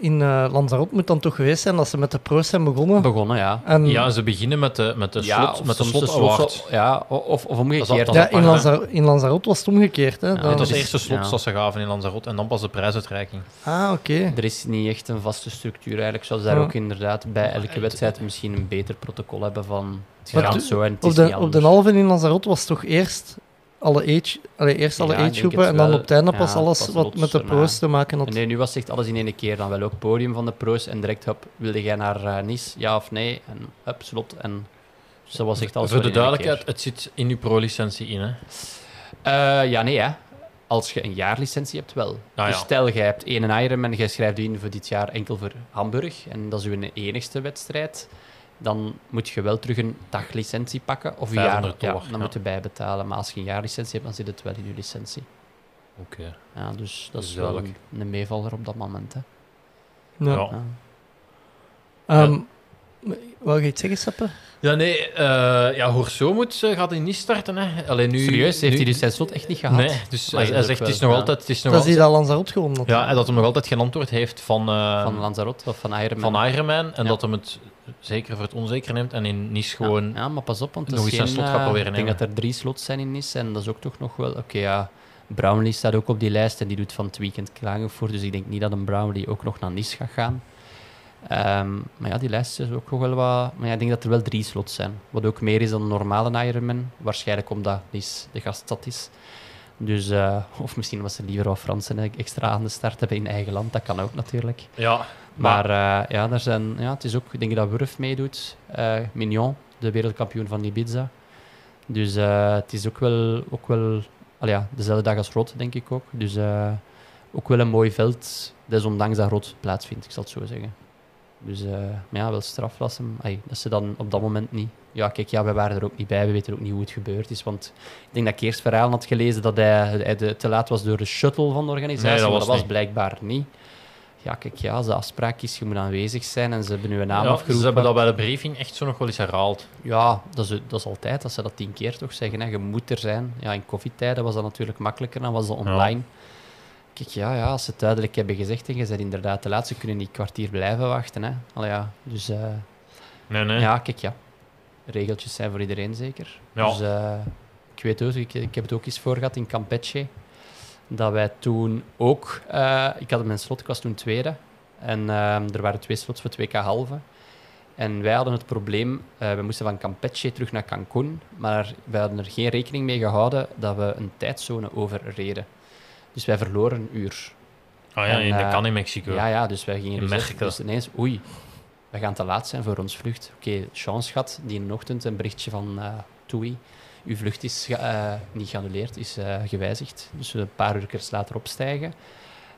in eh Lanzarote moet dan toch geweest zijn dat ze met de pro's zijn begonnen. Begonnen, ja. En, Ja, ze beginnen met de, met de slot, of met de slot. Ja, of, of omgekeerd. Dat ja, apart, in, hè? Lanzarote, in Lanzarote was het omgekeerd. Hè? Ja, Dan- Dat was de eerste slot ja. dat ze gaven in Lanzarote en dan pas de prijsuitreiking. Ah, oké. Er is niet echt een vaste structuur eigenlijk. Zoals daar Ja. ook inderdaad bij elke het- wedstrijd misschien een beter protocol hebben van het Maar gaat zo en het Op is niet de, op anders. de halve in Lanzarote was het toch eerst alle age, allee, eerst alle Ja, agegroepen en dan wel. op het einde Ja, pas alles pas wat lots met de pro's te maken had. Nee, nu was het echt alles in één keer. Dan wel ook podium van de pro's en direct, hup, wilde jij naar eh, Nice? Ja of nee? En hup, slot. En dat was echt alles Voor de duidelijkheid, het zit in uw pro-licentie in, hè? Eh, ja, nee, hè. Als je een jaarlicentie hebt, wel. Ah, dus ja. stel, jij hebt één Ironman en jij schrijft u in voor dit jaar enkel voor Hamburg en dat is uw enigste wedstrijd, dan moet je wel terug een daglicentie pakken of een jaar. 500 Ja, dollar, dan ja. moet je bijbetalen. Maar als je een jaarlicentie hebt, dan zit het wel in je licentie. Oké. Ja, dus dat is is wel een, duidelijk. een meevaller op dat moment. Hè. Ja. Ja. Ehm, Wou je iets zeggen, Seppe? Ja, nee, eh ja, Horso moet, eh, gaat hij niet starten, hè? Alleen nu... Serieus, heeft nu- hij dus zijn slot echt niet gehad? Nee, dus hij, hij zegt, het is nog ja. altijd... Het is nog Dat altijd hier al Lanzarote gewonnen. ja, en dat hij nog altijd geen antwoord heeft van, eh, Van Lanzarote of van Ironman? van Ironman. En Ja. dat hem het zeker voor het onzeker neemt en in Nice Ja, gewoon... Ja, maar pas op, want nog eens een slot gaat proberen Ik denk dat er drie slots zijn in Nice en dat is ook toch nog wel... Oké, ja, Brownlee staat ook op die lijst en die doet van het weekend Klagenvoort, dus ik denk niet dat een Brownlee ook nog naar Nice gaat gaan. Ehm, maar ja, die lijst is ook nog wel wat... Maar ja, ik denk dat er wel drie slots zijn. Wat ook meer is dan een normale Ironman. Waarschijnlijk omdat Nice de gaststad is. Dus, eh, of misschien was er liever wat Fransen extra aan de start hebben in eigen land. Dat kan ook natuurlijk. Ja, Maar eh, ja, daar zijn, ja, het is ook, ik denk dat Wurf meedoet. eh Mignon, de wereldkampioen van Ibiza. Dus eh, het is ook wel, ook wel al ja, dezelfde dag als Rot, denk ik ook. Dus ook wel een mooi veld, desondanks dat Rot plaatsvindt, ik zal het zo zeggen. Dus maar ja, wel straf was hem. Ai, dat ze dan op dat moment niet. Ja, kijk, ja, wij waren er ook niet bij. We weten ook niet hoe het gebeurd is. Want ik denk dat ik eerst verhalen had gelezen dat hij, hij de- te laat was door de shuttle van de organisatie. Nee, dat maar was dat was blijkbaar niet. Ja, kijk, ja, als de afspraak is, je moet aanwezig zijn en ze hebben nu een naam ja, afgeroepen. ze hebben dat bij de briefing echt zo nog wel eens herhaald. Ja, dat is, dat is altijd, als ze dat tien keer toch zeggen. Hè. Je moet er zijn. Ja, in koffietijden was dat natuurlijk makkelijker, dan was dat online. Kijk, ja, ja, als ze het duidelijk hebben gezegd en je bent inderdaad te laat, ze kunnen niet kwartier blijven wachten. Hè. Allee, ja, dus eh, Nee, nee. ja, kijk, ja. Regeltjes zijn voor iedereen zeker. Ja. Dus eh, ik weet ook, ik, ik heb het ook eens voor gehad in Campeche. Dat wij toen ook, eh, ik had mijn slot, ik was toen tweede. En ehm, er waren twee slots voor 2K halve. En wij hadden het probleem, eh, we moesten van Campeche terug naar Cancun, maar wij hadden er geen rekening mee gehouden dat we een tijdzone overreden. Dus wij verloren een uur. Ah ja, En, in, dat eh, kan in Mexico. Ja, ja, dus wij gingen In Mexico. dus ineens, oei, we gaan te laat zijn voor ons vlucht. Oké, chance gehad, die in de ochtend een berichtje van eh Toei. Uw vlucht is eh, niet geannuleerd, is eh, gewijzigd. Dus we een paar uur later opstijgen.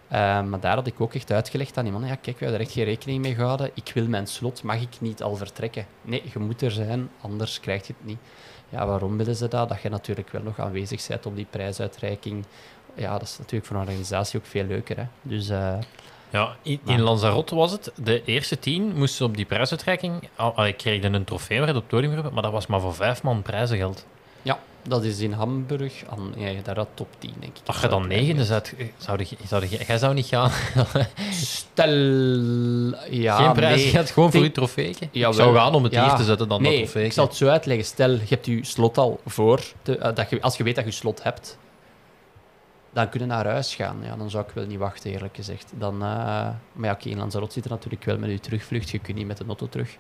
Eh, maar daar had ik ook echt uitgelegd aan die man, ja kijk, we hebben er echt geen rekening mee gehouden. Ik wil mijn slot, mag ik niet al vertrekken? Nee, je moet er zijn, anders krijg je het niet. Ja, waarom willen ze dat? Dat je natuurlijk wel nog aanwezig bent op die prijsuitreiking. Ja, dat is natuurlijk voor een organisatie ook veel leuker. Hè? Dus Ja, in, Lanzarote was het. De eerste tien moesten op die prijsuitreiking... al- al, Ik kreeg dan een trofee waar het op het podium maar dat was maar voor vijf man prijzengeld. Ja, dat is in Hamburg. Aan, ja, daar had top 10, denk ik. Als je dan negende zet, zou zou je, jij zou niet gaan. Stel... Ja, Geen prijs, nee. gaat gewoon voor je trofeetje. Jawel. ik zou gaan om het Ja. hier te zetten dan nee, dat trofeetje. ik zal het zo uitleggen. Stel, je hebt je slot al voor. te- eh, dat je, als je weet dat je slot hebt, dan kun je naar huis gaan. Ja, dan zou ik wel niet wachten, eerlijk gezegd. Dan, eh, maar ja, oké, in Lanzarote zit er natuurlijk wel met je terugvlucht. Je kunt niet met de auto terug.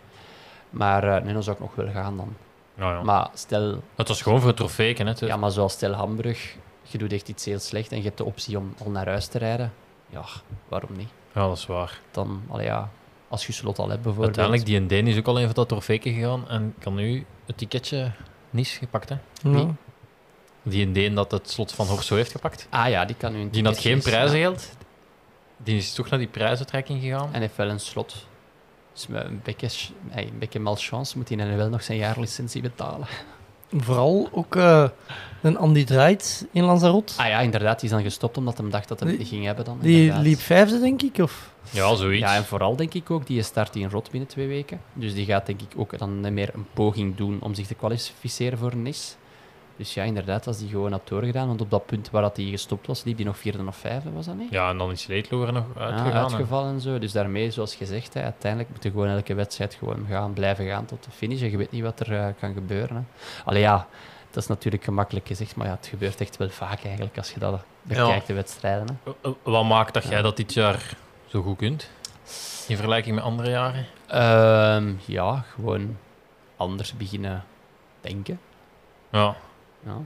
Maar eh, nee, dan zou ik nog wel gaan dan. Nou ja. Maar stel, Het was gewoon voor het trofeetje. Hè. Ja, maar zoals stel Hamburg, je doet echt iets heel slecht en je hebt de optie om al naar huis te rijden. Ja, waarom niet? Ja, dat is waar. Dan, allee, ja, als je slot al hebt bijvoorbeeld. Uiteindelijk, die Deen is ook al even voor dat trofeetje gegaan en kan nu het ticketje niet gepakt. Hè. Ja. Die Deen dat het slot van Horso heeft gepakt. Ah ja, die kan nu een Die had geen prijzengeld. Die is toch naar die prijsuitreiking gegaan. En heeft wel een slot. Dus met een beetje, hey, een beetje malchance moet hij dan wel nog zijn jaarlicentie betalen. Vooral ook eh, een Andy Draait in Lanzarote. Ah ja, inderdaad, die is dan gestopt omdat hij dacht dat hij het Die- niet ging hebben dan. Die inderdaad. liep vijfde, denk ik. Of? Ja, zoiets. Ja, en vooral denk ik ook, die start in Rot binnen twee weken. Dus die gaat denk ik ook dan meer een poging doen om zich te kwalificeren voor NIS. Dus ja, inderdaad, als die gewoon had doorgedaan, want op dat punt waar dat hij gestopt was, liep hij nog vierde of vijfde, was dat niet? Ja, en dan is Leedloor er nog uitgegaan. hè. uitgevallen en zo. Dus daarmee, zoals gezegd, hè, uiteindelijk moet je gewoon elke wedstrijd gewoon gaan, blijven gaan tot de finish. En je weet niet wat er eh, kan gebeuren. Hè. Allee, ja, dat is natuurlijk gemakkelijk gezegd, maar ja, het gebeurt echt wel vaak eigenlijk als je dat bekijkt, de wedstrijden. Hè. Eh, eh, Wat maakt dat jij dat dit jaar zo goed kunt? In vergelijking met andere jaren? Ehm, ja, gewoon anders beginnen denken. Ja. Ja.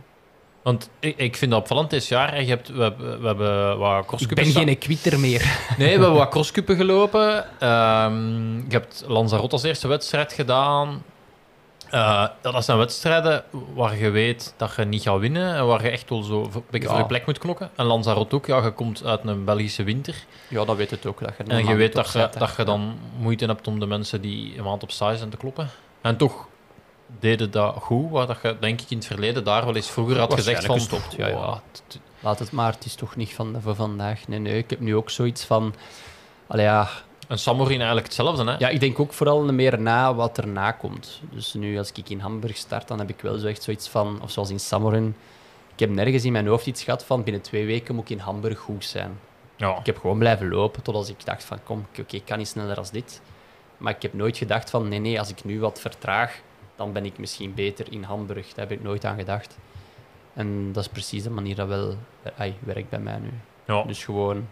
Want ik, ik vind dat opvallend dit jaar. hè. Je hebt, we, hebben- we hebben wat Ik crosscuppen... ben sta- geen quitter meer. Nee, we hebben wat crosscuppen gelopen. Ehm, je hebt Lanzarote als eerste wedstrijd gedaan. Eh, dat zijn wedstrijden waar je weet dat je niet gaat winnen en waar je echt wel zo een beetje Ja. voor je plek moet knokken. En Lanzarote ook, ja, je komt uit een Belgische winter. Ja, dat weet het ook. Dat je En je weet dat je, dat je dan moeite hebt om de mensen die een maand op stage zijn te kloppen. En toch deden dat goed, waar dat je denk ik in het verleden daar wel eens vroeger had gezegd van... Gestopt, ja, ja. "Oh, t- t- Laat het maar, het is toch niet van, voor vandaag. Nee, nee, ik heb nu ook zoiets van... Allee, ja, En Samorin eigenlijk hetzelfde, hè? ja, ik denk ook vooral meer na wat erna komt. Dus nu, als ik in Hamburg start, dan heb ik wel zo echt zoiets van... Of zoals in Samorin. Ik heb nergens in mijn hoofd iets gehad van... Binnen twee weken moet ik in Hamburg goed zijn. Ja. Ik heb gewoon blijven lopen totdat ik dacht van... Kom, oké, ik kan niet sneller als dit. Maar ik heb nooit gedacht van... Nee, nee, als ik nu wat vertraag, dan ben ik misschien beter in Hamburg. Daar heb ik nooit aan gedacht. En dat is precies de manier dat wel ai, werkt bij mij nu. Ja. Dus gewoon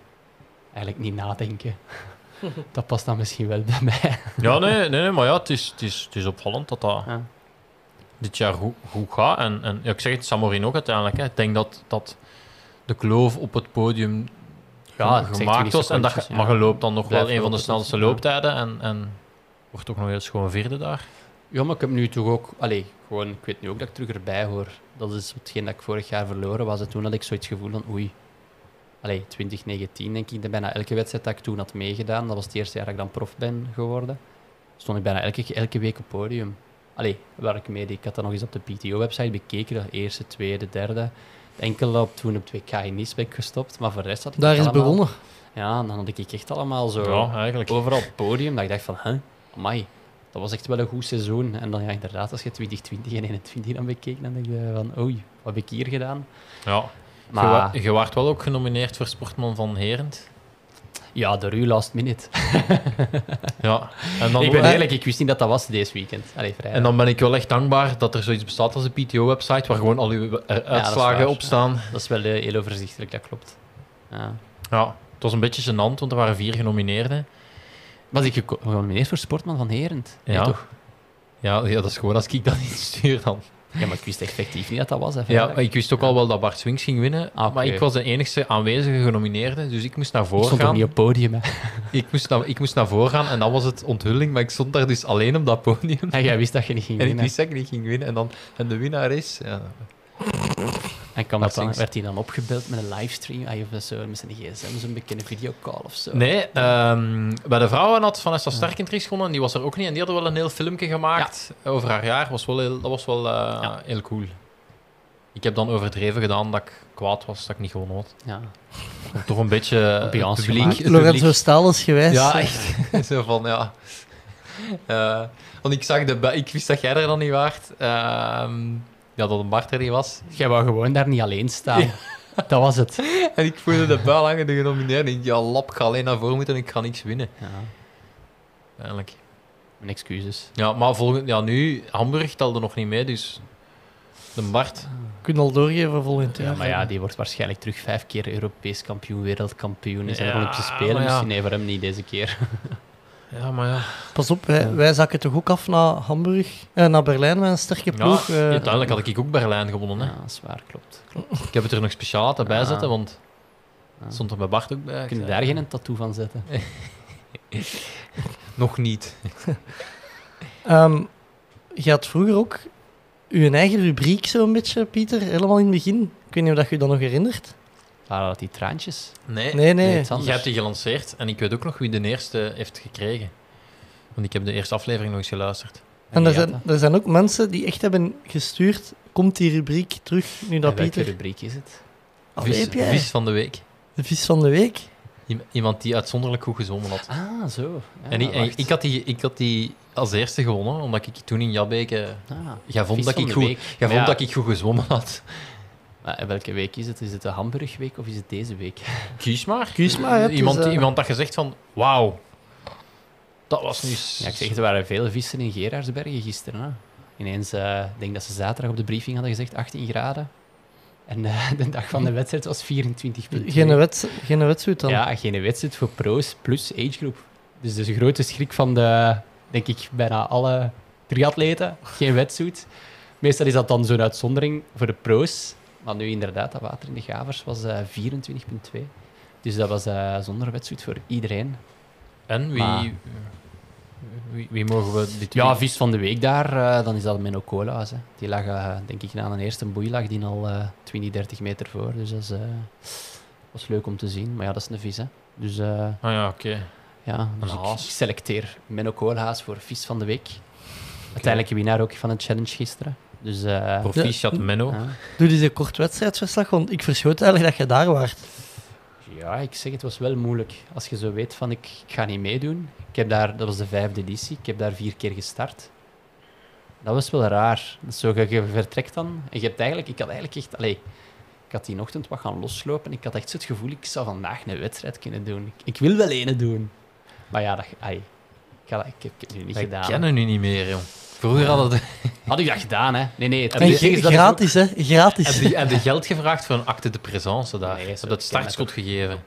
eigenlijk niet nadenken. dat past dan misschien wel bij mij. Ja, nee, nee, nee, maar ja, het is, het is, het is opvallend dat dat Ja. dit jaar goed, goed gaat. En, en ja, ik zeg het, Samorin ook uiteindelijk. Hè. Ik denk dat, dat de kloof op het podium Ja, gemaakt 20 was. En dat, secondjes, maar ja. je loopt dan nog Blijf wel een van de snelste ja. looptijden. En, en wordt ook nog eens gewoon vierde daar. Ja, maar ik heb nu toch ook... Allee, gewoon, ik weet nu ook dat ik terug erbij hoor. Dat is hetgeen dat ik vorig jaar verloren was. En toen had ik zoiets gevoel van, oei... Allee, 2019 denk ik, dat bijna elke wedstrijd dat ik toen had meegedaan, dat was het eerste jaar dat ik dan prof ben geworden, stond ik bijna elke, elke week op podium. Allee, waar ik meedeed, ik had dat nog eens op de PTO-website bekeken, de eerste, tweede, derde. Enkel op, toen op 2K in ik gestopt, maar voor de rest had ik Daar is allemaal- begonnen. Ja, dan had ik echt allemaal zo Ja, eigenlijk. overal op het podium, dat ik dacht van, hè, amai, dat was echt wel een goed seizoen. En dan ja, inderdaad, als je 2020 en 2021 dan bekeek, dan denk je van, oei, wat heb ik hier gedaan? Ja. Maar Je, je waart wel ook genomineerd voor Sportman van Herent. ja, door u last minute. Ja. En dan, ik ben eerlijk, ik wist niet dat dat was deze weekend. Allee, en dan ben ik wel echt dankbaar dat er zoiets bestaat als een PTO-website, waar gewoon al uw eh, uitslagen waar. op staan. Dat is wel eh, heel overzichtelijk, dat klopt. Ja. Ja, het was een beetje gênant, want er waren vier genomineerden. Was ik genomineerd voor Sportman van Herent? Nee, Ja. toch? Ja, ja, dat is gewoon als ik dat niet stuur dan. Ja, maar ik wist effectief niet dat dat was. Hè, Ja, maar ik wist ook al wel dat Bart Swings ging winnen, Ah, maar ik was de enigste aanwezige genomineerde, dus ik moest naar ik voren stond ook gaan. niet op podium. Hè. Ik, moest naar, ik moest naar voren gaan en dat was het onthulling, maar ik stond daar dus alleen op dat podium. En jij wist dat je niet ging En ik winnen. wist dat ik niet ging winnen. En, dan, en de winnaar is... Ja, En kwam Maar dat dan, werd hij dan opgebeld met een livestream? Ah, Of zo, met zijn gsm, zo'n bekende videocall of zo? Nee, ehm, bij de vrouwen had Vanessa Sterkentries gewonnen en die was er ook niet. En die hadden wel een heel filmpje gemaakt over haar jaar. Was wel heel, dat was wel eh, Ja. heel cool. Ik heb dan overdreven gedaan dat ik kwaad was dat ik niet gewonnen had. Ja. Toch een beetje het Ambiance publiek... het Lorenzo Stalens gewijs. Ja, echt. Zo van, ja... Eh, want ik zag de... Ik wist dat jij er dan niet waart. Ehm, ja, dat een Bart er niet was. Jij wou gewoon daar niet alleen staan. Dat was het. En ik voelde de buil hangen, de genomineerde. En ik ja, lap, ik ga alleen naar voren moeten en ik ga niks winnen. Ja, Eigenlijk. mijn excuses. Ja, maar volgend, ja, nu, Hamburg telde nog niet mee, dus de Bart. Kun al doorgeven volgend Ja, jaar. maar ja, die wordt waarschijnlijk terug vijf keer Europees kampioen, wereldkampioen. Is er Ja, Olympische Spelen maar ja. misschien? Nee, voor hem niet deze keer. Ja, maar ja. Pas op, wij, wij zakken toch ook af naar Hamburg, eh, naar Berlijn met een sterke ja ploeg. eh. uiteindelijk had ik ook Berlijn gewonnen. Hè. Ja, zwaar, klopt. Ik heb het er nog speciaal laten Ja. bijzetten, want Ja. het stond er bij Bart ook bij. Kun je daar geen tattoo van zetten? Nog niet. Ehm, je had vroeger ook je eigen rubriek zo'n beetje, Pieter, helemaal in het begin. Ik weet niet of dat je je dat nog herinnert. Waren dat die traantjes? Nee, Nee, nee. Jij hebt die gelanceerd en ik weet ook nog wie de eerste heeft gekregen. Want ik heb de eerste aflevering nog eens geluisterd. En er zijn, er zijn ook mensen die echt hebben gestuurd, komt die rubriek terug, nu dat En welke Pieter... rubriek is het? Vis, vis van de week. De vis van de week. Iem- Iemand die uitzonderlijk goed gezongen had. Ah, zo. Ja, en ik, en wacht. ik, had die, ik had die als eerste gewonnen, omdat ik toen in Jabbeke... Ah, Jij vond, dat ik, goed, jij vond ja, dat ik goed gezwommen had. Maar welke week is het? Is het de Hamburgweek of is het deze week? Kies maar. Kies maar, het is, iemand, eh, iemand dat je zegt van, wauw, dat was nu... Ja, ik zeg, er waren veel vissen in Gerardsbergen gisteren. Hè. Ineens, eh, ik denk dat ze zaterdag op de briefing hadden gezegd 18 graden. En eh, de dag van de wedstrijd was 24,2. Geen, wets, geen wedstrijd dan. Ja, geen wedstrijd voor pro's plus agegroep. Dus de grote schrik van de, denk ik, bijna alle triatleten. Geen wetsuit. Meestal is dat dan zo'n uitzondering voor de pro's. Maar nu inderdaad, dat water in de Gavers was eh 24,2. Dus dat was eh zonder wetsuit voor iedereen. En wie, Maar- wie, wie mogen we dit Ja, vis van de week daar, eh, dan is dat Menno Cola's. Hè. Die lag, denk ik, na een eerste boei lag die al eh 20, 30 meter voor. Dus dat is, was leuk om te zien. Maar ja, dat is een vis, hè. Dus Ah ja, oké. ja, dus ik, selecteer Menno Koolhaas voor vis van de week. Uiteindelijk winnaar ook van het challenge gisteren. Dus eh, Proficiat Menno. ja. Doe eens een kort wedstrijdverslag, want ik verschoot eigenlijk dat je daar waart. Ja, ik zeg, het was wel moeilijk. Als je zo weet van, ik, ik ga niet meedoen. Ik heb daar, dat was de vijfde editie, ik heb daar vier keer gestart. Dat was wel raar. Dus zo, je, je vertrekt dan en je hebt eigenlijk, ik had eigenlijk echt, allee, ik had die ochtend wat gaan loslopen. Ik had echt zo het gevoel, ik zou vandaag een wedstrijd kunnen doen. Ik, ik wil wel ene doen. Maar ja, dat, ai, ik, ga ik, heb, ik heb het nu niet Wij gedaan. kennen nu niet meer, joh. Vroeger hadden we Had ik dat gedaan, hè? Nee, nee. Het En is dat gratis, hè? Gratis. heb je, heb je geld gevraagd voor een acte de présence daar. Nee, heb ik startschot gegeven.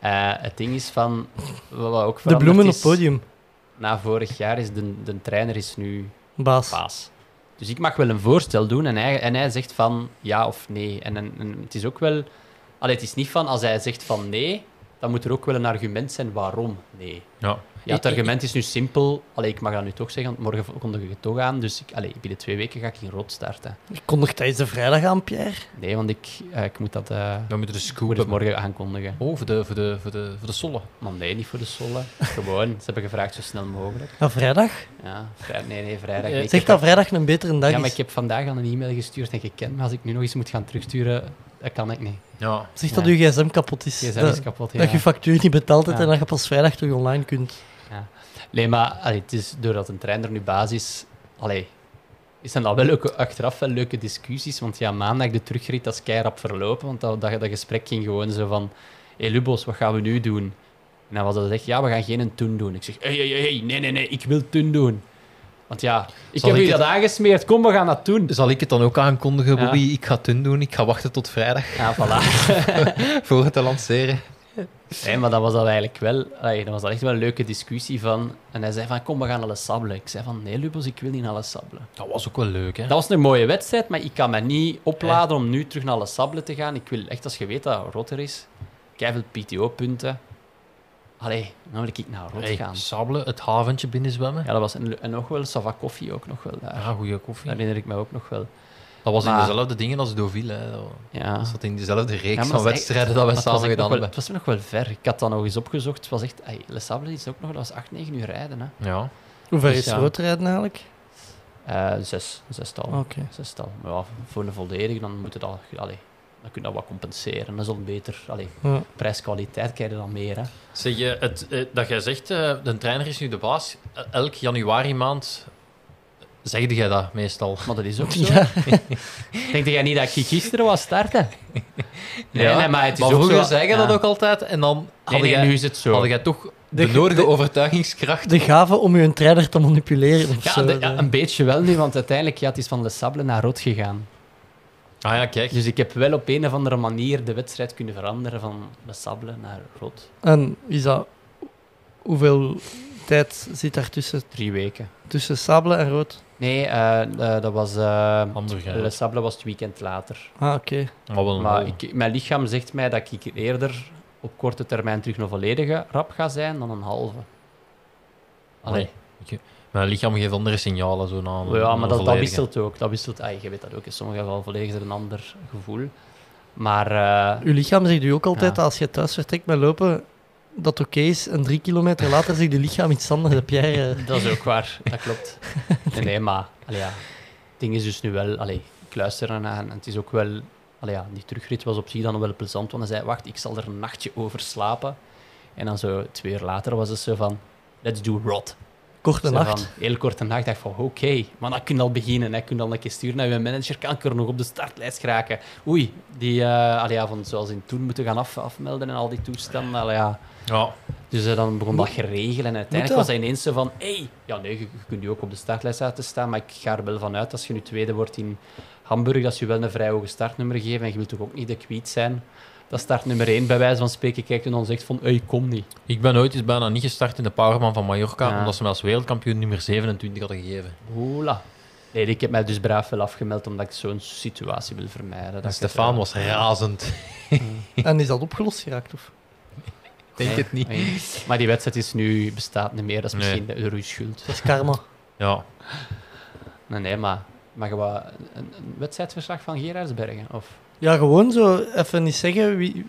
Eh, het ding is van, wat ook De bloemen op podium, Na vorig jaar is de, de trainer is nu baas. baas. Dus ik mag wel een voorstel doen en hij, en hij zegt van ja of nee. En, en, en het is ook wel... Allee, het is niet van als hij zegt van nee, dan moet er ook wel een argument zijn waarom nee. Ja. Ja, het argument is nu simpel. Allee, ik mag dat nu toch zeggen, want morgen kondig ik het toch aan. Dus ik, allee, binnen twee weken ga ik in rood starten. Ik kondig tijdens de vrijdag aan, Pierre. Nee, want ik, eh, ik moet dat eh, Dan moeten de scoop moet morgen aankondigen. Oh, voor de, voor de, voor de, voor de solle. Maar nee, niet voor de Solle. Gewoon, ze hebben gevraagd zo snel mogelijk. Ja, vrijdag. Ja, vrij, nee, nee, vrijdag. Eh, Nee, ik Zeg dat vrijdag een betere dag Ja, maar is. ik heb vandaag al een e-mail gestuurd en gekend. Maar als ik nu nog eens moet gaan terugsturen, dat kan ik niet. Ja. Zeg dat Ja. uw gsm kapot is. GSM dat, is kapot, ja. dat je factuur niet betaald hebt Ja. en dat je pas vrijdag terug online kunt. Nee, maar allee, het is, doordat een trainer nu baas is... Allee, zijn dat wel leuke, achteraf wel leuke discussies. Want ja, maandag de terugrit, dat is keirap verlopen. Want dat, dat, dat gesprek ging gewoon zo van... Hé, hey, Lubos, wat gaan we nu doen? En dan was dat echt, ja, we gaan geen tun doen. Ik zeg, hé, hé, hé, nee, nee, nee, ik wil tun doen. Want ja, ik Zal heb ik u het- dat aangesmeerd. Kom, we gaan dat doen. Zal ik het dan ook aankondigen, Ja. Bobby? Ik ga doen doen. Ik ga wachten tot vrijdag Ja, voilà. voor het te lanceren. Nee, maar dat was dat eigenlijk wel... allee, dat was dat echt wel een leuke discussie van... En hij zei van, kom, we gaan alle sabbelen. Ik zei van, nee, Lubos, ik wil niet alle sabbelen. Dat was ook wel leuk, hè? Dat was een mooie wedstrijd, maar ik kan me niet opladen om nu terug naar alle sabbelen te gaan. Ik wil echt, als je weet dat Rotter is, veel PTO-punten. Allee, dan wil ik naar Rot Hey, gaan. sabelen, het haventje binnenzwemmen. Ja, dat was... En, en nog wel Sava Koffie ook nog wel daar. Ja, goede koffie. Dat herinner ik me ook nog wel. Dat was in dezelfde dingen als Deauville. Hè. Dat Ja. zat in dezelfde reeks Ja, van echt- wedstrijden dat we samen gedaan wel- hebben. Het was nog wel ver. Ik had dat nog eens opgezocht. Het was echt... Ay, Les Sables is ook nog... Dat was 8, 9 uur rijden, hè. Ja. Hoe ver Dus is ja. roodrijden eigenlijk? Eh, zes. Zestal. Oké. Zestal. Maar ja, voor een volledige, dan moet je dat... Allee, dan kun je dat wat compenseren. Dat is al beter. Allee, Ja. prijs-kwaliteit krijg je dan meer, hè. Zeg je, het, eh, dat jij zegt, eh, de trainer is nu de baas. Elk januari maand zegde jij dat meestal. Maar dat is ook zo. Ja. Denk jij niet dat ik gisteren was starten? Nee, Ja, nee, maar het is maar ook zo. je ja. dat ook altijd en dan Nee, had, nee, jij, nu is het zo. had jij toch de, De- nodige de- overtuigingskracht. De gave om je trainer te manipuleren of ja, zo. de- ja, een beetje wel nu, want uiteindelijk ja, het is van Le Sable naar rood gegaan. Ah ja, kijk. Dus ik heb wel op een of andere manier de wedstrijd kunnen veranderen van Le Sable naar rood. En is dat... Hoeveel tijd zit daar tussen, Drie weken. tussen sabelen en rood? Nee, eh, eh, dat was... eh Hamburger. Le Sable was het weekend later. Ah, oké. Maar wel een Maar halve. ik, mijn lichaam zegt mij dat ik eerder op korte termijn terug een volledige rap ga zijn dan een halve. Allee. Mijn lichaam geeft andere signalen zo na. Ja, maar dat, dat wisselt ook. Dat wisselt, ah, je weet dat ook. In sommige gevallen volledig een ander gevoel. Maar eh, Uw lichaam zegt u ook altijd Ja. als je thuis vertrekt met lopen, dat oké is. En drie kilometer later zegt uw lichaam iets anders. Heb jij... eh, dat is ook waar. Dat klopt. Nee, nee maar allee, ja. het ding is dus nu wel... Allee, ik luister ernaar en het is ook wel... Allee, ja, die terugrit was op zich dan wel plezant. Want hij zei, wacht, ik zal er een nachtje over slapen. En dan zo twee uur later was het zo van... Let's do rot. korte nacht. Van, heel korte nacht. dacht van, oké, maar dan kun je al beginnen. Hè. Kun je al een keer sturen naar je manager. Kan ik er nog op de startlijst geraken? Oei, die, allee, ja, van, zoals in toen moeten gaan af, afmelden en al die toestanden. Allee, ja. Ja, Dus eh, dan begon dat geregeld. En uiteindelijk was hij ineens zo van, hey, ja nee, je, je kunt je ook op de startlijst laten staan, maar ik ga er wel vanuit, als je nu tweede wordt in Hamburg, dat ze je wel een vrij hoge startnummer geven. En je wilt toch ook niet de kwiet zijn dat startnummer 1 bij wijze van spreken kijkt en dan zegt van, hey, kom niet. ik ben ooit eens bijna niet gestart in de Powerman van Mallorca, Ja. omdat ze me als wereldkampioen nummer 27 hadden gegeven. Oela. Nee, ik heb mij dus braaf wel afgemeld omdat ik zo'n situatie wil vermijden. Dat Stefan het, was razend. En is dat opgelost geraakt? Of? Ik denk het niet. nee. Maar die wedstrijd is nu, bestaat niet meer. Dat is misschien de, de Ruud schuld. Dat is karma. Ja, Nee, nee, maar mag je wat, een, een wedstrijdverslag van Gerardsbergen? Of? Ja, gewoon zo even niet zeggen wie.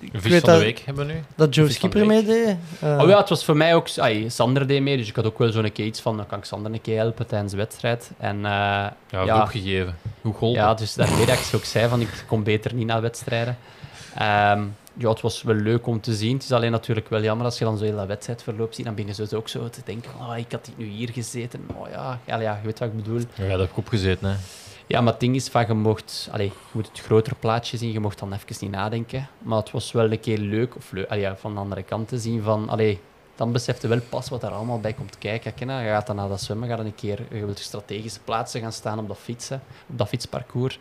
Ik weet van de week hebben we nu. dat Joe Skipper meedeed. Eh, Oh ja, het was voor mij ook... Ay, Sander deed mee, dus ik had ook wel zo'n keer iets van... Dan kan ik Sander een keer helpen tijdens de wedstrijd. En eh, Ja, opgegeven. Hoe geholpen? ja, dus daarmee dat ik ook zei van... Ik kom beter niet naar wedstrijden. Ehm, ja, het was wel leuk om te zien. Het is alleen natuurlijk wel jammer als je dan zo heel dat wedstrijdverloop ziet. Dan ben je zo ook zo te denken... Oh, ik had nu hier gezeten. Oh ja, ja, ja, je weet wat ik bedoel. Ja, dat heb ik opgezeten. Hè. Ja, maar het ding is van, je mocht... Allee, je moet het grotere plaatje zien, je mocht dan even niet nadenken. Maar het was wel een keer leuk, of leuk, allee, ja, van de andere kant te zien van... Allee, dan beseft je wel pas wat er allemaal bij komt kijken. Ken je? Gaat dan naar dat zwemmen, gaat dan een keer... Je wilt strategische plaatsen gaan staan op dat fietsen, op dat fietsparcours.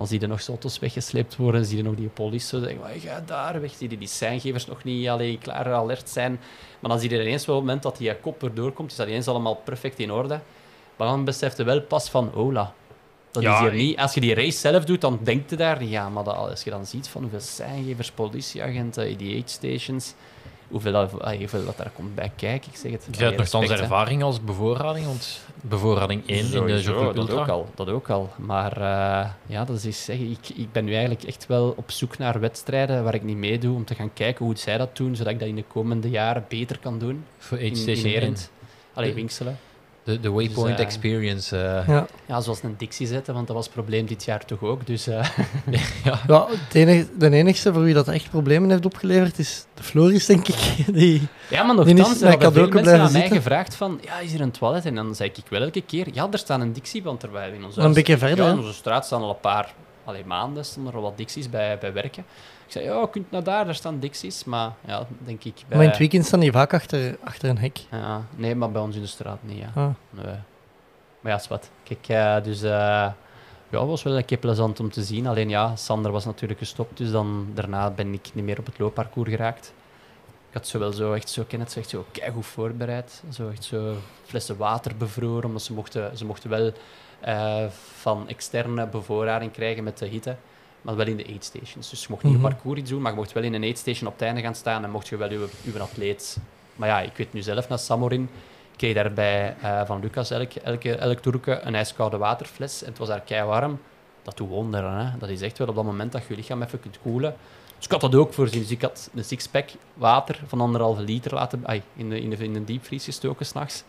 Dan zie je nog auto's weggesleept worden, zie je nog die politie zo zeggen, "Oh, ga daar weg. Zie je die seingevers nog niet allee, klaar, alert zijn. Maar dan zie je ineens wel op het moment dat die kop erdoor komt, is dat ineens allemaal perfect in orde. Maar dan beseft je wel pas van, hola, dat Ja, is hier niet. Als je die race zelf doet, dan denkt je daar niet aan. Maar dat, als je dan ziet van hoeveel seingevers, politieagenten, EDH stations, hoeveel, dat- ah, hoeveel dat daar komt bij kijken, ik zeg het. Je hebt nogthans hè. ervaring als bevoorrading, want bevoorrading 1 in de Jogclub dat Ultra. ook al, dat ook al. Maar eh, ja, dat is zeggen. Ik, ik ben nu eigenlijk echt wel op zoek naar wedstrijden waar ik niet meedoe, om te gaan kijken hoe zij dat doen, zodat ik dat in de komende jaren beter kan doen. Voor In, in 1. Erend. Allee. De, de Waypoint Dus, eh, Experience. eh, ja. Ja, zoals een Dixie zetten, want dat was het probleem dit jaar toch ook. Dus eh, Ja, het enige, de enige voor wie dat echt problemen heeft opgeleverd is de Floris, denk ik. Die, Ja, maar nogthans, er cadeauke mensen aan mij gevraagd van, ja, is er een toilet? En dan zei ik wel elke keer, ja, er staat een Dixie, want er wij in onze, een beetje verder. ja, in onze straat staan al een paar allee, maanden, staan er al wat Dixies bij, bij werken. Ik zei, ja, je kunt naar daar, daar staan Dixies. Maar ja, denk ik bij... Maar in het weekend staan die vaak achter, achter een hek. Ja, nee, maar bij ons in de straat niet, ja. Ah. Nee. Maar ja, is wat. Kijk, eh, dus... eh, ja, was wel een keer plezant om te zien. Alleen ja, Sander was natuurlijk gestopt, dus dan, daarna ben ik niet meer op het loopparcours geraakt. Ik had zo wel zo echt zo, ken het, zo echt zo keigoed voorbereid. Zo echt zo flessen water bevroren, omdat ze mochten, ze mochten wel eh, van externe bevoorrading krijgen met de hitte, maar wel in de aid stations. Dus je mocht niet op parcours iets doen, maar je mocht wel in een aid station op het einde gaan staan en mocht je wel je, je atleet... Maar ja, ik weet nu zelf naar Samorin, ik kreeg daarbij eh, van Lucas elke, elke, elk toerke een ijskoude waterfles en het was daar kei warm. Dat doet wonderen, hè. Dat is echt wel op dat moment dat je je lichaam even kunt koelen. Dus ik had dat ook voorzien. Dus ik had een sixpack water van anderhalve liter laten, ai, in, de, in, de, in een diepvries gestoken s'nachts.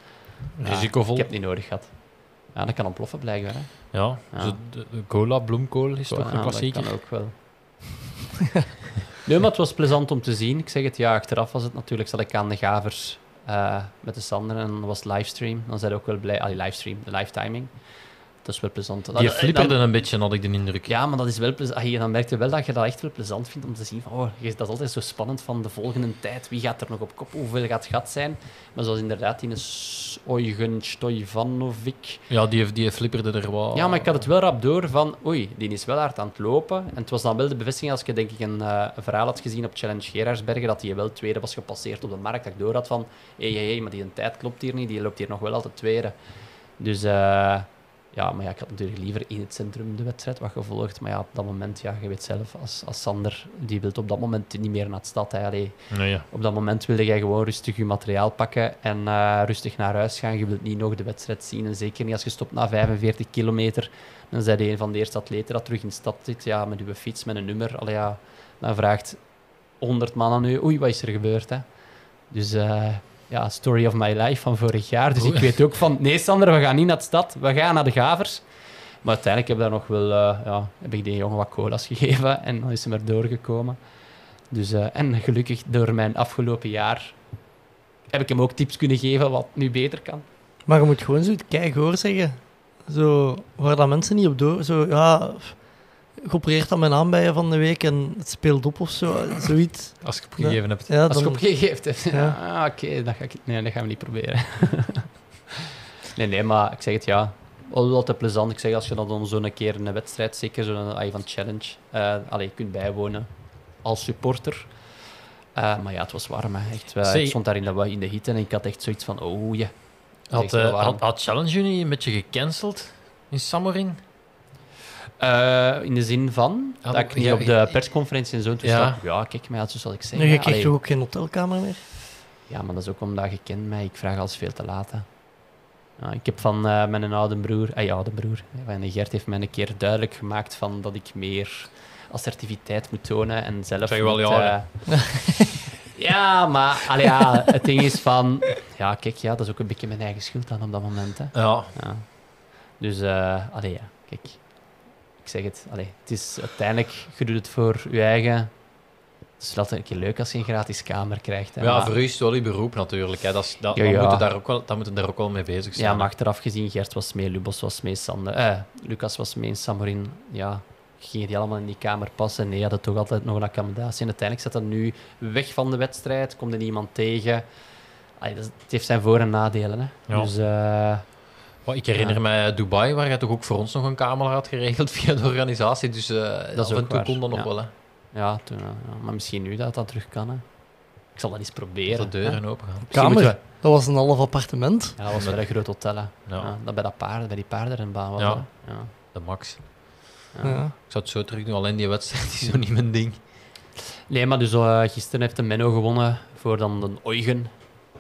Risicovol. Ik heb het niet nodig gehad. Ja, dat kan ontploffen blijkbaar. Hè. Ja, Ja. zo de, de cola, bloemkool is toch Ja, een dat klassieker. kan ook wel. nee, maar het was plezant om te zien. Ik zeg het, ja, achteraf was het natuurlijk, zat ik aan de gavers eh, met de Sander en dan was livestream. Dan zijn ook wel blij, allee, livestream, de live timing. Dat is wel plezant. Dat- flipperde dan- een beetje, had ik de indruk. Ja, maar dat is wel plezant. Ah, Dan merk je wel dat je dat echt wel plezant vindt om te zien van, oh, je- dat is altijd zo spannend van de volgende tijd. Wie gaat er nog op kop? Hoeveel gaat het gat zijn? Maar zoals inderdaad die Oygen Stojvanovic. Ja, die, die flipperde er wel. Ja, maar ik had het wel rap door van, oei, die is wel hard aan het lopen. En het was dan wel de bevestiging als je denk ik een, eh, een verhaal had gezien op Challenge Gerardsbergen, dat hij wel tweede was gepasseerd op de markt. Dat ik door had van, hé, hé, hé, maar die een tijd klopt hier niet, die loopt hier nog wel altijd tweede. Dus eh, ja, maar ja, ik had natuurlijk liever in het centrum de wedstrijd wat gevolgd. Maar ja, op dat moment, ja, je weet zelf, als, als Sander, die wil op dat moment niet meer naar de stad. Hè. Nee, ja. op dat moment wilde jij gewoon rustig je materiaal pakken en eh, rustig naar huis gaan. Je wilt niet nog de wedstrijd zien. En zeker niet als je stopt na 45 kilometer. Dan je een van de eerste atleten dat terug in de stad zit. Ja, met uw fiets, met een nummer. Allee, ja, dan vraagt 100 man aan u, oei, wat is er gebeurd? Hè? Dus eh, ja, story of my life van vorig jaar. Dus ik weet ook van, nee Sander, we gaan niet naar de stad. We gaan naar de Gavers. Maar uiteindelijk heb ik daar nog wel, eh, ja, heb ik die jongen wat cola's gegeven en dan is hij er doorgekomen. Dus, eh, en gelukkig door mijn afgelopen jaar heb ik hem ook tips kunnen geven wat nu beter kan. Maar je moet gewoon zo keigoor zeggen. Zo, waar dat mensen niet op door... Zo, ja, geopereerd aan mijn naam bij je van de week en het speelt op of zo. Zoiets. Als je opgegeven hebt. Ja, Als je dan, opgegeven hebt. Ja. Ah, Oké, dat ga ik nee, dat gaan we niet proberen. nee, nee, maar ik zeg het ja. Altijd plezant. Ik zeg als je dan zo'n keer een wedstrijd, zeker zo'n ah, van challenge, eh allee, kunt bijwonen als supporter. Eh, maar ja, het was warm. Hè. Echt, eh, Zeg- ik stond daar in de, in de hitte en ik had echt zoiets van, oh ja. Had, had, had Challenge Uni een beetje gecanceld? In Samorin? Eh, in de zin van Ja, dat ik niet ja, op de ja. persconferentie en zo Ja. Ja, kijk, maar ja, zo zal ik zeggen. Nee, je krijgt toch ook geen hotelkamer meer? Ja, maar dat is ook omdat je kent mij. Ik vraag alles veel te laat. hè. Ja, ik heb van eh, mijn oude broer, ah, oude broer, van Gert heeft mij een keer duidelijk gemaakt van dat ik meer assertiviteit moet tonen en zelf Zeg je wel moet, ja, ja, maar allee, ja, het ding is van... Ja, kijk, ja, dat is ook een beetje mijn eigen schuld dan op dat moment. Hè. Ja. Ja. Dus, eh allee, ja, kijk. Ik zeg het, allee, het is uiteindelijk, je doet het voor je eigen... Het is altijd een keer leuk als je een gratis kamer krijgt. Hè, Ja, maar- voor u is het wel je beroep natuurlijk. Hè. Dat is, dat, Ja, dan ja. moeten daar ook wel, dan moeten daar ook wel mee bezig zijn. Ja, maar achteraf gezien, Gert was mee, Lubos was mee, Sander, eh, Lucas was mee, Samorin, ja, gingen die allemaal in die kamer passen? Nee, hadden toch altijd nog een accommodatie. En uiteindelijk zat dat nu weg van de wedstrijd, komt er niemand tegen. Allee, dat het heeft zijn voor- en nadelen. Hè. Ja. Dus uh, Wat, ik herinner Ja. mij Dubai, waar je toch ook voor ons nog een kamer had geregeld via de organisatie. Dus eh Dat is af en ook toe kon dat nog ja. wel. Hè. ja, toen, ja, maar misschien nu dat dat terug kan. Hè. Ik zal dat eens proberen. Dat de deuren open gaan. Kamer? Dat was een half appartement. we- Ja, dat was wel een groot hotel. Hè. Ja, Ja, dat bij, dat paarden, bij die paardenrenbaan was. Ja. de max. Ja. Ja. Ik zou het zo terug doen, alleen die wedstrijd is zo niet mijn ding. Nee, maar dus eh, gisteren heeft de Menno gewonnen voor dan de Eugen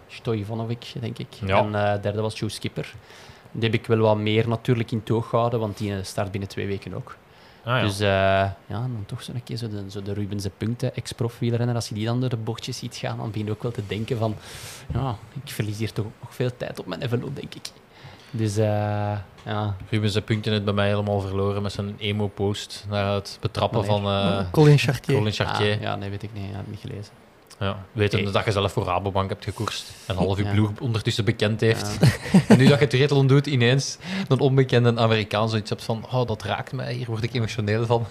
Stojvonovic, denk ik. Ja. En eh derde was Joe Skipper. Die heb ik wel wat meer natuurlijk in toog gehouden, want die eh, start binnen twee weken ook. Ah, ja. Dus eh, ja, dan toch zo'n keer zo de, zo de Rubense punten, ex-prof wielrenner, als je die dan door de bochtjes ziet gaan, dan begin je ook wel te denken van, ja, ik verlies hier toch nog veel tijd op mijn envelop, denk ik. Dus eh, ja, Ruben zijn punten heeft bij mij helemaal verloren met zijn emo-post naar het betrappen Wanneer? van eh Colin Chartier. Colin Chartier. Ah, ja, nee, weet ik niet, ja, heb ik niet gelezen. Ja, wetende Hey. dat je zelf voor Rabobank hebt gekoerst en half je Ja. ploeg ondertussen bekend heeft. Ja. En nu dat je triathlon doet, ineens een onbekende Amerikaan zoiets hebt van oh, dat raakt mij, hier word ik emotioneel van.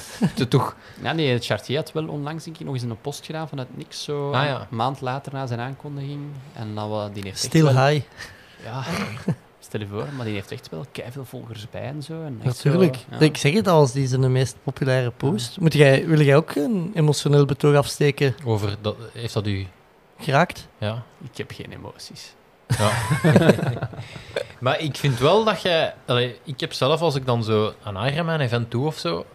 Toch... Ja, nee, het Chartier had wel onlangs denk ik, nog eens een post gedaan vanuit niks, zo Ah, ja. een maand later na zijn aankondiging. En dan, die heeft Still wel- high. Ja, stel je voor, maar die heeft echt wel veel volgers bij en zo. En zo, Natuurlijk. ja. Ik zeg het al, als die zijn meest populaire post. Moet jij, wil jij ook een emotioneel betoog afsteken? Over dat, heeft dat u... Geraakt? Ja. Ik heb geen emoties. ja. maar ik vind wel dat jij... Allee, ik heb zelf, als ik dan zo een Ironman-event doe of zo,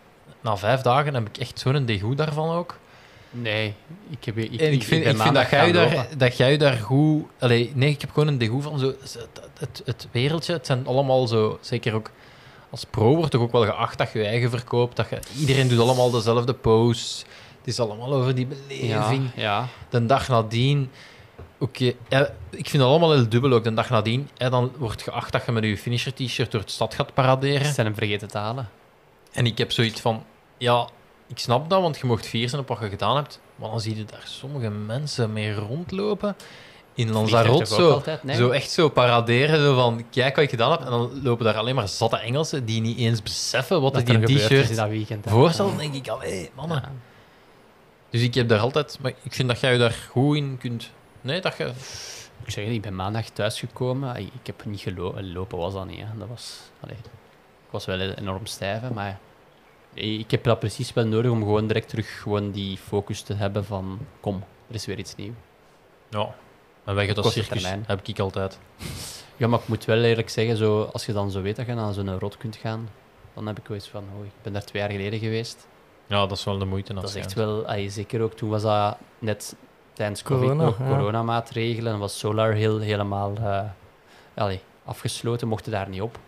na vijf dagen heb ik echt zo'n degoe daarvan ook. Nee, ik, heb, ik, en ik vind, ik vind dat, jij daar, dat jij daar goed... Allee, nee, ik heb gewoon een degoe van zo... Het, het, het wereldje, het zijn allemaal zo... Zeker ook als pro wordt toch ook wel geacht dat je je eigen verkoopt. Dat je, iedereen doet allemaal dezelfde posts. Het is allemaal over die beleving. ja. De dag nadien... Oké, ik vind dat allemaal heel dubbel ook. De dag nadien, eh, dan wordt geacht dat je met je finisher-t-shirt door de stad gaat paraderen. Ze zijn hem vergeten te halen. En ik heb zoiets van, ja, ik snap dat, want je mocht fier zijn op wat je gedaan hebt. Maar dan zie je daar sommige mensen mee rondlopen in Lanzarote. Zo, altijd? Nee. zo echt zo paraderen, zo van, kijk wat ik gedaan heb. En dan lopen daar alleen maar zatte Engelsen die niet eens beseffen wat er t-shirt dat weekend. hè. voorstelt. Dan denk ik, allee, mannen. Ja. Dus ik heb daar altijd, maar ik vind dat jij je daar goed in kunt... Nee, dat je... Ik zeg ik ben maandag thuisgekomen. Ik heb niet gelopen. Lopen was dat niet. Hè. Dat was, allee, ik was wel enorm stijf, maar ik heb dat precies wel nodig om gewoon direct terug gewoon die focus te hebben van kom, er is weer iets nieuws. Ja. En gaan dat circus, termijn. heb ik altijd. Ja, maar ik moet wel eerlijk zeggen, zo, als je dan zo weet dat je naar zo'n rot kunt gaan, dan heb ik wel eens van, oh, ik ben daar twee jaar geleden geweest. Ja, dat is wel de moeite. Dat is echt wel, ai, zeker ook toen was dat net tijdens COVID Corona, nog ja. coronamaatregelen en was Solar Hill helemaal eh, allee, afgesloten, mochten daar niet op.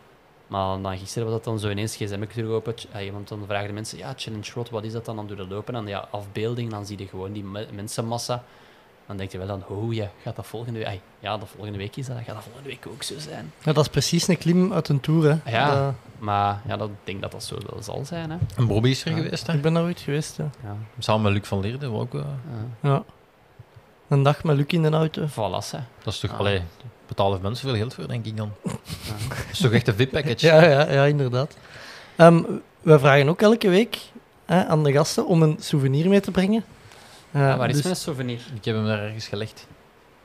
Maar dan gisteren was dat dan zo ineens gsm terug open, want dan vragen de mensen, ja, Challenge Road, wat is dat dan? Dan doe je dat lopen en ja, afbeelding, dan zie je gewoon die me- mensenmassa. Dan denk je wel dan, oh ja, gaat dat volgende week? Ja, dat volgende week is dat, gaat dat volgende week ook zo zijn. Ja, dat is precies een klim uit een tour. Hè. Ja. Dat- Maar ja, dat, ik denk dat dat zo wel zal zijn. Hè. En Bobby is er Ja. geweest, hè? ik ben daar ooit geweest. Ja. Ja, Samen met Luc van Leerde. wat Ook, eh, ja. ja. Een dag met Luc in de auto. Voilà, hè. dat is toch... Ah. Betalen mensen veel geld voor, denk ik dan. Ja. Dat is toch echt een VIP-package? Ja, ja, ja inderdaad. Ehm, we vragen ook elke week hè, aan de gasten om een souvenir mee te brengen. Eh, Ja, waar is dus- mijn souvenir? Ik heb hem daar ergens gelegd.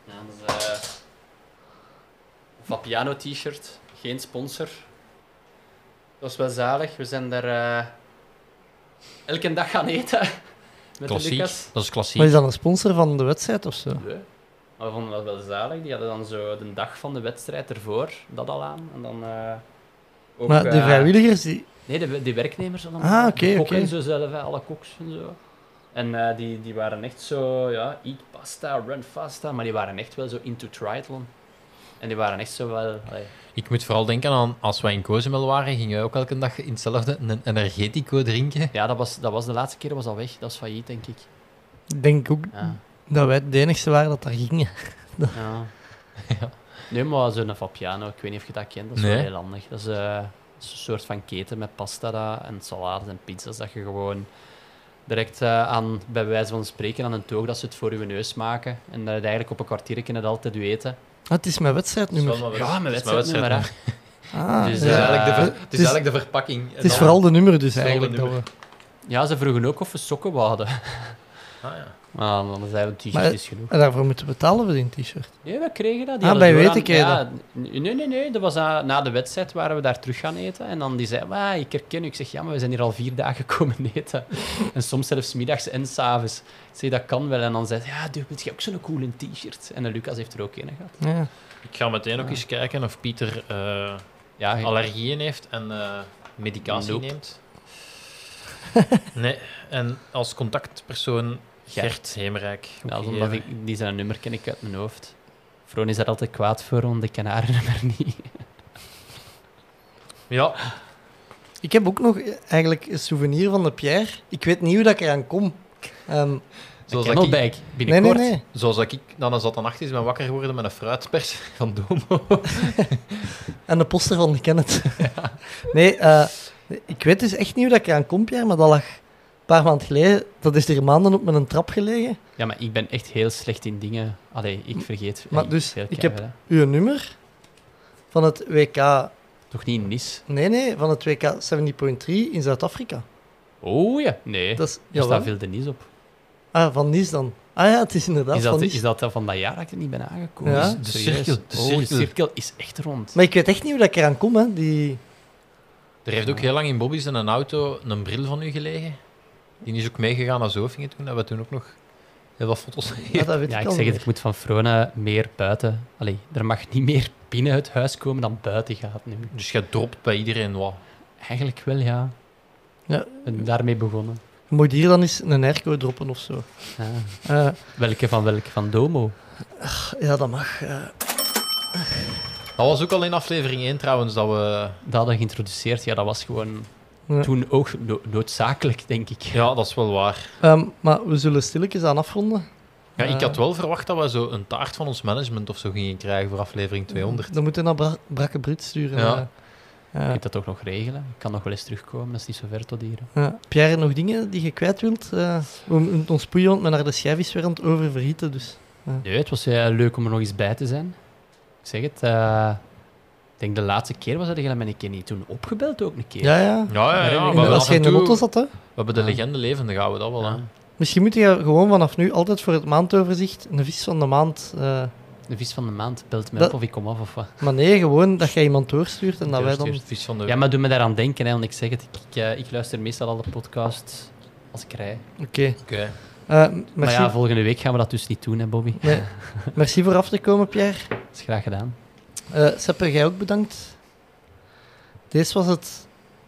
Ja, dat is, eh, Vapiano t-shirt, geen sponsor. Dat is wel zalig. We zijn daar eh, elke dag gaan eten met de Klassiek. Lucas. Dat is klassiek. Maar is dat een sponsor van de wedstrijd of zo? Nee. Maar we vonden dat wel zalig. Die hadden dan zo de dag van de wedstrijd ervoor dat al aan. En dan eh, Ook, Maar de eh, vrijwilligers, die... Nee, de, die werknemers allemaal. Ah, oké, zo zelf, hè, alle koks en zo. En eh, die, die waren echt zo, ja, eat pasta, run fasta, maar die waren echt wel zo into triathlon. En die waren echt zo wel... allee, Ik moet vooral denken aan als wij in Cozumel waren, gingen wij ook elke dag in hetzelfde een energetico drinken. ja, dat was, dat was de laatste keer was al weg. Dat is failliet, denk ik. Ik denk ook Ja. Dat wij de enigste waren dat daar gingen. ja. Ja. Nee, maar zo'n Fabiano, ik weet niet of je dat kent, dat is Nee. wel heel handig. Dat is, eh, dat is een soort van keten met pasta dat, en salades en pizza's, dat je gewoon direct eh, aan, bij wijze van spreken, aan een toog dat ze het voor je neus maken. En dat je eigenlijk op een kwartier kan het altijd doet eten. Ah, het is mijn wedstrijdnummer. Ja, Het is mijn wedstrijdnummer. Ah, Dus, Het is eh, eigenlijk de, ver- het het is eigenlijk de verpakking. het is vooral de nummer dus eigenlijk. Dat nummer. we... Ja, ze vroegen ook of we sokken wouden. Ah, ja. Maar dan zeiden we, t-shirt is genoeg. En daarvoor moeten we betalen voor die t-shirt. Nee, we kregen dat. Ah, bij aan- Wetekheden. Ja, nee, nee, nee. Dat was na, na de wedstrijd waren we daar terug gaan eten. En dan die zei, "Wah, ik herken u. Ik zeg, ja, maar we zijn hier al vier dagen komen eten. en soms zelfs middags en s'avonds. Ik zeg, dat kan wel. En dan zei hij, ja, doe, je ook zo'n coole t-shirt? En Lucas heeft er ook een gehad. Ja. Ik ga meteen ook eens kijken of Pieter eh, Ja, allergieën heeft en eh, medicatie Nope. neemt. nee, en als contactpersoon Gert. Hemerijk. ja, omdat ik, die zijn nummer ken ik uit mijn hoofd. Vroon is daar altijd kwaad voor, want ik ken haar nummer niet. Ja, Ik heb ook nog eigenlijk een souvenir van de Pierre. Ik weet niet hoe dat ik eraan kom. Ehm, zoals dat ik, Camelback, nee, binnenkort. nee, nee. zoals dat ik dan eens dat dan acht is ben wakker geworden met een fruitpers van Domo. En de poster van de Kenneth. nee, eh, ik weet dus echt niet hoe dat ik eraan kom, Pierre, maar dat lag paar maanden geleden. Dat is er maanden op mijn trap gelegen. Ja, maar ik ben echt heel slecht in dingen. Allee, ik vergeet Maar eh, dus, ik heb- hè. Uw nummer van het WK... Toch niet in Nis? Nee, nee, van het WK 70.3 in Zuid-Afrika. Oh ja, nee. Dat is... er staat veel de Nis op. Ah, van Nice dan. Ah ja, het is inderdaad Is van dat, Nice. is dat van dat jaar dat ik er niet ben aangekomen? Ja. Is- De cirkel, de oh, de cirkel. is echt rond. Maar ik weet echt niet hoe dat ik eraan kom, hè. Die... Er heeft ook heel lang in Bobby's een auto een bril van u gelegen. Die is ook meegegaan naar Zofingen toen. Hebben we toen ook nog heel wat foto's Ja, dat weet Ja, ik zeg het, ik moet van Frone meer buiten. Allee, er mag niet meer binnen het huis komen dan buiten gaat nu. Dus jij dropt bij iedereen wat. Eigenlijk wel, ja. Ja. En daarmee begonnen. Je moet hier dan eens een airco droppen of zo. Ja. Eh, Welke van welke? Van Domo? ja, dat mag. eh. Dat was ook al in aflevering 1 trouwens, dat we... Dat hadden we geïntroduceerd. Ja, dat was gewoon Ja. toen ook no- noodzakelijk, denk ik. Ja, dat is wel waar. Ehm, maar we zullen stilletjes aan afronden. Ja, ik Eh, had wel verwacht dat we zo een taart van ons management of zo gingen krijgen voor aflevering 200. Dan moeten we naar Bra Brakke Brut sturen. Ja. eh. Eh, kunt dat ook nog regelen. Ik kan nog wel eens terugkomen, dat is niet zo ver tot hier. eh, Pierre, nog dingen die je kwijt wilt? Eh, we moeten ons poeien, men naar de schijf is weer aan het oververhieten. Dus. Nee, het was leuk om er nog eens bij te zijn. Ik zeg het, eh, ik denk de laatste keer was dat je met een keer niet toen opgebeld ook een keer. Ja, ja. Ja, ja, ja. We ik als je in de auto zat, hè? We hebben de Ja. legende levende houden, dat wel. Hè. Ja. Misschien moet je gewoon vanaf nu altijd voor het maandoverzicht een vis van de maand... eh, De vis van de maand belt me Dat- op of ik kom af of wat. maar nee, gewoon dat jij iemand doorstuurt en dat wij dan... Doorstuurt. Vis van de... Ja, maar doe me daaraan denken, hè, want ik zeg het, ik, ik, eh, ik luister meestal alle podcasts als ik rij. Oké. Oké. Eh, Maar merci, ja, volgende week gaan we dat dus niet doen, hè, Bobby. nee, merci voor af te komen, Pierre. Dat is graag gedaan. Eh Seppe, jij ook bedankt. Deze was het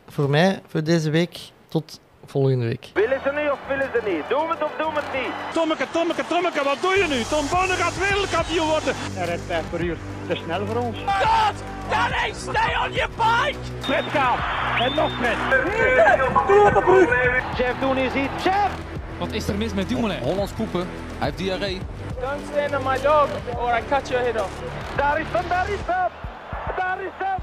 voor mij voor deze week. Tot volgende week. Willen ze nu of willen ze niet? Doen we het of doen we het niet? Tommeke, Tommeke, Tommeke, wat doe je nu? Tom Bonne gaat wereldkampioen worden. Hij rijdt 5 per uur. Te snel voor ons. God! Danny, stay on your bike! Fred gaat. En nog Fred. Chef, doen is iets. Chef! Wat is er mis met Dumoulin? Hollands poepen. Hij heeft diarree. Don't stand on my dog or I cut your head off. Daar is hem!